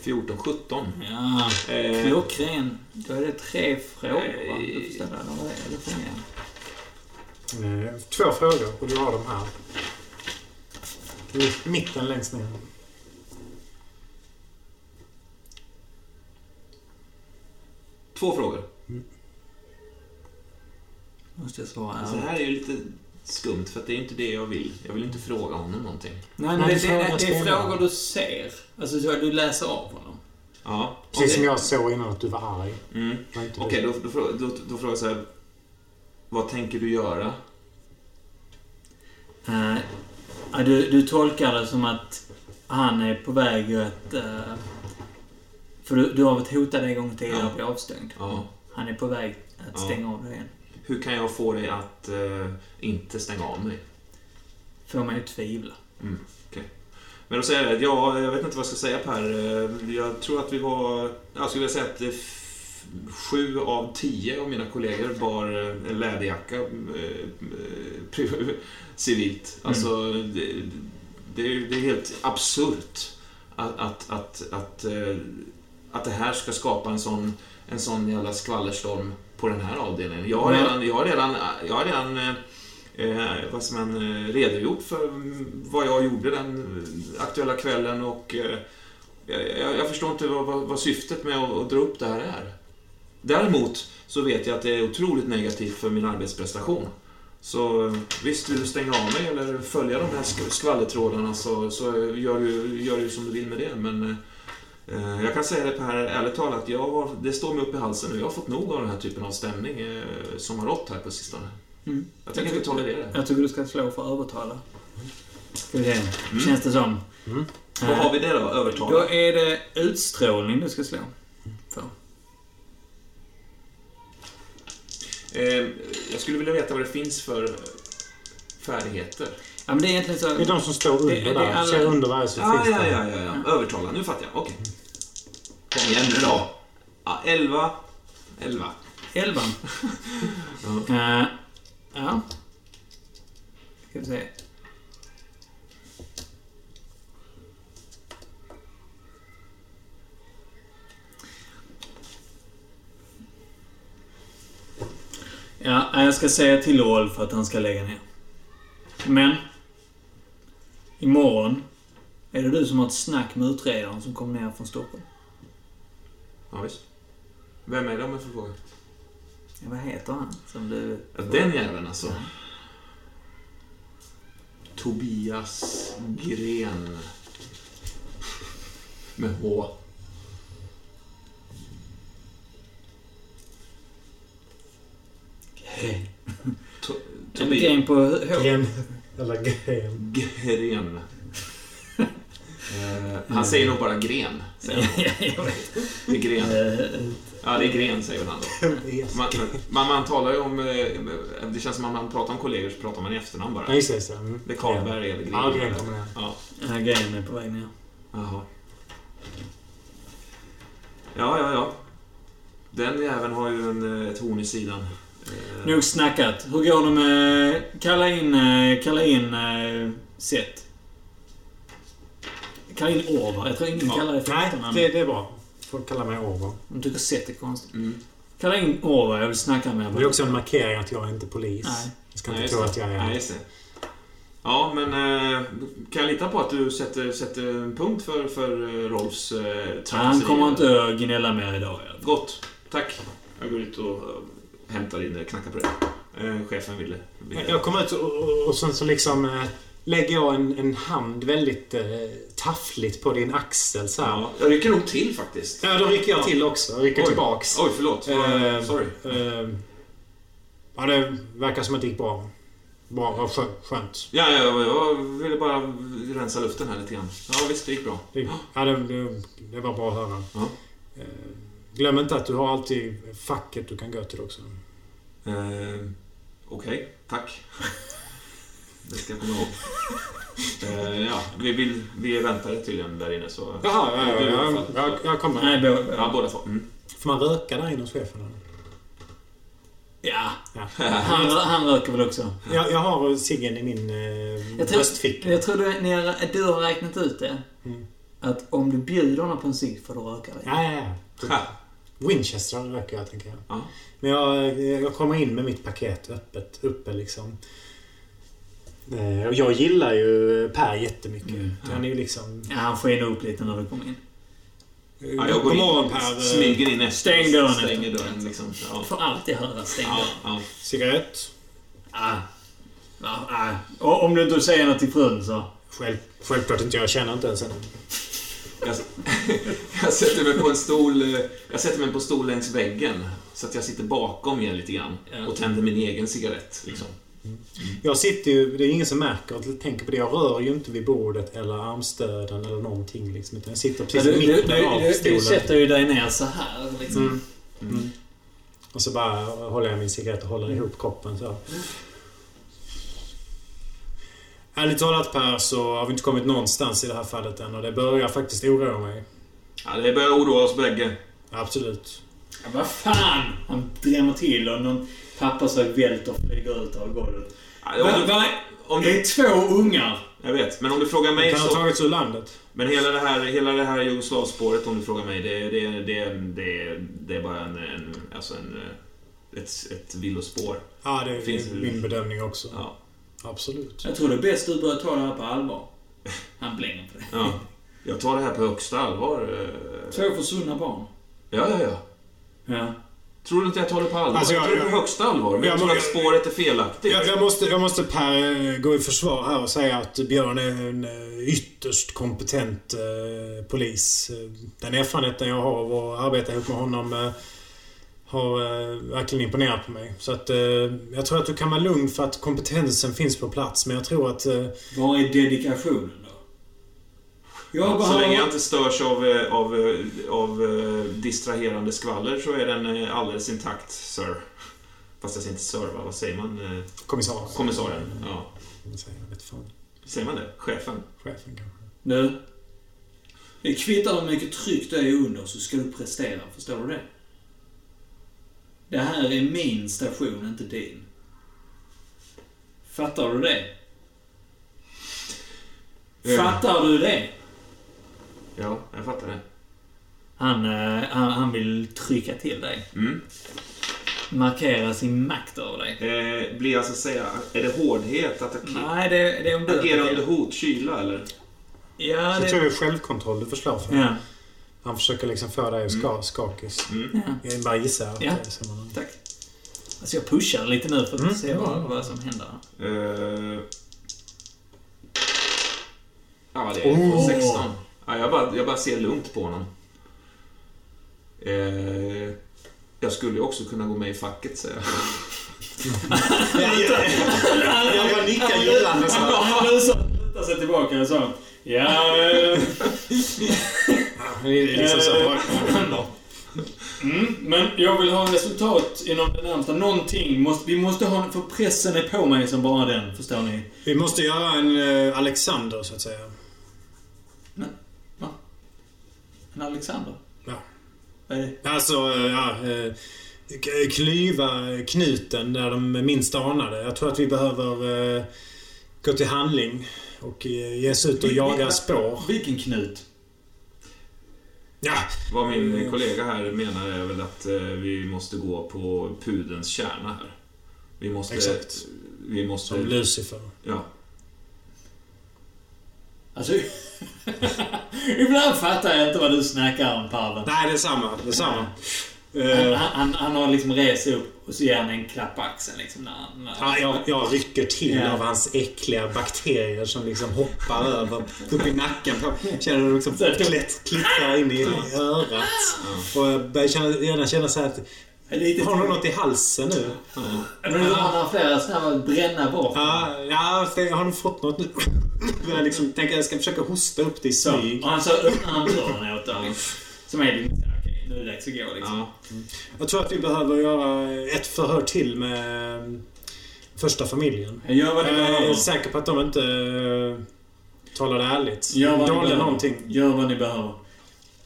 14, 17. Ja, Eh, klockren. Då är det tre frågor, va? Eh, Du får ställa? Eller fungerar? Eh, två frågor och du har dem här. I mitten längst ner. två frågor. Måste jag svara Så ärligt. här är ju lite skumt, för att det är inte det jag vill. Jag vill inte fråga honom någonting. Nej, Nej, det, det, frågar det, det är frågor du ser. Alltså, så du läser av honom. Ja, Precis okej. som jag såg innan att du var arg. Mm. Okej, då, då, frå- då, då frågar jag så här. Vad tänker du göra? Ja, du, du tolkar det som att han är på väg att... eh, för du, du har varit hotad en gång tidigare Ja. att bli avstängd. Ja. Han är på väg att Ja. stänga av dig igen. Hur kan jag få dig att eh, inte stänga av mig? Får mig att tvivla. Men då säger jag ja, jag vet inte vad jag ska säga Per. Eh, Jag tror att vi var... Jag skulle vilja säga att sju av tio av mina kollegor bar eh, en läderjacka eh, eh, civilt. Alltså, det, det, är- det är helt absurt att, att, att, att, att det här ska skapa en sån, en sån jävla skvallerstorm på den här avdelningen. Jag har redan, jag har redan, jag har redan eh, vad som man, eh, redogjort för vad jag gjorde den aktuella kvällen och eh, jag, jag förstår inte vad, vad, vad syftet med att, att dra upp det här är. Däremot så vet jag att det är otroligt negativt för min arbetsprestation. Så eh, visst, vill du stänga av mig eller följa de här sk- skvallertrådarna så, så gör, du, gör du som du vill med det. Men eh, jag kan säga det Per, ärligt talat, jag har, det står mig upp i halsen nu. Jag har fått nog av den här typen av stämning eh, som har rått här på sistone. Mm. Jag tänker inte tolerera det. Jag tycker du ska slå för att övertala. Ska vi se. Mm. Känns det som. Mm. Eh, Vad har vi det då? Då Övertala? är det utstrålning du ska slå. För. Eh, jag skulle vilja veta vad det finns för färdigheter. Ja, men det är egentligen så... Det är de som står under Det- det är där. alla- Ser under varje så Ja, finns ja, det. ja, ja, ja. Övertala. Nu fattar jag. Okej. Kom igen nu då. Ja, 11. 11. Elvan. Eh, ja. Ska vi se. Ja, jag ska säga till för att han ska lägga ner. Men. Imorgon är det du som har ett snack med utredaren som kommer ner från Stockholm. Ja, visst. Vem är det om jag får fråga? Ja, vad heter han? Som du... Ja, den jäveln alltså. Tobias Gren. Med H. To- En Tobi- gren på H. Gren. Eller gren. Gren. Eh, Han säger nog bara gren. Säger han. Det är gren. Eh, Ja, det är gren, säger han då. Man, man, man talar ju om... eh, Det känns som att man pratar om kollegor så pratar man i efternamn bara. Ja, just det. just det. Mm. Det är Karlberg eller Gren. Ja, Gren kommer ner. Ja. Ja, grejen är på väg ner. Jaha. Ja, ja, ja. Den jäveln har ju en, eh, ett horn i sidan. Eh, Nog snackat. Hur går det med... Kalla in... eh, Kalla in... eh, Sätt. Kalla in Orvar. Jag tror ingen Ja. kallar det för Nej, efternamn. det, det är bra. Folk kallar mig Orvar. De tycker Sätt är konstigt. Mm. Kalla in Orvar. Jag vill snacka med Det är också en markering att jag är inte polis. Nej. Jag ska Nej, inte just tro det. att jag är... Nej, just det. Ja, men kan jag lita på att du sätter, sätter en punkt för, för Rolfs eh, Han kommer inte att gnälla mer idag. Gott. Tack. Jag går ut och hämtar in det, knackar på det. Eh, chefen ville... ville. Jag kommer ut och, och, sen så liksom eh, lägger jag en, en hand väldigt eh, taffligt på din axel så här. Ja, jag rycker nog till faktiskt. Ja, då rycker jag till också. Jag rycker Oj. tillbaks. Oj, förlåt. Eh, Sorry. Eh, ja, det verkar som att det gick bra. Bra skö- skönt. Ja, ja, jag ville bara rensa luften här lite grann. Ja, visst, det gick bra. Det, ja, det, det, det var bra att höra. Ja. Eh, glöm inte att du har alltid facket du kan gå till också. Eh, Okej, tack. Det ska jag komma ihåg. Eh, ja, vi, vill, vi är väntare tydligen där inne så... Jaha, ja, ja, ja, jag, jag kommer. Nej, bo, Ja, båda två. Mm. Får man röka där inne hos chefen? eller? Ja. Ja. Han, han röker väl också. Jag, jag har ciggen i min eh, Jag tror, bröstficka. jag tror du, ni du har räknat ut det. Mm. Att om du bjuder honom på en cigg får du röka. Ja, ja, ja. Winchester röker jag, tänker jag. Ja. Men jag, jag kommer in med mitt paket öppet, uppe liksom. Eh, Och jag gillar ju Per jättemycket. Mm, Han är ju liksom... Ja, han sken upp lite när du kom in. Ja, jag går God in, morgon Per. smyger in efter. Stäng dörren Stänger dörren liksom. Ja. Får alltid höra stäng Ja, dörren. ja. Cigarett. Ah. Ja, ah. Och om du inte säger något till frun så... Själv, självklart inte. Jag känner inte ens henne. Jag, jag sätter mig på en stol eh, Jag sätter mig på en stol längs väggen. Så att jag sitter bakom er lite grann. Och tänder min egen cigarett. Liksom. Jag sitter ju... Det är ingen som märker och tänker på det. Jag rör ju inte vid bordet eller armstöden eller någonting. Liksom, utan jag sitter precis i mitten du, av du, du stolen. sätter ju dig ner så här liksom. Mm. Mm. Och så bara håller jag min cigarett och håller ihop kroppen så. Ärligt talat Per så har vi inte kommit någonstans i det här fallet än och det börjar faktiskt oroa mig. Ja, det börjar oroa oss bägge. Absolut. Ja, vad fan! Han drämmer till och någon pappersvägg välter och flyger ut av golvet. Ja, om, du, va, om det du, är två ungar! jag vet, men om du frågar Det mig kan ha så... tagits ur landet. Men hela det här, hela det här Jugoslavspåret, om du frågar mig, det, det, det, det, det är bara en, en, alltså en, eh, ett, ett villospår. Ja, det är Finns det- min bedömning också. Ja. Absolut. Jag tror det är bäst du börjar ta det här på allvar. Han blänger på det. ja. Jag tar det här på högsta allvar. eh. Två försvunna barn. Ja, ja, ja. Ja. Tror du inte jag tar det på allvar? Alltså, jag- jag tror det på högsta allvar, men jag, jag- tror jag- att spåret är felaktigt. Jag, jag, måste, jag måste Per eh, gå i försvar här och säga att Björn är en eh, ytterst kompetent eh, polis. Den erfarenheten jag har av att arbeta ihop med honom eh, har eh, verkligen imponerat på mig. Så att eh, jag tror att du kan vara lugn för att kompetensen finns på plats. Men jag tror att... Eh, Var är dedikationen då? Jag Så länge jag inte störs av, eh, av, eh, av distraherande skvaller så är den alldeles intakt, sir. Fast jag säger inte sir, va? Vad säger man? Kommissar... Kommissarien? Ja. Vad säger jag? Vet fan. Säger man det? Chefen? Chefen kanske. Nu. Det kvittar hur mycket tryck du är under så ska du prestera. Förstår du det? Det här är min station, inte din. Fattar du det? Eh. Fattar du det? Ja, jag fattar det. Han, eh, han, han vill trycka till dig. Mm. Markera sin makt över dig. Eh, blir jag så att säga, är det hårdhet? Attackera? Nej, det, det är om du... Agera under hot, kyla eller? Ja, Jag det... tror det är självkontroll du förslår för. Ja, Han försöker liksom få dig att ska, skakis. Mm. ja. Jag bara gissar att Ja. det är så man... Tack. Alltså jag pushar lite nu för att Mm. se vad, vad som händer. Eh, ja, det är Oh. 16. Ja, jag, bara, jag bara ser lugnt på honom. Eh, jag skulle ju också kunna gå med i facket, säger jag. Jag bara nickar gillande så. Han lutar sig tillbaka och sa Ja, eh, liksom så. Eh, Mm, men jag vill ha resultat inom det närmsta. Någonting. Måste, vi måste ha... För pressen är på mig som bara den. Förstår ni? Vi måste göra en eh, Alexander, så att säga. En Alexander? Ja. Vad är det? Alltså, eh, ja... eh, Klyva knuten där de minst anade. Jag tror att vi behöver eh, gå till handling och eh, ge oss ut och jaga spår. Vilken knut? Ja, Vad min kollega här menar är väl att eh, vi måste gå på pudens kärna här. Vi måste... Exakt. Vi måste... som Lucifer. Ja. Alltså... Ibland fattar jag inte vad du snackar om, Pavel. Nej, det är samma. Det är samma. Han, Eh, han, han har liksom rest upp och så ger han en klapp på axeln liksom när han... Ja, jag, jag rycker till Ja. av hans äckliga bakterier som liksom hoppar över upp i nacken. Känner hur det liksom lätt klittrar in i örat. Och jag börjar känna, gärna känna så här att... Lite Har du något i halsen nu? Men nu har han flera sådana bränna bort. Ja, ja jag har nog fått något nu. Börjar liksom tänka att jag ska försöka hosta upp det i smyg. Och han så öppnar han dörren åt honom. Som är okej, nu är det dags att gå liksom. ja. Jag tror att vi behöver göra ett förhör till med eh, första familjen. Jag gör vad ni Jag är behöver. säker på att de inte eh, talade ärligt. Gör vad Dolde behöver. någonting. Gör vad ni behöver.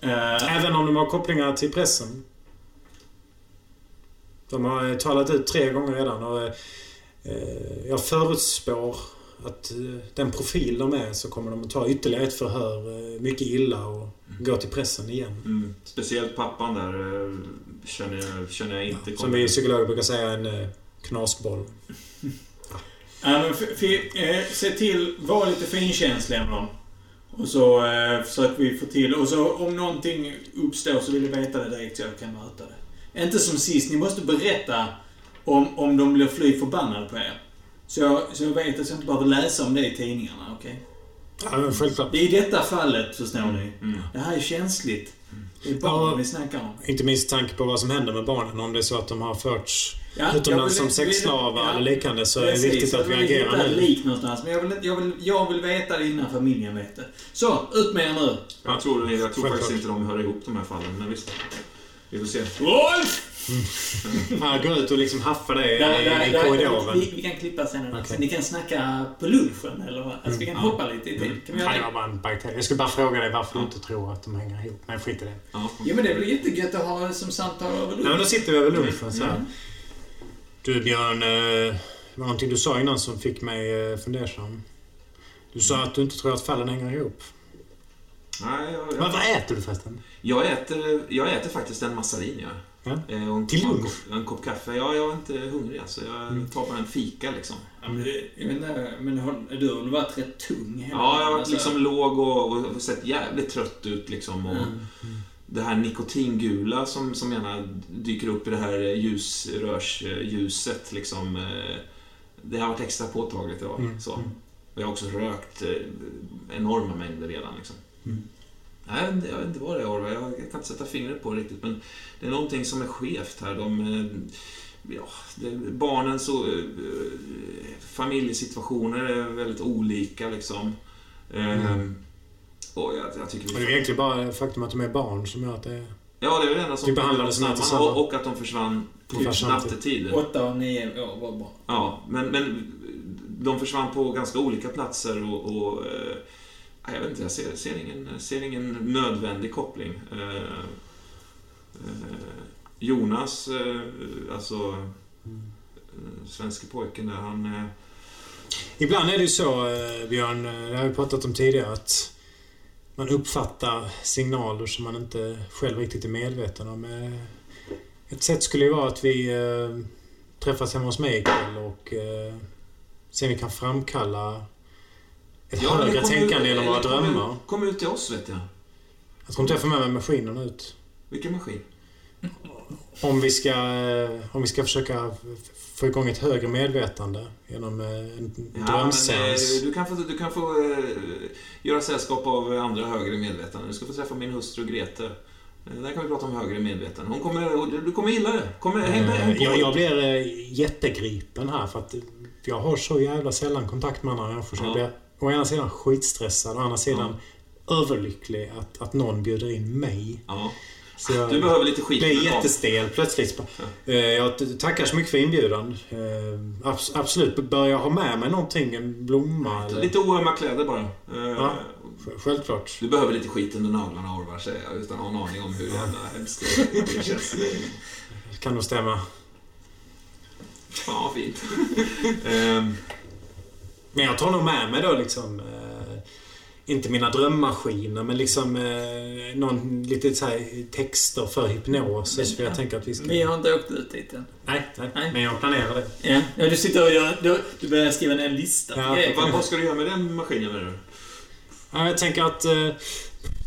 Eh, Även om de har kopplingar till pressen. De har eh, talat ut tre gånger redan och jag förutspår att eh, den profil de är så kommer de att ta ytterligare ett förhör eh, mycket illa och gå till pressen igen. Mm. Speciellt pappan där eh, känner jag, känner jag inte Som vi psykologer brukar säga, en knaskboll. Ja, men f- f- eh, se till, var lite finkänsliga med dem. Och så eh, försöker vi få till... Och så om någonting uppstår så vill jag veta det direkt så jag kan möta det. Inte som sist, ni måste berätta om, om de blir fly förbannade på er. Så jag, så jag vet att jag inte behöver läsa om det i tidningarna, okej? Ja, men självklart. Det är i detta fallet, förstår ni. Mm. Det här är känsligt. Det är barn Ja. vi snackar om. Inte minst tanke på vad som händer med barnen. Om det är så att de har förts Ja, jag utomlands vill- som vill- sexslavar ja. eller liknande så är det Precis, viktigt att vi jag vill agerar hitta ett nu. lik någonstans. Men jag vill, jag, vill, jag vill veta det innan familjen vet det. Så, ut med er nu! Jag tror, jag tror faktiskt inte de hör ihop de här fallen, men visst. Vi får se. Rolf! Ja, gå ut och liksom haffa det i, Där, där, i korridoren. vi, vi kan klippa sen. Okay. Ni kan snacka på lunchen eller vad? Alltså, vi kan hoppa lite i tid. Kan vi bara en bagatell. Jag skulle bara fråga dig varför du inte tror att de hänger ihop. Men skit i det. Ja. Jo men det väl jättegött att ha som samtal över Ja, men då sitter vi över lunchen så. Mm. Du Björn, eh, det var någonting du sa innan som fick mig eh, fundersam. Du sa att du inte tror att fallen hänger ihop. Nej, jag, Men jag, vad äter du förresten? jag, äter, jag äter faktiskt en massarin, jag. Eh, och en, Till en lunch? kopp- En kopp kaffe. Ja, jag är inte hungrig alltså. Jag Mm. tar bara en fika liksom. Ja, men, inte, men har, du har varit rätt tung hela Ja, jag har varit alltså. liksom låg och, och sett jävligt trött ut liksom. Och Mm. Det här nikotingula som, som gärna dyker upp i det här ljusrörsljuset liksom. eh, Det har varit extra påtagligt idag. Mm. Så. Och jag har också rökt eh, enorma mängder redan liksom. Mm. Nej, jag vet inte- vad det är Orvar. Jag kan inte sätta fingret på det riktigt. Men det är någonting som är skevt här. De, eh, ja, barnens och, eh, familjesituationer är väldigt olika liksom. Mm. och jag, jag tycker det är egentligen bara faktum att de är barn som gör att det är... Ja, det är väl det enda som Vi behandlade som samman inte samma. och, och att de försvann på samtidigt. nattetid. Åtta och nio år var bra. Ja, men, men de försvann på ganska olika platser och... och eh, jag vet inte, jag ser, ser, ingen, ser ingen nödvändig koppling. Eh, eh, Jonas, eh, alltså eh, svenske pojken där, han... Eh, Ibland är det ju så, eh, Björn, eh, det har vi pratat om tidigare, att man uppfattar signaler som man inte själv riktigt är medveten om. Eh, Ett sätt skulle ju vara att vi eh, träffas hemma hos mig ikväll och eh, sen vi kan framkalla ett ja, högre tänkande genom våra eller kom ut- drömmar. Kom ut till oss, vet jag. Jag tror inte jag får med mig maskinen ut. Vilken maskin? Om vi ska, eh, om vi ska försöka få igång ett högre medvetande genom eh, en Ja, men, drömseans. eh, du kan få, du kan få göra sällskap av andra högre medvetanden. Du ska få träffa min hustru Grete. Där kan vi prata om högre medvetanden. Hon kommer, du kommer gilla det. Kommer, häng med, häng jag, jag blir jättegripen här för att jag har så jävla sällan kontakt med andra människor så Ja. jag blir å ena sidan skitstressad, å andra sidan överlycklig att, att någon bjuder in mig. Ja. Så jag Du behöver lite skit. blev jättestel plötsligt. Eh, Jag tackar så mycket för inbjudan. Eh, abs- Absolut. Bör jag ha med mig någonting? En blomma? Eller? Lite oömma kläder bara. Eh, Ja. Sj- Självklart. Du behöver lite skit under naglarna Orvar, säger jag utan att ha en aning om hur jävla hemskt det- det känns. Kan nog stämma. Ja, fint. Men jag tar nog med mig då liksom... Eh, inte mina drömmaskiner, men liksom eh, någon lite så här texter för hypnos. För jag tänker att vi ska... Vi har inte åkt ut dit än. Nej, nej, Nej. men jag planerar det. Ja, ja du sitter och gör... Du, du börjar skriva ner en lista. Ja, Grejer. vad, vad ska du göra med den maskinen menar du? Ja, jag tänker att eh,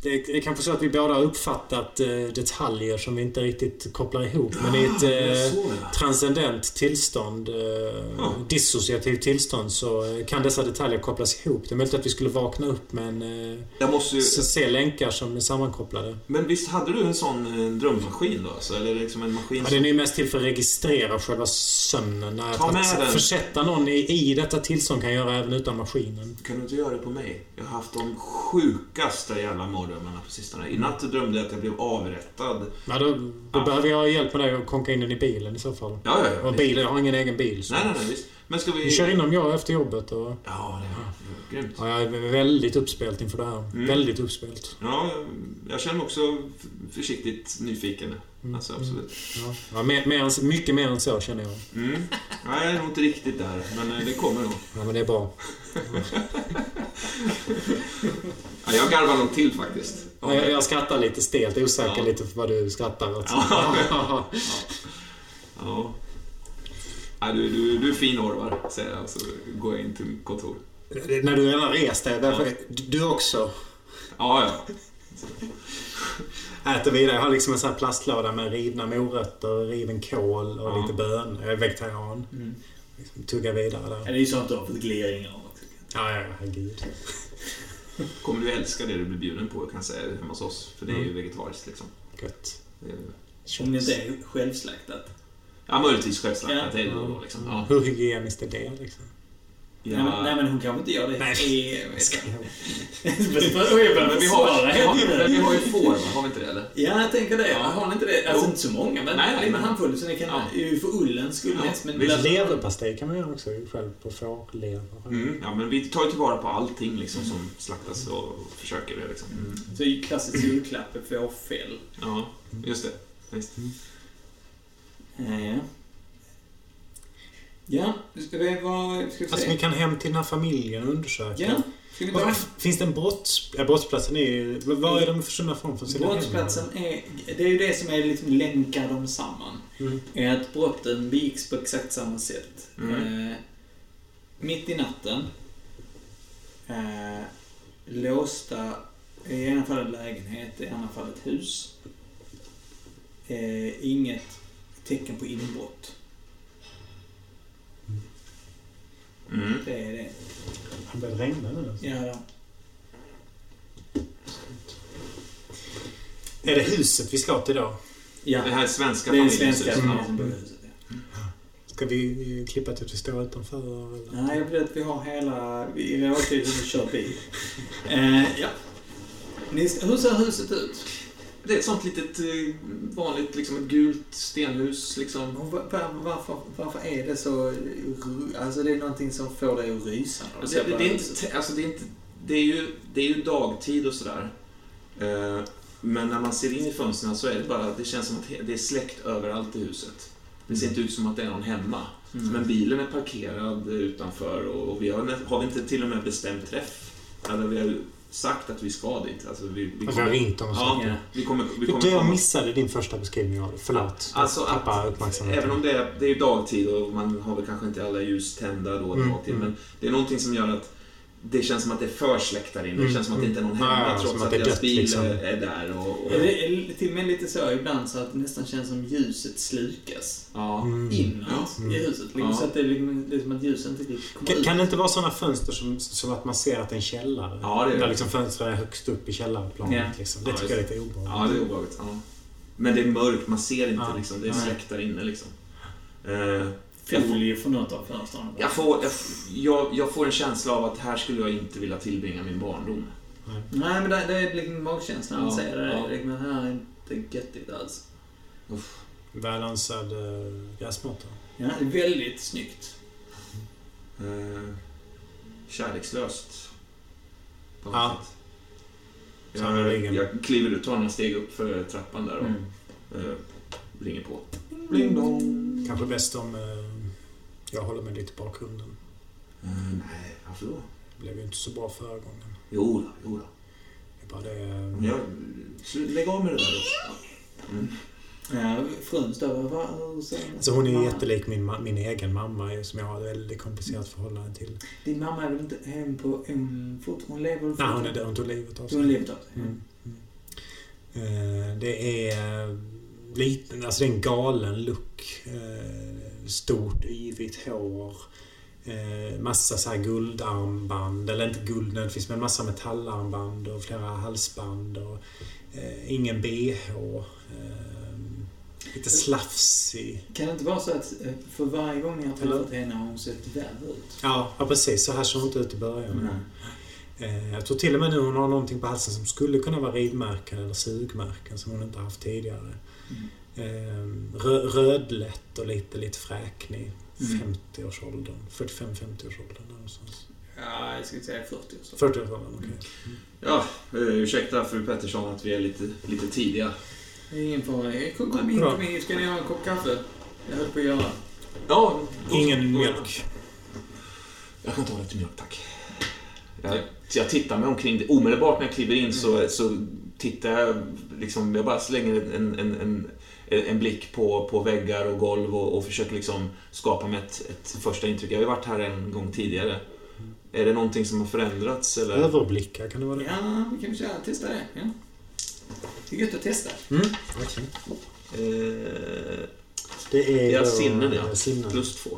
det är kanske så att vi båda har uppfattat eh, detaljer som vi inte riktigt kopplar ihop. Men i ett eh, transcendent tillstånd, eh, dissociativt tillstånd, så eh, kan dessa detaljer kopplas ihop. Det är möjligt att vi skulle vakna upp med en... Eh, Jag ju... se länkar som är sammankopplade. Men visst hade du en sån eh, drömmaskin då? Alltså, eller liksom en maskin Ja, som... den är ju mest till för att registrera själva sömnen. Att, Ta med den. försätta någon i, i detta tillstånd kan göra även utan maskinen. Kan du inte göra det på mig? Jag har haft de sjukaste jävla mardrömmarna på sistone. I natt drömde jag att jag blev avrättad. Ja, då, då Ja. behöver jag ha hjälp med dig att konka in den i bilen i så fall. Ja, ja, ja. Och bilen, jag har ingen egen bil. Så. Nej, nej, nej, visst. Men ska vi... Vi kör in dem jag efter jobbet och... Ja, det är grymt. Ja, jag är väldigt uppspelt inför det här. Mm. Väldigt uppspelt. Ja, jag- känner mig också försiktigt nyfiken. Mm. Alltså, absolut. Ja, ja, mer, mer än, mycket mer än så känner jag. Mm. Nej, jag är nog inte riktigt där, men eh, det kommer nog. Ja, men det är bra. Ja, jag garvar nog till faktiskt. Ja, jag, jag skrattar lite stelt, osäker Ja. lite för vad du skrattar åt. Ja. Ja. Ja, du, du, du är fin Orvar, säger jag. Så går jag in till kontor. När du redan rest dig, du också. Ja, ja. Äter vidare. Jag har liksom en sån här plastlåda med rivna morötter, riven kål och Ja. lite bönor. Jag är vegetarian. Mm. Liksom, tugga vidare Ja, där. det är ju sånt du har fått gliringar av. Ja, ja, herregud. Kommer du älska det du blir bjuden på, kan jag säga, hemma hos oss. För det är ju Mm. vegetariskt liksom. Gött. Är, Om det inte är självslaktat. ja, möjligtvis självslaktat. Ja. Det är det då, då liksom. Ja. Hur hygieniskt är det liksom? Nej, men, nej, men hon kanske inte gör det Nej. Jag ska- Men vi har, vi, har, men vi har ju får, har vi inte det eller? Ja, jag tänker det. Ja. Har ni inte det? Alltså Jo. inte så många, men Nej, nej, en men- handfull. Så ni kan Ja. ju för ullens skull Ja. mest. Men. Leverpastej kan man göra också själv på fårlever. Mm. Ja, men vi tar ju tillvara på allting liksom som slaktas och försöker det liksom. Mm. Så är ju klassisk julklapp är fårfäll. Ja, just det. Visst. Ja. Ja, ska vi vara... Ska vi Alltså vi kan hem till den här familjen och undersöka. Ja, bara... Finns det en brotts... Ja, brottsplatsen är ju... Vad är de försvunna från från sina hem? Brottsplatsen är... Det är ju det som är liksom länkar dem samman. Mm. Är att brotten begicks på exakt samma sätt. Mm. Eh, mitt i natten. Eh, låsta, i ena fallet lägenhet, i andra fallet hus. Eh, inget tecken på inbrott. Mm. Det är det. Han börjar regna nu. Alltså. Ja, då. Är det huset vi ska till då? ja. Det här är svenska det är den familjehuset. svenska Mm. Ja. Ska vi eh, klippa till att vi står utanför? Eller? Nej, jag vill att vi har hela... I realtid vi kör bil. Eh, ja. Ni, hur ser huset ut? Det är ett sånt litet eh, vanligt, liksom ett gult stenhus liksom. Varför, varför är det så... Alltså det är någonting som får dig att rysa. Alltså, det, är huset. inte, alltså, det, är inte, det, är ju, det är ju dagtid och sådär. Eh, men när man ser in i fönstren så är det bara, det känns som att det är släckt överallt i huset. Det ser inte ut som att det är någon hemma. Mm. Men bilen är parkerad utanför och, vi har, har vi inte till och med bestämt träff. Eller vi har sagt att vi ska dit. Alltså, vi, vi jag har ringt dem och. Ja, vi kommer, vi kommer Du, jag missade din första beskrivning av det. Förlåt. Alltså att, uppmärksamheten. även om det är, det är dagtid och man har väl kanske inte alla ljus tända då Mm, dagtid, mm. men det är någonting som gör att det känns som att det är försläckt där inne. Det Mm, känns som att det inte är någon mm. hemma Ja, trots som att, att det är deras bil liksom. är, är där. Och, och, Det är till och med lite så ibland så att det nästan känns som ljuset slukas ja. Mm. inåt Mm. i huset. Liksom, Ja. Så att det är, liksom, det är som att ljuset inte riktigt kommer Kan, ut. kan det inte vara sådana fönster som, som att man ser att det är en källare? Ja, det är det. Där liksom fönstren är högst upp i källarplanet. Ja. Liksom. Det Ja, tycker jag är lite obehagligt. ja, det är obehagligt. Ja. Men det är mörkt, man ser inte Ja. liksom. Det är Nej. släckt där inne liksom. Eh, folie för något av fönstren. Jag får, jag, jag, jag får en känsla av att här skulle jag inte vilja tillbringa min barndom. Nej, men det, det är liksom magkänslan Ja, ja, säger det. ja. Ja. Men här är inte göttigt alls. Välansad äh, gräsmatta. Ja, det väldigt snyggt. Eh, kärlekslöst. På något Ja. sätt. Jag, jag kliver ut, tar några steg upp för trappan där och Mm. eh, ringer på. Bling dong. Kanske bäst om jag håller mig lite i bakgrunden. Mm, nej, varför då? Det blev ju inte så bra förra gången. Jo då, jo då. Det är bara det... Men Jag, lägg av med det där då. Mm. Ja, frun står? Alltså hon är ju Mamma. jättelik min, min egen mamma som jag har ett väldigt komplicerat förhållande till. Din mamma är väl inte hem på... Hon, fort, hon lever väl Nej, hon är död. Hon tog livet av Tog hon sig. livet av sig? Mm. Mm. Eh, Det är liten, alltså det är en galen look. Eh, Stort, yvigt hår. Eh, Massa så här guldarmband, eller inte guld nödvändigtvis, men massa metallarmband och flera halsband. Och, eh, ingen bh. Eh, lite slafsig. Kan det inte vara så att eh, för varje gång ni har träffat henne har hon sett värre ut? Ja, ja, precis. Så här såg hon inte ut i början. Eh, Jag tror till och med nu hon har någonting på halsen som skulle kunna vara rivmärken eller sugmärken som hon inte haft tidigare. Eh, Rö rödlätt och lite, lite fräknig. Mm. 50-årsåldern. 45-50-årsåldern där någonstans. Ja, jag skulle säga 40 och så. 40-årsåldern, okej. Ja, eh, ursäkta fru Pettersson att vi är lite, lite tidiga. Det är ingen fara. Kom, kom in, kom in. Ska ni ha en kopp kaffe? Jag höll på att göra. Ja, Ingen mjölk. Jag kan ta lite mjölk, tack. Jag, jag tittar mig omkring. Det. Omedelbart när jag kliver in så, så tittar jag, liksom, jag bara slänger en, en, en, en blick på, på väggar och golv och, och försöker liksom skapa mig ett, ett första intryck. Jag har ju varit här en gång tidigare. Är det någonting som har förändrats eller? Överblickar, kan det vara det? Ja, vi kan väl köra. Testa det. Ja. Det är gött att testa. Mm. okej. Eh, Det är Ja, då, sinnen, ja. eh, Sinnen. plus två.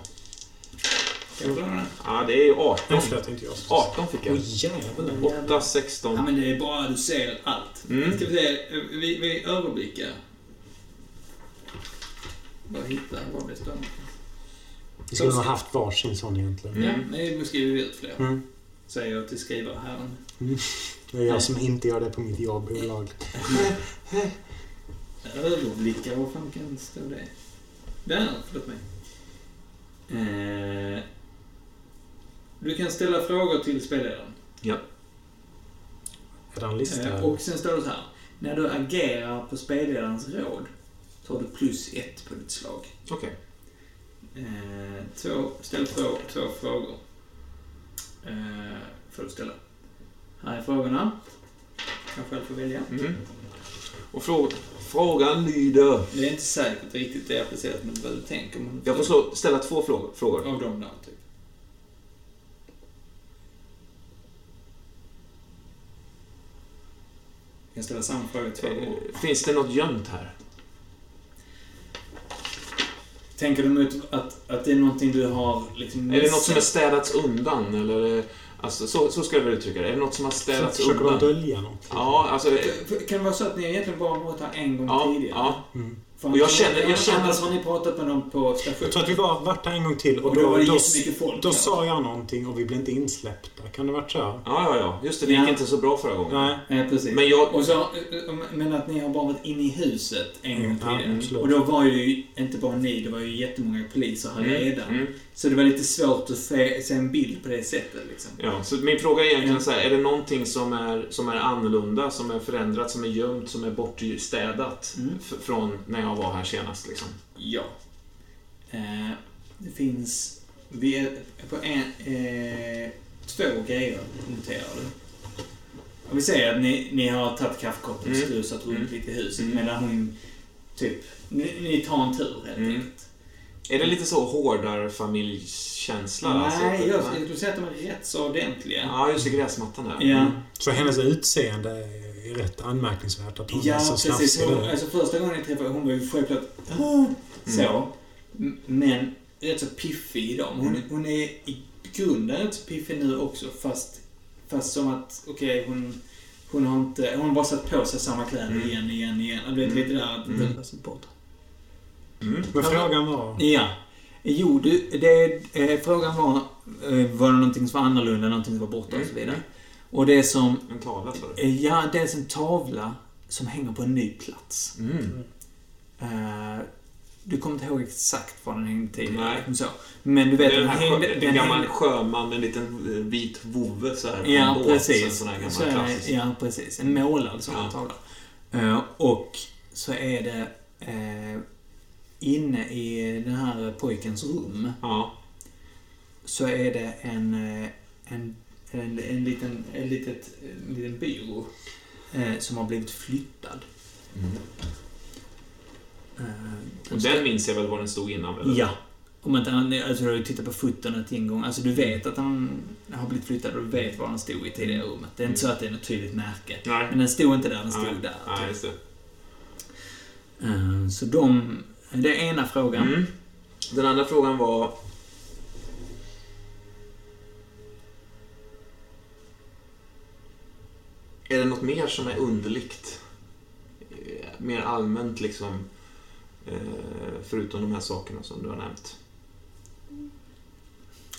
Kan? Ja, det är 18. Nej, förlåt, inte jag. 18 fick jag. Åh jävlar. 8, 16. Ja, men det är bra. Du ser allt. Mm. Ska vi se. Vi, vi överblickar. Bara hitta var det står. Vi skulle ha haft varsin sån egentligen. Mm. Ja, nu skriver vi ut fler. Mm. Säger jag till skrivarherren. Det är jag som inte gör det på mitt jobb olagligt. Överblickar, vad fan kan det stå det? Där, förlåt mig. Eh, du kan ställa frågor till spelledaren. Ja. Är det en lista? Eh, och sen står det så här. När du agerar på spelledarens råd tar du plus ett på ditt slag. Okej. Eh, två, ställ två, två frågor. Eh, får du ställa. Här är frågorna. Kan själv få välja. Mm. Och frå frågan lyder... Det är inte säkert riktigt det är applicerat med vad du tänker. Men Jag får slå, ställa två frågor. frågor. Av dem där, typ. Jag ställa samma fråga två gånger. Eh, Finns det något gömt här? Tänker du mot att, att det är någonting du har liksom Är det något som är missat? städats undan? Eller, alltså, så, så ska jag väl uttrycka det. Är det något som har städats Försöker de undan? dölja något? Ja, alltså... Kan det vara så att ni egentligen bara har varit här en gång Ja, tidigare? ja. Mm. Och jag känner- jag annars känner- har ni pratat med dem på station. Jag tror att vi var, varit där en gång till och, Och då då, var det då, jättemycket folk. då ja. sa jag någonting och vi blev inte insläppta. Kan det varit så? Ja, ja, ja. Just det, det gick Ja. inte så bra förra gången. Nej. Ja, precis. Men jag... Och så, men att ni har bara varit inne i huset en gång Mm, ja, tidigare. absolut. och då var ju inte bara ni, det var ju jättemånga poliser här Mm, redan. mm. Så det var lite svårt att se, se en bild på det sättet liksom. Ja, så min fråga är egentligen Ja. så här, är det någonting som är, som är annorlunda, som är förändrat, som är gömt, som är bortstädat Mm. från när jag var här senast liksom? Ja. Eh, det finns... Vi är på en... Eh, två grejer noterar du. Om vi säger att ni, ni har tagit kaffekoppen och Mm. strusat runt Mm. lite i huset Mm. medan hon... Typ... Ni, ni tar en tur helt Mm. enkelt. Är det lite så hårdare familjkänsla? Nej, alltså? jag, jag skulle säga att de är rätt så ordentliga. Ja, just det. Gräsmattan där. Ja. Mm. Så hennes utseende är rätt anmärkningsvärt att hon är Ja, så precis. slafsig Hon, alltså första gången jag träffade hon var ju självklart Mm. så. M- Men rätt så piffig i dem. Hon, Mm. hon är i grunden rätt så piffig nu också fast, fast som att, okej, hon, hon har inte, hon har bara satt på sig samma kläder Mm. igen, igen, igen. Du vet Mm. lite där att Mm. mm. bort. Mm. Men frågan var... Ja. Jo, du, det, eh, frågan var, eh, var det någonting som var annorlunda, någonting som var borta och så vidare. Och det som, En tavla, sa du? eh, ja, det är en tavla som hänger på en ny plats. Mm. Eh, du kommer inte ihåg exakt var den hängde tidigare. Nej. liksom Så. Men du vet är att den den här hängde... Den en gammal hängde sjöman med en liten vit vovve så här ja, båt. precis. En sån här Så är ja, precis. En målad sån Ja. tavla. Eh, och så är det eh, inne i den här pojkens rum Ja. så är det en, en, en, en, liten, en, litet, en liten byrå eh, som har blivit flyttad. Eh, Och den minns jag väl var den stod innan? Eller? Ja. Om inte han, alltså du har ju tittat på foton en gång. Alltså du vet att han har blivit flyttad och du vet var han stod i tidigare rummet. Det är inte så att det är något tydligt märke. Nej. Men den stod inte där, den stod Nej. där. Nej, typ. just det. Eh, Så de... Det är ena frågan. Mm. Den andra frågan var... Är det något mer som är underligt? Eh, Mer allmänt liksom. eh, Förutom de här sakerna som du har nämnt.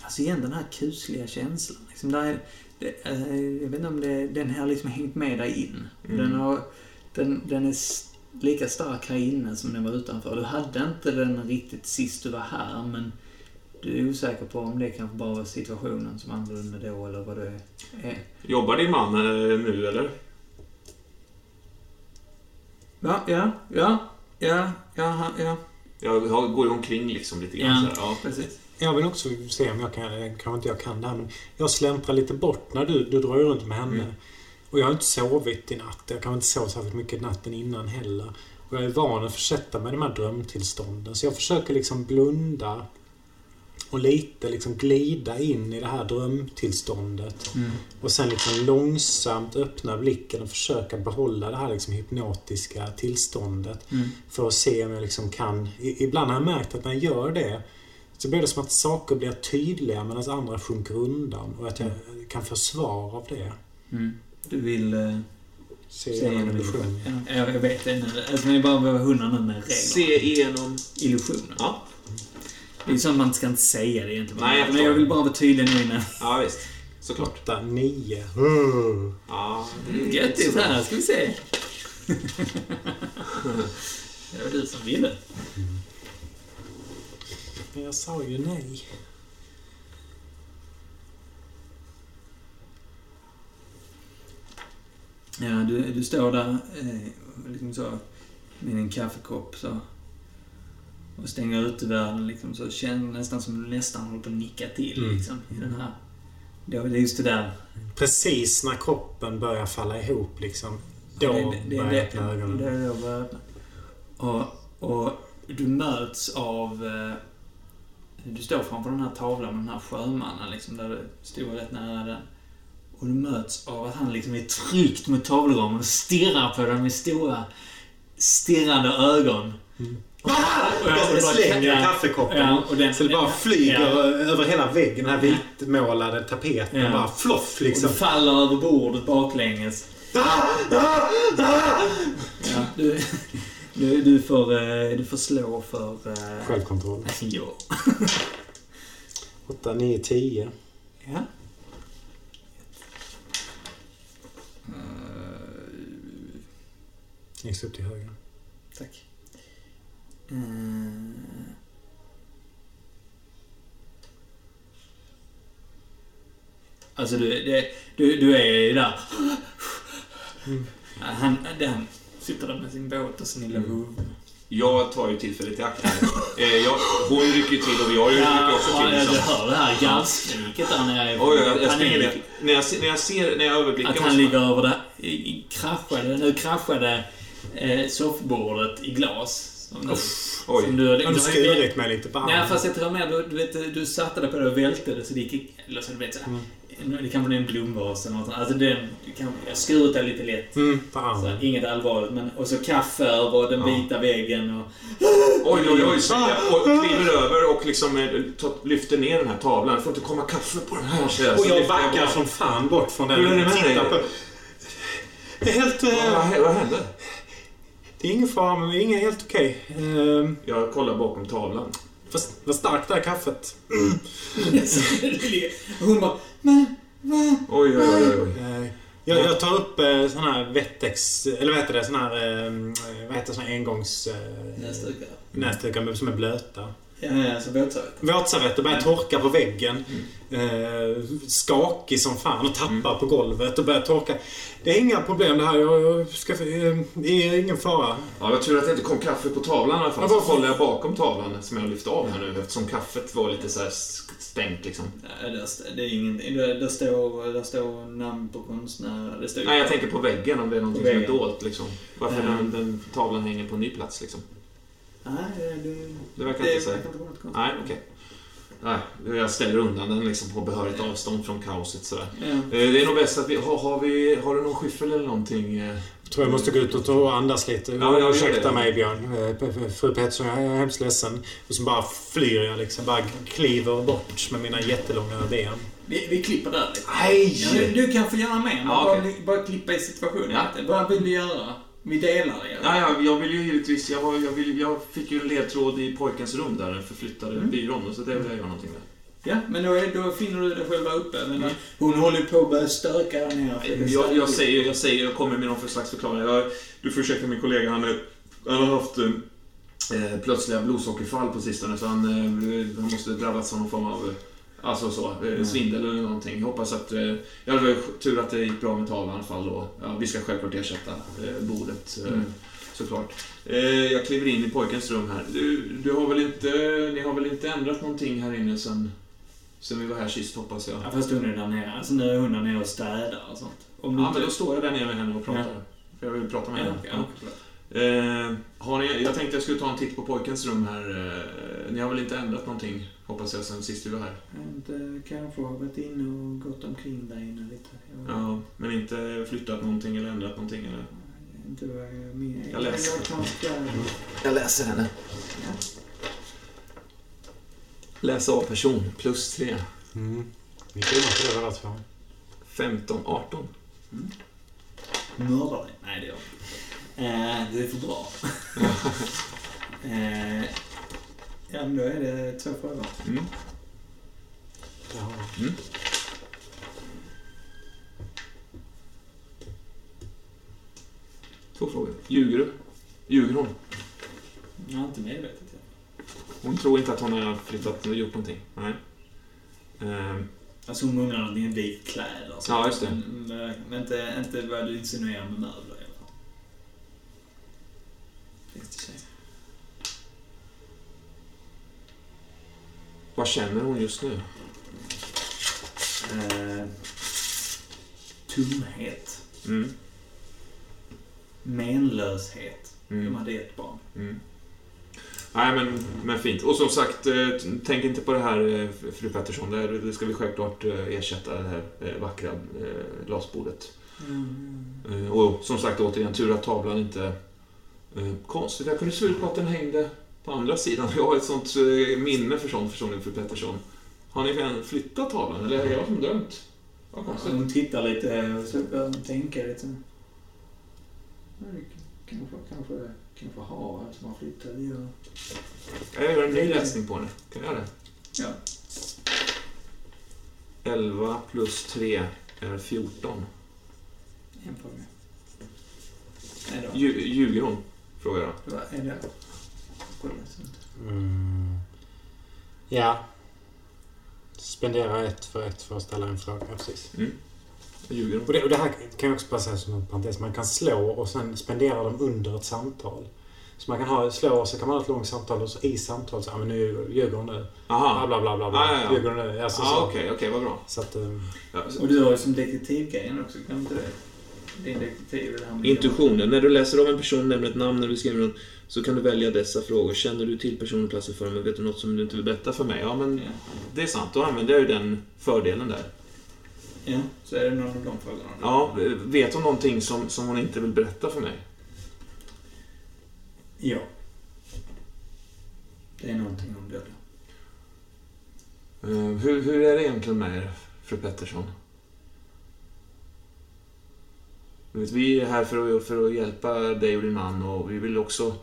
Alltså igen den här kusliga känslan. Liksom där är, det, eh, jag vet inte om det, den har liksom hängt med dig in. Mm. Den, har, den, den är lika stark här inne som den var utanför. Du hade inte den riktigt sist du var här, men du är osäker på om det kanske bara var situationen som annorlunda då, eller vad det är. Jobbar din man eh, nu eller? Ja, ja, ja, ja, ja, ja. Jag går ju omkring liksom lite grann Ja. så här. Ja. Precis. Jag vill också se om jag kan, kanske inte jag kan det här, men jag släntrar lite bort när du, du drar runt med henne. Mm. Och jag har inte sovit i natt. Jag kanske inte sov särskilt mycket natten innan heller. Och jag är van att försätta mig i de här drömtillstånden. Så jag försöker liksom blunda och lite liksom glida in i det här drömtillståndet. Mm. Och sen liksom långsamt öppna blicken och försöka behålla det här liksom hypnotiska tillståndet. Mm. För att se om jag liksom kan... Ibland har jag märkt att när jag gör det så blir det som att saker blir tydliga medan andra sjunker undan. Och att jag kan få svar av det. Mm. Du vill uh, Se igenom illusionen. illusionen? Ja, jag vet det. Alltså, är bara vara hundra nu med regler. Se igenom... Illusioner. Ja, Det är sånt man ska inte säga det egentligen. Nej, jag men jag vill bara vara tydlig nu innan. ja visst. Såklart. Åtta, nio. Mm. Ja, det är här, ska vi se. det var du som ville. Men jag sa ju nej. Ja, du, du står där eh, liksom så, med din kaffekopp så. Och stänger ute världen liksom så. Känner nästan som du nästan håller på att nicka till Mm. liksom. I den här. Det är just det där. Precis när kroppen börjar falla ihop liksom. Då det, det, börjar det, jag öppna ögonen. Det är då börjar öppna. Och, och du möts av... Eh, du står framför den här tavlan med den här sjömannen liksom, där du stod rätt nära den. Och du möts av att han liksom är tryckt mot tavelramen och stirrar på den med stora stirrande ögon. Jag- och bara- slänger kaffekoppen. ja, och den- så det bara flyger ja. över hela väggen, den här vitmålade tapeten. Ja. Bara floff Och liksom. du faller över bordet baklänges. Ja, du, du, du, får, eh, du får slå för... eh, Självkontroll. Ja. 8, 9, 10. ja. Längst upp till höger. Tack. Eh. Alltså du, det, du, du är där. Han, det, han sitter där med sin båt och sin lilla huvud. Jag tar ju tillfället i akt här. Eh, jag, hon rycker ju till och jag rycker också till. och Liksom. du hör det här gallskriket där nere. Oj, jag, jag Panik. springer. När jag, när jag ser, när jag överblickar... Att han ligger över det. Kraschade, nu kraschade eh, soffbordet i glas. Som nu, Oj. som du, Har du skurit mig lite på armen? Nej, fast jag tror mer du, du, vet, du satte det på det och välte det så det gick... Eller så du vet såhär. Det kanske blir en blomvas eller något sånt. Alltså den... du Kan, jag skurit det lite lätt. Mm, på Så, armen. inget allvarligt. Men, och så kaffe över den vita väggen och... Oj, oj, oj. Så jag och kliver över och liksom eh, lyfter ner den här tavlan. Det får inte komma kaffe på den här. Så jag, Och så jag backar som fan bort från den. Hur är det med dig? på... Är helt... Eh, vad, vad hände? Det är ingen fara, men det är inga helt okej. Ehm, Jag kollar bakom tavlan. vad, vad starkt det här kaffet. Hon bara, men, va? Oj, oj, oj. oj. Eh, Jag, jag tar upp eh, sån här Vettex, eller vad heter det? Sån här, eh, vad heter sån här engångs... Eh, Näsdukar. näsdukar som är blöta. Ja, ja, så båtservet. Våtservetter börjar torka på väggen. Eh, skakig som fan och tappar på golvet och börjar torka. Det är inga problem det här. Jag, jag ska, eh, det är ingen fara. Ja, det var tur att det inte kom kaffe på tavlan i alla fall. Ja, Så varför? kollar jag bakom tavlan som jag har lyft av här nu eftersom kaffet var lite så här stängt liksom. Ja, där, det är ingenting. Där, där, står, där står namn på konstnärer. Det står Nej, jag tänker på väggen om det är någonting som är dolt liksom. Varför Ja. den, den tavlan hänger på en ny plats liksom. Nej, det, Det verkar det inte konstigt. Nej, okej. Nej, jag ställer undan den liksom på behörigt avstånd från kaoset sådär. Ja. Eh, Det är nog bäst att vi... Har, har, vi, har du någon skyffel eller någonting? eh? Jag tror jag måste gå ut och ta och andas lite. Ja, jag Ursäkta mig Björn. Eh, Fru Pettersson, jag är hemskt ledsen. Och så bara flyr jag liksom. Bara kliver bort med mina jättelånga ben. Vi, vi klipper där lite. Nej! Ja, du, kan få göra med. Ja, bara, okej. bara klippa i situationen. Ja. Vad vill du göra? Vi delar det. Ja, ja, jag vill ju givetvis... Jag, har, jag, vill, jag fick ju en ledtråd i pojkens rum där, den förflyttade Mm. byrån. Så det vill jag göra någonting med. Ja, men då, är, då finner du dig själva uppe. Men Hon håller på att börja stöka där nere. Jag, jag, säger, jag säger, jag kommer med någon för slags förklaring. Jag, du får ursäkta min kollega, han, är, han har haft eh, plötsliga blodsockerfall på sistone så han, eh, han måste drabbats av någon form av eh, Alltså så, eh, svindel eller någonting. Jag hoppas att... Eh, jag hade tur att det gick bra med tavlan i alla fall och ja, vi ska självklart ersätta eh, bordet. Eh, Mm. Såklart. Jag kliver in i pojkens rum här. Du, du har väl inte... Ni har väl inte ändrat någonting här inne sen, sen vi var här sist hoppas jag? Ja, fast hon är där nere. Alltså nu är hon där nere och städar och sånt. Om Ja, inte- men då står jag där nere med henne och pratar. Ja. För jag vill prata med Ja, henne. ja. Eh, har ni, jag tänkte jag skulle ta en titt på pojkens rum här. Ni har väl inte ändrat någonting, hoppas jag, sen sist vi var här? Inte kanske har varit inne och gått omkring där inne lite. Jag, Ja, men inte flyttat någonting eller ändrat någonting eller? Inte vad jag minns. Jag läser. Jag läser henne. Läsa A-person, plus 3. Mm. Ni på det båda två. 15, 18. Mördar dig? Nej, det gör jag inte. eh, Det är för bra. eh, ja, men då är det två frågor. Mm. Jag. Mm. Två frågor. Ljuger du? Ljuger hon? Jag har inte medvetet. Ja. Hon tror inte att hon har flyttat och gjort någonting? Nej. Ehm, Alltså hon undrar är vit kläder. och sånt. Ja, just det. Men, men inte, inte vad du insinuerar med möbler i alla fall. Finns det tjej? Vad känner hon just nu? Eh, tomhet. Mm. Menlöshet. De Mm. hade ett barn. Mm. Nej, men, men fint. Och som sagt, eh, tänk inte på det här, eh, fru Pettersson. Det, ska vi självklart eh, ersätta, det här vackra glasbordet. Eh, Och som sagt, återigen, tur att tavlan inte... Konstigt, jag kunde svurit på att den hängde på andra sidan. Jag har ett sånt eh, minne för sånt, ni, fru Pettersson. Har ni flyttat tavlan, eller är jag som dömt? Vad konstigt. hon tittar lite och så börjar hon tänka lite. Ja, det Kanske, kanske, kanske har som har flyttat. Ja. Jag gör en ny läsning på det. Kan jag göra det? ja. 11 plus 3 är 14. En fråga. Ljuger hon? Frågar jag. Vad är det? Mm. Ja. Spendera ett för ett för att ställa en fråga. Ja, precis. Hon? Och det, och det här kan jag också bara säga som en parentes. Man kan slå och sen spendera dem under ett samtal. Så man kan ha, slå och så kan man ha ett långt samtal och så i samtal så, ja men nu ljuger hon nu. Aha. bla bla bla. bla. Ah, ja, ja. Ljuger hon nu? Alltså, Ja, så. okej, okej, vad bra. Så att, um, Ja, Och du har ju som detektivgrejen också, kan inte det? Din detektiv, det här med... Intuitionen. När du läser av en person, nämner ett namn när du skriver något, så kan du välja dessa frågor. Känner du till personen platsen för mig? Vet du något som du inte vill berätta för mig? Ja, men det är sant. Då använder jag ju den fördelen där. ja, så är det någon av de frågorna. Ja, vet hon någonting som, som hon inte vill berätta för mig? Ja. Det är någonting om det. Eh, hur, hur är det egentligen med er, fru Pettersson? Vi är här för att, för att hjälpa dig och din man och vi vill också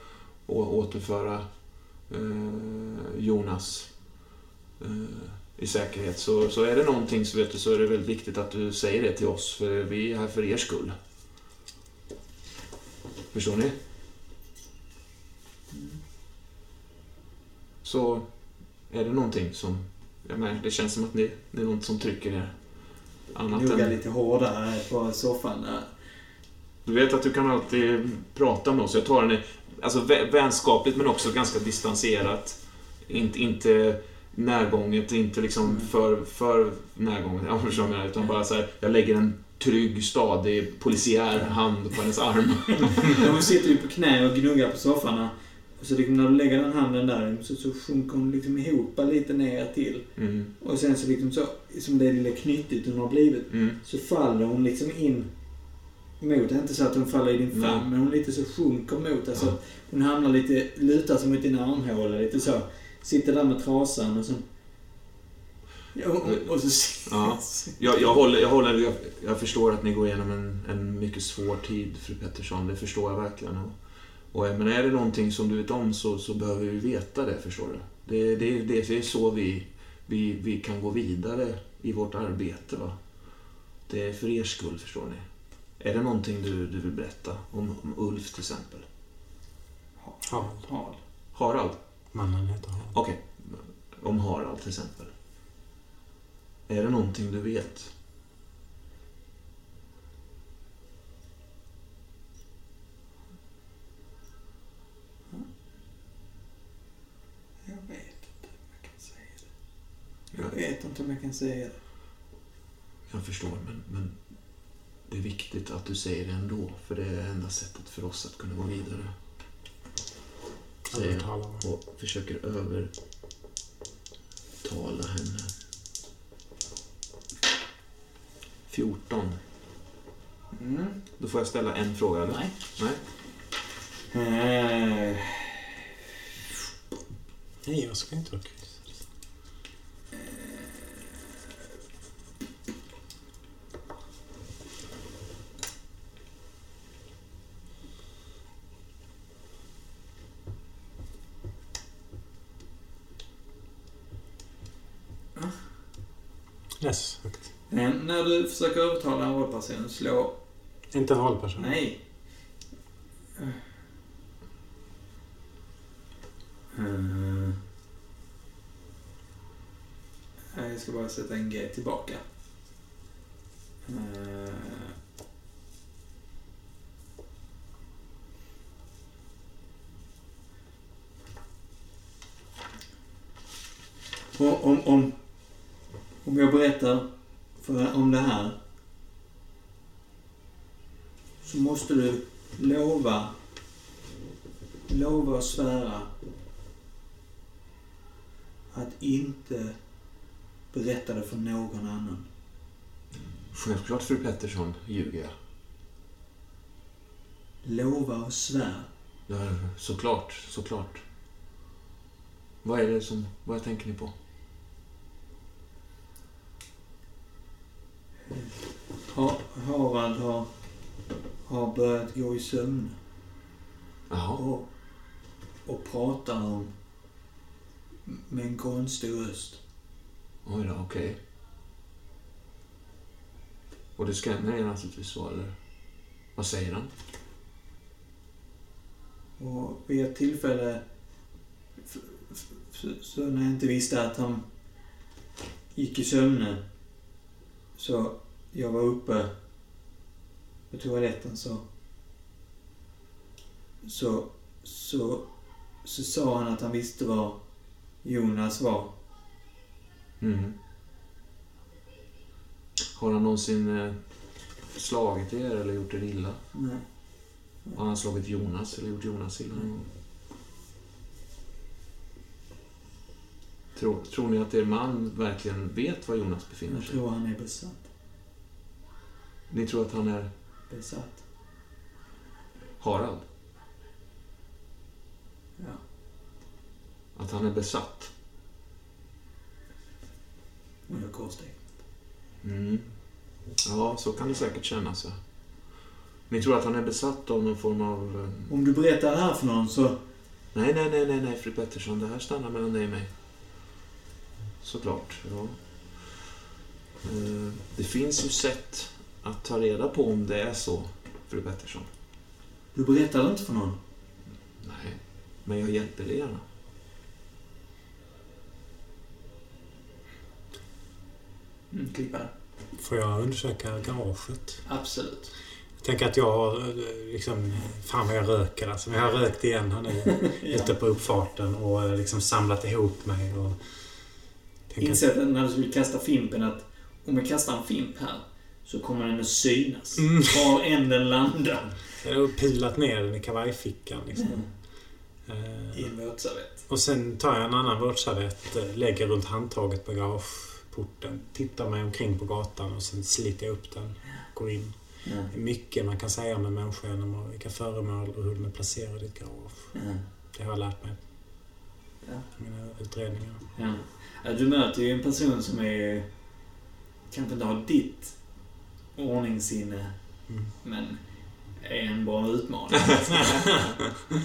å, återföra eh, Jonas eh, i säkerhet. Så, så är det någonting så, vet du, så är det väldigt viktigt att du säger det till oss, för vi är här för er skull. Förstår ni? Så är det någonting som... Jag märker, det känns som att det, det är något som trycker er. Annat Gnugga än, lite hårdare på soffan där. du vet att du kan alltid prata med oss. Jag tar den i- alltså, vä- vänskapligt men också ganska distanserat. Inte, inte närgånget, inte liksom för, för närgånget, menar, utan bara så här, jag lägger en trygg, stadig, polisiär hand på hennes arm. Hon sitter ju på knä och gnuggar på soffan. Och så liksom när du lägger den handen där så, så sjunker hon liksom ihop lite ner till. Mm, Och sen så liksom så, som det lilla knyttigt hon har blivit, mm, så faller hon liksom in mot, det är inte så att hon faller i din famn, Nej. men hon lite så sjunker mot. Alltså att hon hamnar lite, lutar sig mot din armhåla lite så. Sitter där med trasan och så... Och, och så... Ja. Jag, jag, håller, jag, håller, jag, jag förstår att ni går igenom en, en mycket svår tid, fru Pettersson. Det förstår jag verkligen. Och, och, men är det någonting som du vet om så, så behöver vi veta det, förstår du. Det, det, det, det är så vi, vi, vi kan gå vidare i vårt arbete. Va? Det är för er skull, förstår ni. Är det någonting du, du vill berätta? Om, om Ulf till exempel? Harald. Harald. Harald? Mannen heter Harald. Okej. Om Harald till exempel. Är det någonting du vet? Jag vet inte om jag kan säga det. Jag, Jag vet inte om jag kan säga det. jag förstår, men, men det är viktigt att du säger det ändå. För det är enda sättet för oss att kunna gå vidare. Säger jag. Och försöker övertala henne. 14. Mm. Då får jag ställa en fråga, eller? Nej. Nej? Eh, Nej, jag ska inte vara Läs högt. eh, när du försöker övertala en rollperson, slå... Inte en rollperson. Nej. Eh. Eh, Jag ska bara sätta en G tillbaka. Och Om, om, om jag berättar för, om det här så måste du lova, lova och svära att inte berätta det för någon annan. Självklart, fru Pettersson, ljuger jag. Lova och svär. Ja, såklart, såklart. Vad är det som... Vad tänker ni på? Ha, Harald har, har börjat gå i sömn Jaha. och, och pratar om med en konstig röst. Oj då, okej. Och det skrämmer er naturligtvis så, eller? Vad säger han? Och vid ett tillfälle, så när jag inte visste att han gick i sömnen, så jag var uppe på toaletten så, så, så, så sa han att han visste var Jonas var. Mm. Har han någonsin eh, slagit er eller gjort er illa? Nej. Har han slagit Jonas eller gjort Jonas illa någon Tror, tror ni att er man verkligen vet var Jonas befinner Jag sig? tror han är besatt. Ni tror att han är Besatt. Harald? Ja. Att han är besatt? Och jag korssteg. Mm. Ja, så kan det säkert kännas. Ja. Ni tror att han är besatt av någon form av... eh, Om du berättar det här för någon så, Nej, nej, nej, nej, nej, fru Pettersson. Det här stannar mellan dig och mig. Såklart, ja. Eh, Det finns ju sätt att ta reda på om det är så, fru Pettersson. Du berättar inte för någon? Nej, men jag hjälper dig gärna. Mm, klippa. Får jag undersöka garaget? Absolut. Jag tänker att jag har eh, liksom... Fan vad jag röker alltså. Men jag har rökt igen här nu. Ute på uppfarten och eh, liksom samlat ihop mig och... Insett när du skulle kasta fimpen att om jag kastar en fimp här så kommer den att synas. Mm. Var än den landar. Jag har pilat ner den i kavajfickan liksom. Mm. Eh, I en våtservett. Och sen tar jag en annan våtservett, eh, lägger runt handtaget på garageporten, tittar mig omkring på gatan och sen sliter jag upp den. Går in. Ja. Det är mycket man kan säga om en människa genom vilka föremål och hur de är placerade i ett garage. Ja. Det har jag lärt mig Ja. mina utredningar. Ja. Ja, Du möter ju en person som är... Kanske inte har ditt ordningssinne, Mm. men är en bra utmaning.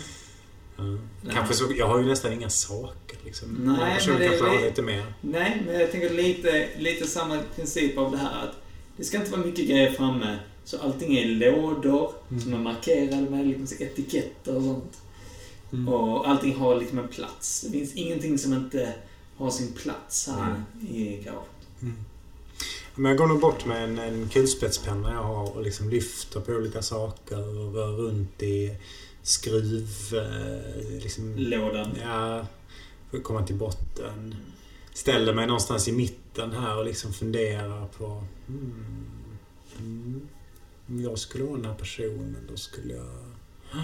Nej. Kanske så, jag har ju nästan inga saker liksom. Nej, men det- kanske lite mer. Nej, men jag tänker lite, lite samma princip av det här att det ska inte vara mycket grejer framme. Så allting är lådor Mm. som är markerade med liksom etiketter och sånt. Mm. Och allting har liksom en plats. Det finns ingenting som inte har sin plats här i garaget. Mm. Men jag går nog bort med en, en kulspetspenna jag har och liksom lyfter på olika saker och rör runt i skruv... Eh, liksom, Lådan. Ja, för att komma till botten. Ställer mig någonstans i mitten här och liksom funderar på... Hmm, mm, om jag skulle vara den här personen, då skulle jag...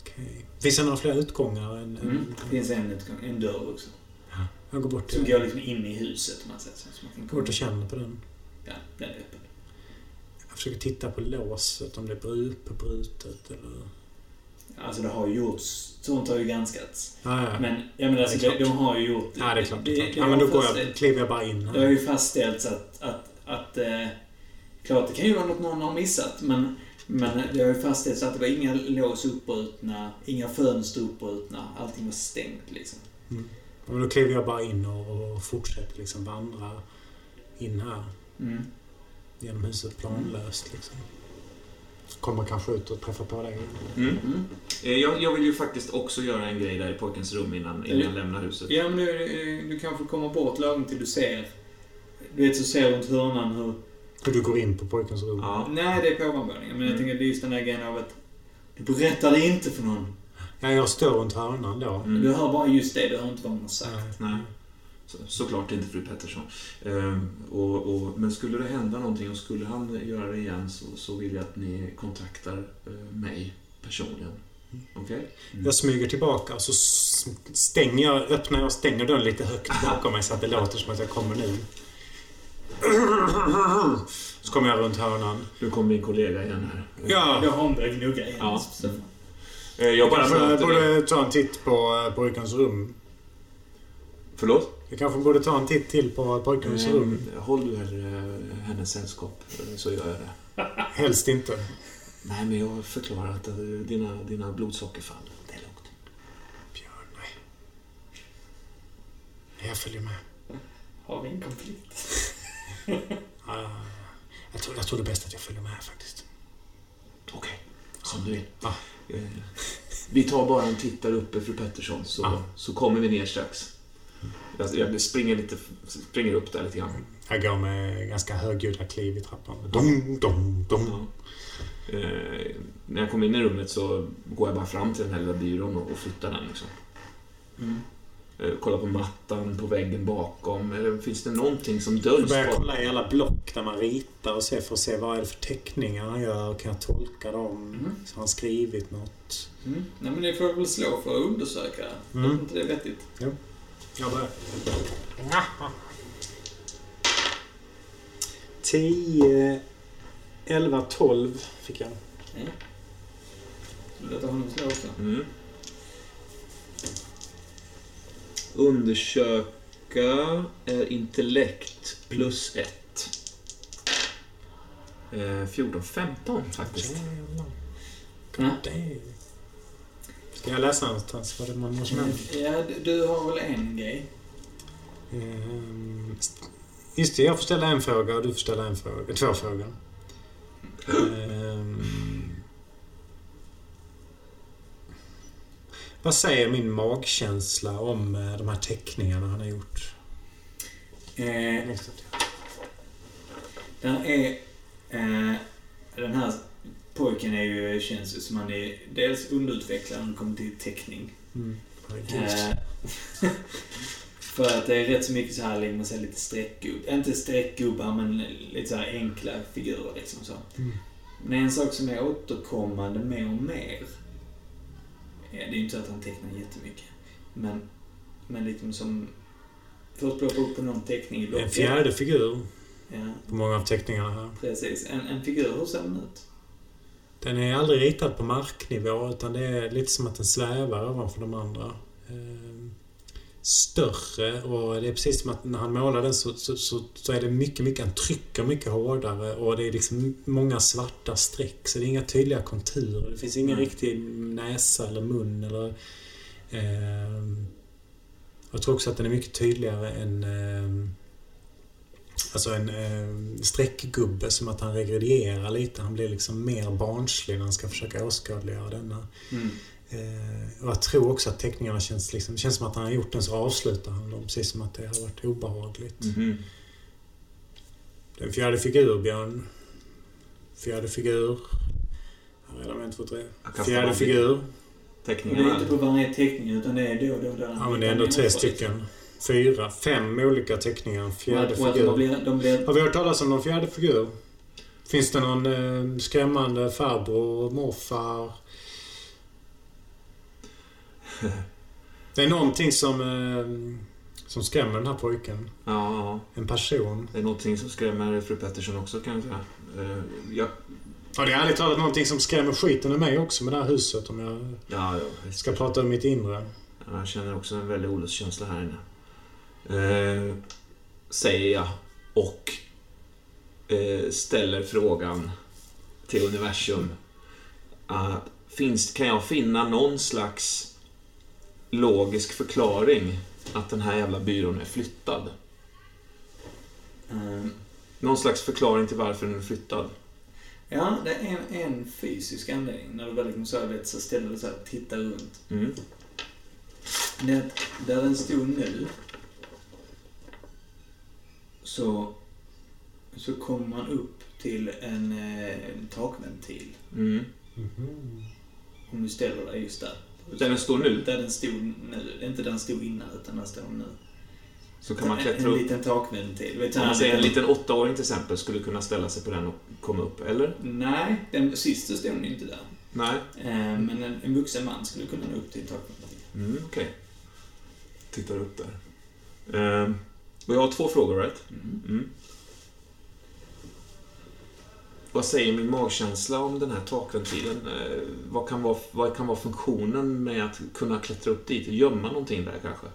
Okej. Finns det några fler utgångar? Än, Mm. än, finns en, utgång, en dörr också. Jag går bort, Som går liksom in i huset, man säger så. man kan går bort och känner på den. Ja, den är öppen. Jag försöker titta på låset, om det är bru- på brutet eller... Alltså det har ju gjorts, sånt har ju granskats. Ja, ja. Men, jag menar, alltså, Det de, har ju gjort... ja, det är klart. Det, det, det ja, men då går jag, kliver jag bara in Det har här. ju fastställts att, att, att eh, klart det kan ju vara något någon har missat, men, men det har ju fastställts att det var inga lås uppbrutna, inga fönster uppbrutna, allting var stängt liksom. Ja, Men då kliver jag bara in och, och fortsätter liksom vandra in här Mm. genom huset planlöst liksom. Kommer kanske ut och träffar på dig. Mm. Mm. Eh, Jag, jag vill ju faktiskt också göra en grej där i pojkens rum innan, innan jag lämnar huset. Ja, men du, du kanske kommer bort lagom till du ser, du vet så ser runt hörnan hur, Hur du går in på pojkens rum. Ja. nej det är på ovanvåningen, men jag Mm. tänker det är just den där grejen av att du berättar det inte för någon. Ja, jag står runt hörnan då. Mm. Du hör bara just det, du hör inte vad hon har sagt. Nej. Nej. Så, såklart inte fru Pettersson. Ehm, och, och, men skulle det hända någonting och skulle han göra det igen så, så vill jag att ni kontaktar eh, mig personligen. Okej? Jag smyger tillbaka och så stänger jag, öppnar jag och stänger dörren lite högt bakom mig så att det låter som att jag kommer nu. Så kommer jag runt hörnan. Nu kommer min kollega igen här. Ja! Då har börjat gnugga igen. Ja. Eh, jag bara kanske borde ta en titt på eh, pojkens rum. Förlåt? Vi kanske borde ta en titt till på pojkens rum. Mm, håll du eh, hennes sällskap eh, så gör jag det. Helst inte. Nej, men jag förklarar att eh, dina, dina blodsockerfall, det är lågt. Björn, nej. Jag följer med. Har vi en konflikt? Ah, jag, tror, jag tror det är bäst att jag följer med faktiskt. Okej, som du vill. Ja. Eh, Vi tar bara en titt där uppe, fru Pettersson, så, Ja. så kommer vi ner strax. Jag, jag springer, lite, springer upp där lite grann. Jag går med ganska högljudda kliv i trappan. Dong, dong, dong. Ja. Eh, när jag kommer in i rummet så går jag bara fram till den här lilla byrån och, och flyttar den. Liksom. Mm. Eh, kollar på mattan på väggen bakom. Eller finns det någonting som Jag döljs börjar på kolla i alla block där man ritar och se för att se vad är det för teckningar han gör. Kan jag tolka dem? Mm. Så har han skrivit något? Mm. Nej, men det får jag väl slå för att undersöka. Mm. Är inte det vettigt? Jag börjar. 10, 11, 12 fick jag. Ja. Låta honom slå också. Mm. Undersöka är intellekt plus ett. Eh, 14, 15 faktiskt. Är- Ska jag läsa någonstans vad det man måste med? Ja, du- har väl en grej? Ehm, Just det, jag får ställa en fråga och du får ställa en fråga. Två frågor. Ehm, vad säger min magkänsla om eh, de här teckningarna han har gjort? Eh, den är... Eh, den här pojken är ju, känns ju som han är dels underutvecklad när det kommer till teckning. Mm. Eh, för att det är rätt så mycket så här, man säger lite streckgubbar. Inte streckgubbar, men lite så här enkla figurer liksom så. Mm. Men en sak som är återkommande mer och mer. Ja, det är ju inte så att han tecknar jättemycket. Men, men lite som... Upp på någon teckning i blocket. En fjärde figur Ja, på många av teckningarna här. precis. En, en figur, hur ser den ut? Den är aldrig ritad på marknivå utan det är lite som att den svävar ovanför de andra. Större och det är precis som att när han målar den så, så, så, så är det mycket, mycket, han trycker mycket hårdare och det är liksom många svarta streck så det är inga tydliga konturer. Det finns ingen Nej. riktig näsa eller mun eller... ehm, jag tror också att den är mycket tydligare än... ehm, Alltså en eh, streckgubbe, som att han regredierar lite. Han blir liksom mer barnslig när han ska försöka åskådliggöra denna. Eh, och jag tror också att teckningarna känns liksom, det känns som att han har gjort den så avslutar han dem, precis som att det har varit obehagligt. Mhm. Den fjärde figur, Björn. Fjärde figur. Jag har redan en, två, tre. Fjärde figur. Och det är Teckningarna. inte på varje teckning, utan det är då och då. där han Ja, men det är ändå tre stycken. Fyra, fem olika teckningar. Fjärde Och att de figur. blir, de blir Har vi hört talas om någon fjärde figur? Finns det någon eh, skrämmande farbror, morfar? Det är någonting som, eh, som skrämmer den här pojken. Ja, ja. En person. Det är någonting som skrämmer fru Pettersson också kan jag säga. Eh, Jag, Ja, det är ärligt talat någonting som skrämmer skiten ur mig också med det här huset om jag ja, ja, ska prata om mitt inre. jag känner också en väldig olustkänsla här inne. Eh, säger jag och eh, ställer frågan till universum. Uh, finns, kan jag finna någon slags logisk förklaring att den här jävla byrån är flyttad? Ehm, Någon slags förklaring till varför den är flyttad? Ja, det är en, en fysisk anledning. När du väl liksom så, vet, så ställer du så här och tittar runt. Mm. Det, där den stod nu så, så kommer man upp till en, eh, en takventil. Mm. Om du ställer dig just där. Där den står nu Där den stod nu. Inte där den stod innan, utan där står den nu. så kan man en, klättra en upp. liten takventil. Vet Om man säger en liten åttaåring till exempel skulle kunna ställa sig på den och komma upp, eller? Nej, den sista stod den inte där. Nej? Eh, men en, en vuxen man skulle kunna nå upp till en takventil. Mm, okej. Tittar upp där. Ehm, och jag har två frågor, right? Mm. Mm. Vad säger min magkänsla om den här takventilen? Eh, vad, kan vara, vad kan vara funktionen med att kunna klättra upp dit? Gömma någonting där kanske?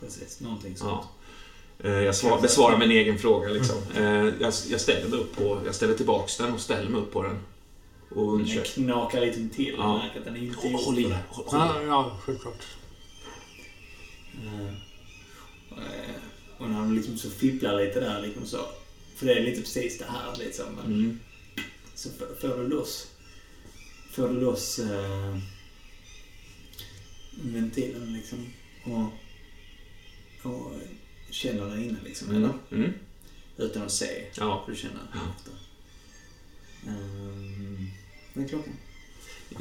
Precis, någonting sånt. Ja. Eh, Jag svar, besvarar min egen fråga liksom. Eh, Jag, jag ställer mig upp på, jag ställer tillbaks den och ställer mig upp på den. Och Den undersöker. knakar lite till. Ja. Att den är inte Håll i. Håll, i Ja, det. ja, självklart. Och när de liksom så fipplar lite där liksom så. För det är lite precis det här liksom. Mm. Så får- du loss... Får du loss eh, ventilen liksom. Och, och känner där inne liksom. Mm. Eller? Mm. Utan att se. Ja. Får du känna efter. Um, vad är klockan?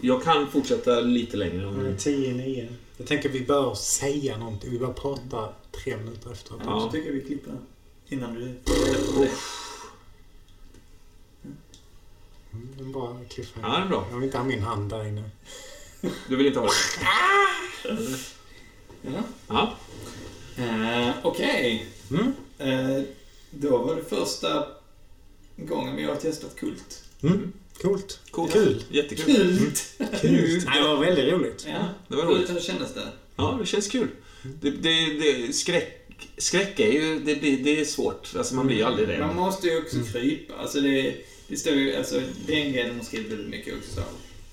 Jag kan fortsätta lite längre om Mm, ni... 10 i 9. Jag tänker vi bör säga någonting. Vi bör prata tre minuter efteråt. Ja. Så tycker jag vi klipper innan du... Mm, en bra cliffhanger. Ja, det är bra. Jag vill inte ha min hand där inne. Du vill inte ha det? Ja. Ja. Eh, Okej. Mm. Eh, då var det första gången vi har testat kult. Mm. Coolt. Coolt. Kul. Jättekul. Kult! Kul. Nej, det var väldigt roligt. Ja, Det var roligt. Hur kändes det? Ja, det känns kul. Det, det, det, skräck, skräck är ju... Det, blir, det är svårt. Alltså, man blir ju aldrig Man rädd. måste ju också krypa. Alltså det, det står ju, alltså den grejen har skrivit väldigt mycket också. Så.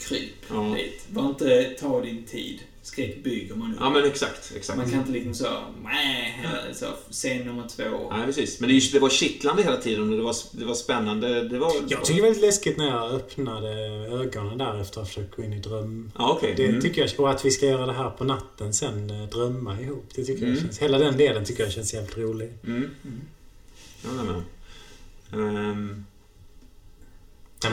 kryp Ja. dit. Var inte ta din tid. Skräck bygger man. Ja, men exakt. exakt. Man kan inte liksom så, nej, så, scen nummer två. Nej, precis. Men det, det var kittlande hela tiden och det var, det var spännande. Det var... Jag tycker det är väldigt läskigt när jag öppnade ögonen där efter att ha försökt gå in i dröm. Ja, okej. Det Mm. tycker jag, och att vi ska göra det här på natten sen, eh, drömma ihop. Det tycker Mm. jag känns, hela den delen tycker jag känns jävligt rolig. Mm. Jag håller med. Ehm, Men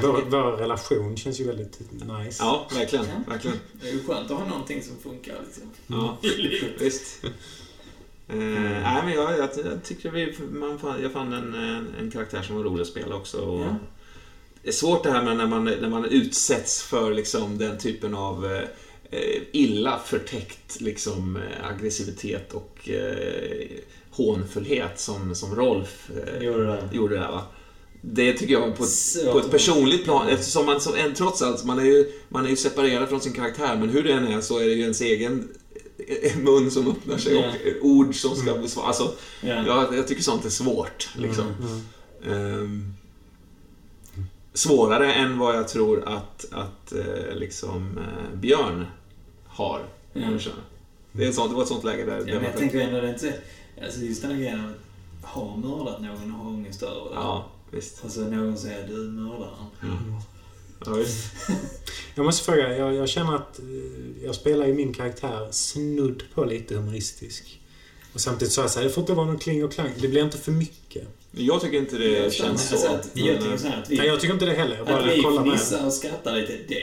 vår, vår relation känns ju väldigt nice. ja, verkligen. Ja. verkligen. Det är ju skönt att ha någonting som funkar liksom. Ja, i livet. visst. Eh, nej, men jag, jag, jag tycker vi, man fann, jag fann en, en, karaktär som var rolig att spela också. Och Ja. Det är svårt det här med när man, när man utsätts för liksom, den typen av eh, eh, illa förtäckt liksom, eh, aggressivitet och eh, hånfullhet som, som Rolf eh, Gjorde det. gjorde där. Va? Det tycker jag på ett, på ett personligt plan, eftersom man som en, trots allt, man är, ju, man är ju separerad från sin karaktär, men hur det än är så är det ju ens egen eh, mun som öppnar sig Ja. och ord som ska besvaras. Alltså, Ja. jag, jag tycker sånt är svårt. Liksom. Mm. Ehm, svårare än vad jag tror att, att eh, liksom, eh, Björn har. förstår. Det, är sånt, det var ett sånt läge där... Ja, men jag tänker ändå det är inte... Alltså just den här grejen att ha mördat någon och ha ångest över det. Ja, visst. Alltså någon säger du är mördaren. Ja, visst. Jag måste fråga, jag, jag känner att eh, jag spelar ju min karaktär snudd på lite humoristisk. Och samtidigt så är jag så här, det får inte vara någon kling och klang. Det blir inte för mycket. Jag tycker inte det Jag känns så. Att, jag tycker så att vi, Nej, jag tycker inte det heller. Jag bara att vi fnissar och skrattar lite, det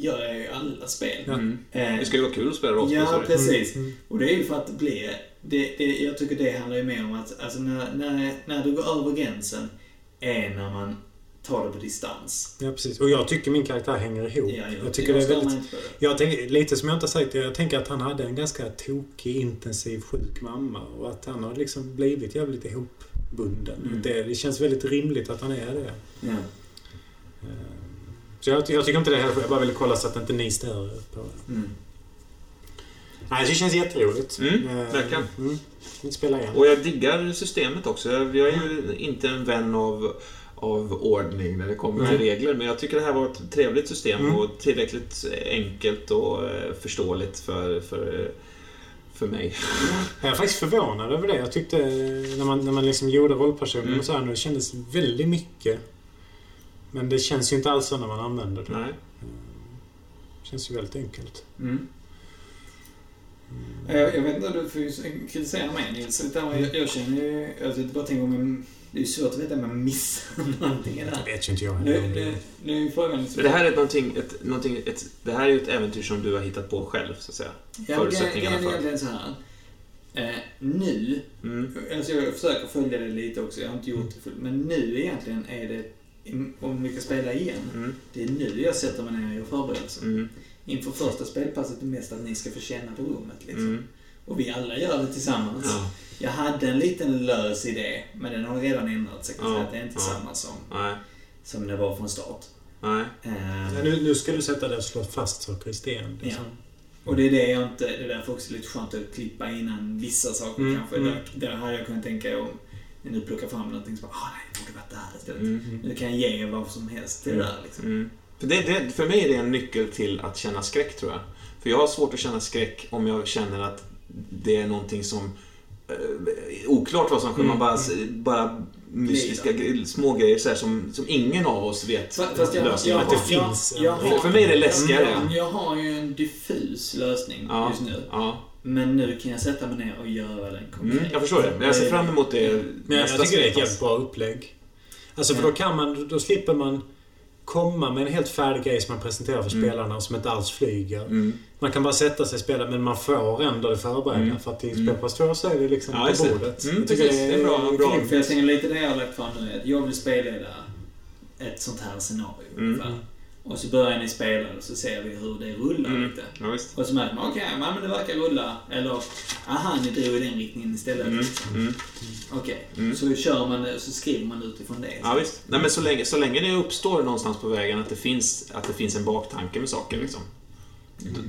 gör jag i alla spel. Mm. Eh, Det ska ju vara kul att spela rollspel. Ja, det. precis. Mm. Och det är ju för att det blir... Det, det, jag tycker det handlar ju mer om att alltså när, när, när du går över gränsen är när man tar det på distans. Ja, precis. Och jag tycker min karaktär hänger ihop. Ja, jag tycker det är väldigt... Jag tänker, lite som jag inte har sagt, jag tänker att han hade en ganska tokig, intensiv, sjuk mamma. Och att han har liksom blivit jävligt ihopbunden. Mm. Det, det känns väldigt rimligt att han är det. Ja. Så jag, jag tycker inte det heller. Jag bara ville kolla så att inte ni stör på det. Mm. Nej, det känns jätteroligt. Mm, Eh, verkligen. Mm. Vi spelar igen. Och jag diggar systemet också. Jag är ju inte en vän av, av ordning när det kommer till regler, men jag tycker det här var ett trevligt system Mm. och tillräckligt enkelt och eh, förståeligt för, för, för mig. Jag är faktiskt förvånad över det. Jag tyckte eh, när man, när man liksom gjorde rollpersonen Mm. och så här, det kändes väldigt mycket. Men det känns ju inte alls så när man använder det. Nej. Det känns ju väldigt enkelt. Mm. Jag, jag vet inte, du får ju kritisera mig Nils. Utan jag, jag känner ju... Jag bara tänker om Det är ju svårt att veta om jag missar någonting i det vet ju inte jag heller Nu, om det. nu, är frågan... liksom- det här är ett, någonting, ett, någonting, ett, det här är ju ett äventyr som du har hittat på själv, så att säga. Ja, förutsättningarna för. egentligen så här. Eh, nu, Mm. alltså jag försöker följa det lite också, jag har inte gjort det fullt. Men nu egentligen är det, om vi ska spela igen, Mm. det är nu jag sätter mig ner och gör förberedelser. Mm. Inför första spelpasset är mest att ni ska få känna på rummet liksom. Mm. Och vi alla gör det tillsammans. Ja. Jag hade en liten lös idé, men den har redan ändrats. Jag kan Ja, det är inte ja. samma som, Nej. som det var från start. Nej. Men Nu, nu ska du sätta dig och slå fast saker i sten. Liksom. Och det är det jag inte... Det är därför också lite skönt att klippa innan vissa saker Mm, kanske. mm. Där, där hade jag kunnat tänka om ni nu plockar fram någonting som bara, ah nej, det borde varit det här istället. Mm. Nu kan jag ge vad som helst till det där liksom. Mm. För, det, det, för mig är det en nyckel till att känna skräck, tror jag. För jag har svårt att känna skräck om jag känner att det är någonting som... Eh, oklart vad som sker, man bara, bara mystiska gre- små grejer så här, som, som ingen av oss vet Fa- Fast jag, lösningen jag. Att det jag, finns jag, har- För mig är det läskigare. Jag, jag har ju en diffus lösning Ja, just nu. ja. Men nu kan jag sätta mig ner och göra den konkret. Mm, jag förstår det. Men jag ser fram emot det Men jag, jag tycker det är ett jävligt bra upplägg. Alltså för då kan man, då slipper man komma med en helt färdig grej som man presenterar för Mm. spelarna och som inte alls flyger. Mm. Man kan bara sätta sig och spela men man får ändå det förberedda. Mm. För att i Mm. spelpass 2 så är det liksom Ja, på det. bordet. Mm, jag tycker precis. Det är bra- bra. För jag tänker lite det jag har lagt fram nu är att jag vill spelleda ett sånt här scenario Mm. ungefär. Och så börjar ni spela och så ser vi hur det rullar Mm. lite. Ja, visst. Och så märker man, okej, ja, men det verkar rulla. Eller, aha, ni drog i den riktningen istället. Mm. Mm. Okej, Mm. så kör man det och så skriver man utifrån det. Ja, visst. Nej, men så länge, så länge det uppstår någonstans på vägen att det finns, att det finns en baktanke med saker. Liksom.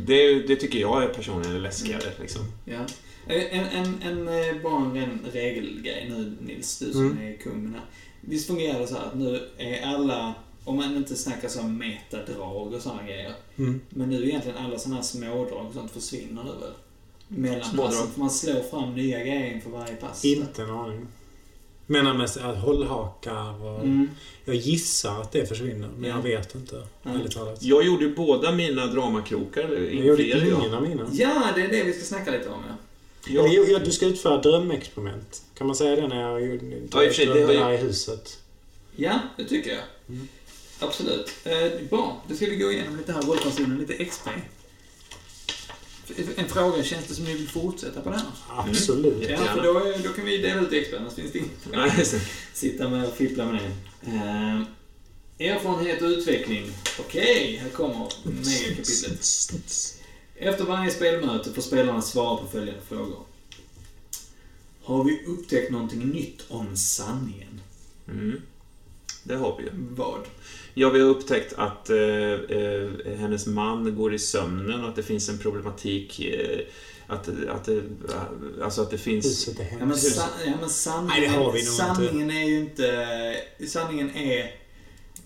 Det, det tycker jag är personligen är läskigare. Liksom. Ja. En, en, en, eh, bara en ren regelgrej nu Nils, du som Mm. är kung med det här. Visst fungerar det så här att nu är alla om man inte snackar som metadrag och sådana grejer. Mm. Men nu egentligen alla sådana här smådrag och sånt försvinner nu väl? Mellan passen. För man slår fram nya grejer inför varje pass. Inte en aning. Menar med här hållhakar och... Mm. Jag gissar att det försvinner, men Ja. jag vet inte. Ärligt talat. Jag gjorde ju båda mina dramakrokar. eller Jag gjorde ingen av mina. Ja, det är det vi ska snacka lite om ja. Eller, Jag, ja, du ska utföra drömexperiment. Kan man säga det när jag gjorde Ja, det här i huset? Ja, det tycker jag. Mm. Absolut. Eh, bra, då ska vi gå igenom lite här rollpersonen, lite XP. En fråga, känns det som ni vill fortsätta på det här? Absolut. Mm. Ja, för då, då kan vi dela ut XP, annars finns det inget. Sitta med och fippla med det. Eh, erfarenhet och utveckling. Okej, här kommer megakapitlet. Efter varje spelmöte får spelarna svara på följande frågor. Har vi upptäckt någonting nytt om sanningen? Mm. Det har vi ju. Vad? Ja, vi har upptäckt att eh, eh, hennes man går i sömnen och att det finns en problematik eh, att, att, det, alltså att det finns... Huset är Ja men, hemskt. ja, men sanningen, Nej, det har vi nog sanningen är ju inte... Sanningen är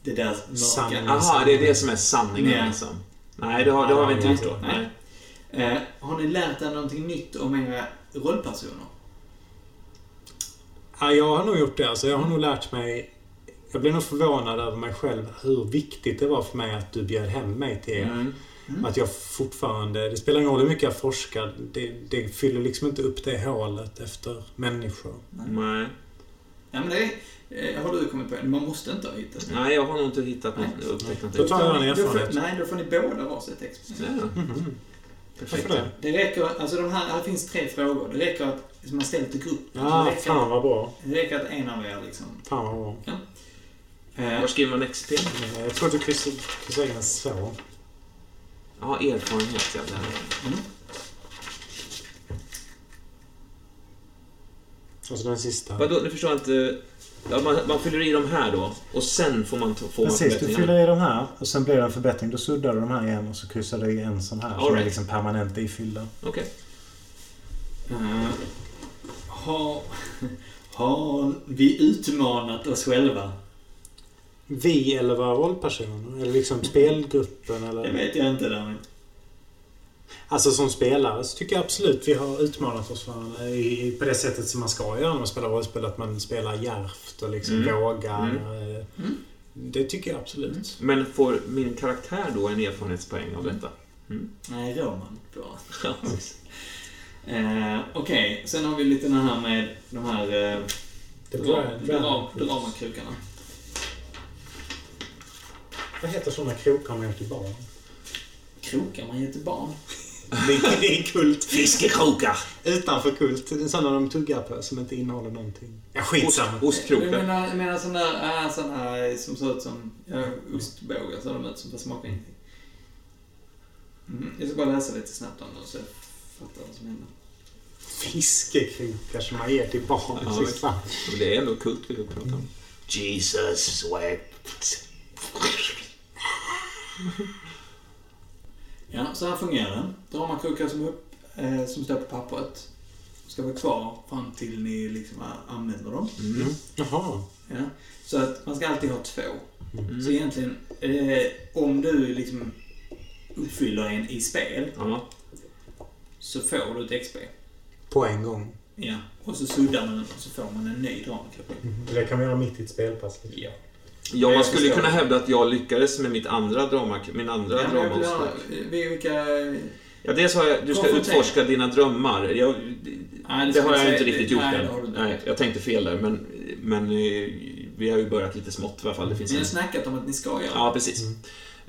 det där mörka. Sanningen. Aha, det är det som är sanningen Ja. liksom. Nej, det har, det har vi inte gjort då. Nej. Nej. Eh, har ni lärt er någonting nytt om era rollpersoner? Ja, jag har nog gjort det. Alltså, jag har nog lärt mig... Jag blev nog förvånad över mig själv hur viktigt det var för mig att du bjöd hem mig till er. Mm. Att jag fortfarande... Det spelar ingen roll hur mycket jag forskar. Det, det fyller liksom inte upp det hålet efter människor. Nej. Ja men det eh, har du kommit på. Man måste inte ha hittat det. Nej, jag har nog inte hittat något, Nej. upptäckt något. Då tar jag en Då får- erfarenhet. Nej, då får ni båda varsitt XP. Ja, Mhm. perfekt. Varför det? Det räcker, alltså de här, här finns tre frågor. Det räcker att man ställer till grupp. Ja, fan vad bra. det räcker att en av er liksom... Fan vad bra. Eh, Var skriver man XP? Eh, Jag tror att du kryssar kryssar in en så. Ja, erfarenhet. Ja, där. mm. Alltså den sista. Vadå, nu förstår jag inte. Ja, man, man fyller i de här då och sen får man, man Precis, du fyller i de här och sen blir det en förbättring. Då suddar du de här igen och så kryssar du i en sån här All som är liksom permanent ifyllda. Okej. Eh, har, har vi utmanat oss själva? Vi eller våra rollpersoner? Eller liksom spelgruppen Det eller... vet jag inte däremot. Alltså som spelare så tycker jag absolut vi har utmanat oss varandra i, i, på det sättet som man ska göra när man spelar rollspel. Att man spelar djärvt och liksom Mm. vågar. Mm. eh, Mm. Det tycker jag absolut. Men får min karaktär då en erfarenhetspoäng av detta? Nej, Roman precis. Eh, Okej, sen har vi lite den här med de här eh, Det dra- dra- dramakrokarna. Vad heter sådana krokar man gör till barn? Krokar man ger till barn? Det är, det är kult. Fiskekrokar! Utanför kult. Sådana de tuggar på som inte innehåller någonting. Ja, skitsamma. Jag Ostkrokar. menar, jag menar sådana där, äh, såna här som ser ut som ja, ostbågar, så de ut som fast smakar ingenting. Mm, jag ska bara läsa lite snabbt om det så jag fattar vad som händer. Fiskekrokar som man ger till barn. Ja. Det är ändå kult vi pratar om. Jesus wept. Ja, så här fungerar det. Dramakrokar som, upp, eh, som står på pappret ska vara kvar fram till ni liksom använder dem. Mm. Jaha. Ja. Så att man ska alltid ha två. Mm. Så egentligen, eh, om du liksom uppfyller en i spel Ja. så får du ett XP. På en gång. Ja. Och så suddar man den och så får man en ny dramakrok. Det kan vi göra mitt i ett spelpass. Ja. Ja, man jag skulle kunna hävda att jag lyckades med mitt andra drama, min andra Ja, drama. vilka... Ja, dels har jag, du ska utforska dina drömmar. Jag, Nej, det ska har jag säga- inte riktigt gjort nej, än. det. Nej, jag tänkte fel där, men, men eh, vi har ju börjat lite smått i alla fall. Det finns Ni har en... snackat om att ni ska göra. Ja, precis. Eh,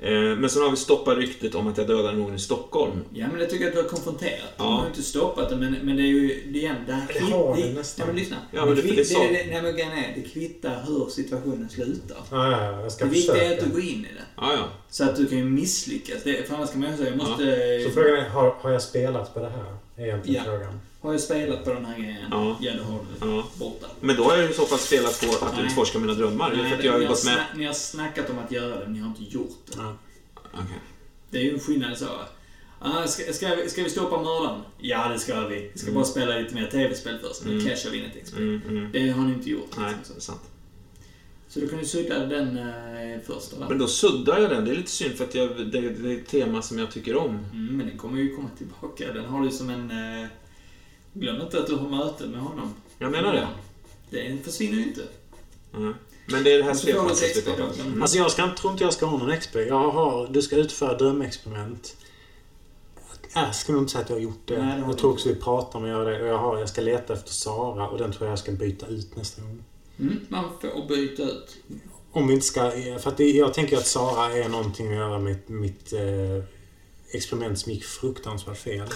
Men sen har vi stoppat ryktet om att jag dödade någon i Stockholm. Ja, men det tycker jag att du har konfronterat. Du Ja. har ju inte stoppat det, men, men det är ju... Det, igen, det, här Det har det, du nästan. Ja, men lyssna. Ja, men det- kvitt- det sa- det, det, nej, men är, det kvittar hur situationen slutar. Ja, ja, ja, jag ska Det viktiga är att du går in i det. Ja, ja. Så att du kan ju misslyckas. Det, för annars kan man ju säga, jag måste... Så frågan är, har, har jag spelat på det här? Är egentligen Ja. frågan. Har jag spelat på den här grejen? Ja. Ja, det har du. ja. Borta. Men då har jag i så fall spelat på att Nej. utforska mina drömmar. Nej, för att jag har ni, ju har gått med... ni har snackat om att göra det, men ni har inte gjort det. Ja. Okej. Det är ju en skillnad så. Ah, ska, ska, vi, ska vi stoppa mördaren? Ja, det ska vi. Vi ska Mm. bara spela lite mer tv-spel först. Mm. Mm. Cashar vi in ett XP. Mm, mm. Det har ni inte gjort. Nej, liksom, det är så. sant. Så du kan ju sudda den eh, första där. Men då suddar jag den. Det är lite synd för att jag, det, det är ett tema som jag tycker om. Mm, men den kommer ju komma tillbaka. Den har du som en... Eh, glöm inte att du har möte med honom. Jag menar det. Den försvinner ju inte. Mm. Men det är det här om. Mm. Alltså jag ska, tror inte jag ska ha någon XP. Jag har, du ska utföra drömexperiment. Jag ska nog inte säga att jag har gjort det. Nej, det jag tror också vi pratar om att göra det. Och jag, har, jag ska leta efter Sara och den tror jag jag ska byta ut nästa gång. Mm, man får byta ut. Om vi inte ska... För att det, jag tänker att Sara är någonting att göra med mitt eh, experiment som gick fruktansvärt fel.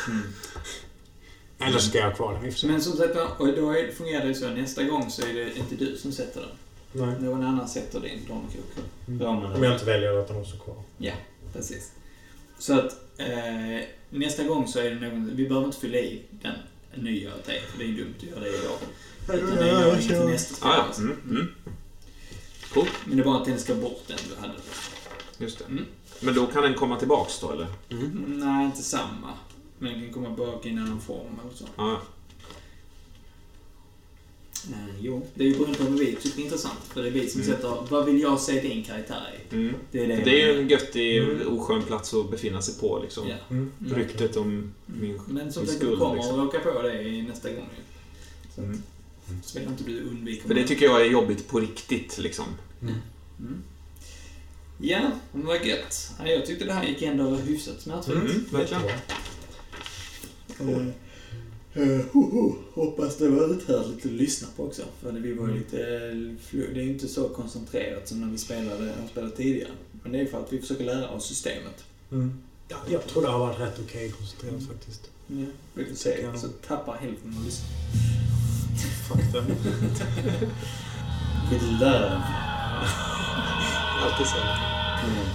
Eller så ska jag ha kvar den. Vi. Men som sagt, och då fungerar det så att nästa gång så är det inte du som sätter den. Nej. Någon annan sätter din damkrok. Ramen. Om jag inte väljer att den också kvar. Ja, precis. Så att eh, nästa gång så är det någon... Vi behöver inte fylla i den nya te, för det är dumt att göra det idag. Utan det gör inget till nästa. Ah, ja. alltså. mm, mm. Coolt. Men det är bara att den ska bort den du hade. Just det. Mm. Men då kan den komma tillbaks då, eller? Nej, inte samma. Men den kan komma tillbaka i en annan form eller så. Ja. Eh, jo, det är ju beroende på vad vi tycker är intressant. För det är vi som Mm. sätter, vad vill jag se din karaktär i? Mm. Det är det. Det är ju en göttig, oskön plats att befinna sig på, liksom. Ja. Mm. Ryktet om min, Men som sagt, du skuld, kommer liksom. att råka på det i nästa gång ju. Så, Mm. så vill inte du undvika För det tycker jag är jobbigt på riktigt, liksom. Mm. Ja, men vad gött. Ja, jag tyckte det här gick ändå hyfsat smärtfritt. Mm, verkligen. Eh, eh, ho, ho. Hoppas det var uthärdligt att lyssna på också. För det, vi var ju lite... eh, flu- Det är ju inte så koncentrerat som när vi spelade, spelat tidigare. Men det är för att vi försöker lära oss systemet. Mm. Ja, jag tror det har varit rätt okej koncentrerat faktiskt. Ja, vi får se. Så tappar hälften av lyssnarna. Fuck them. With love. Alltid så. Mm.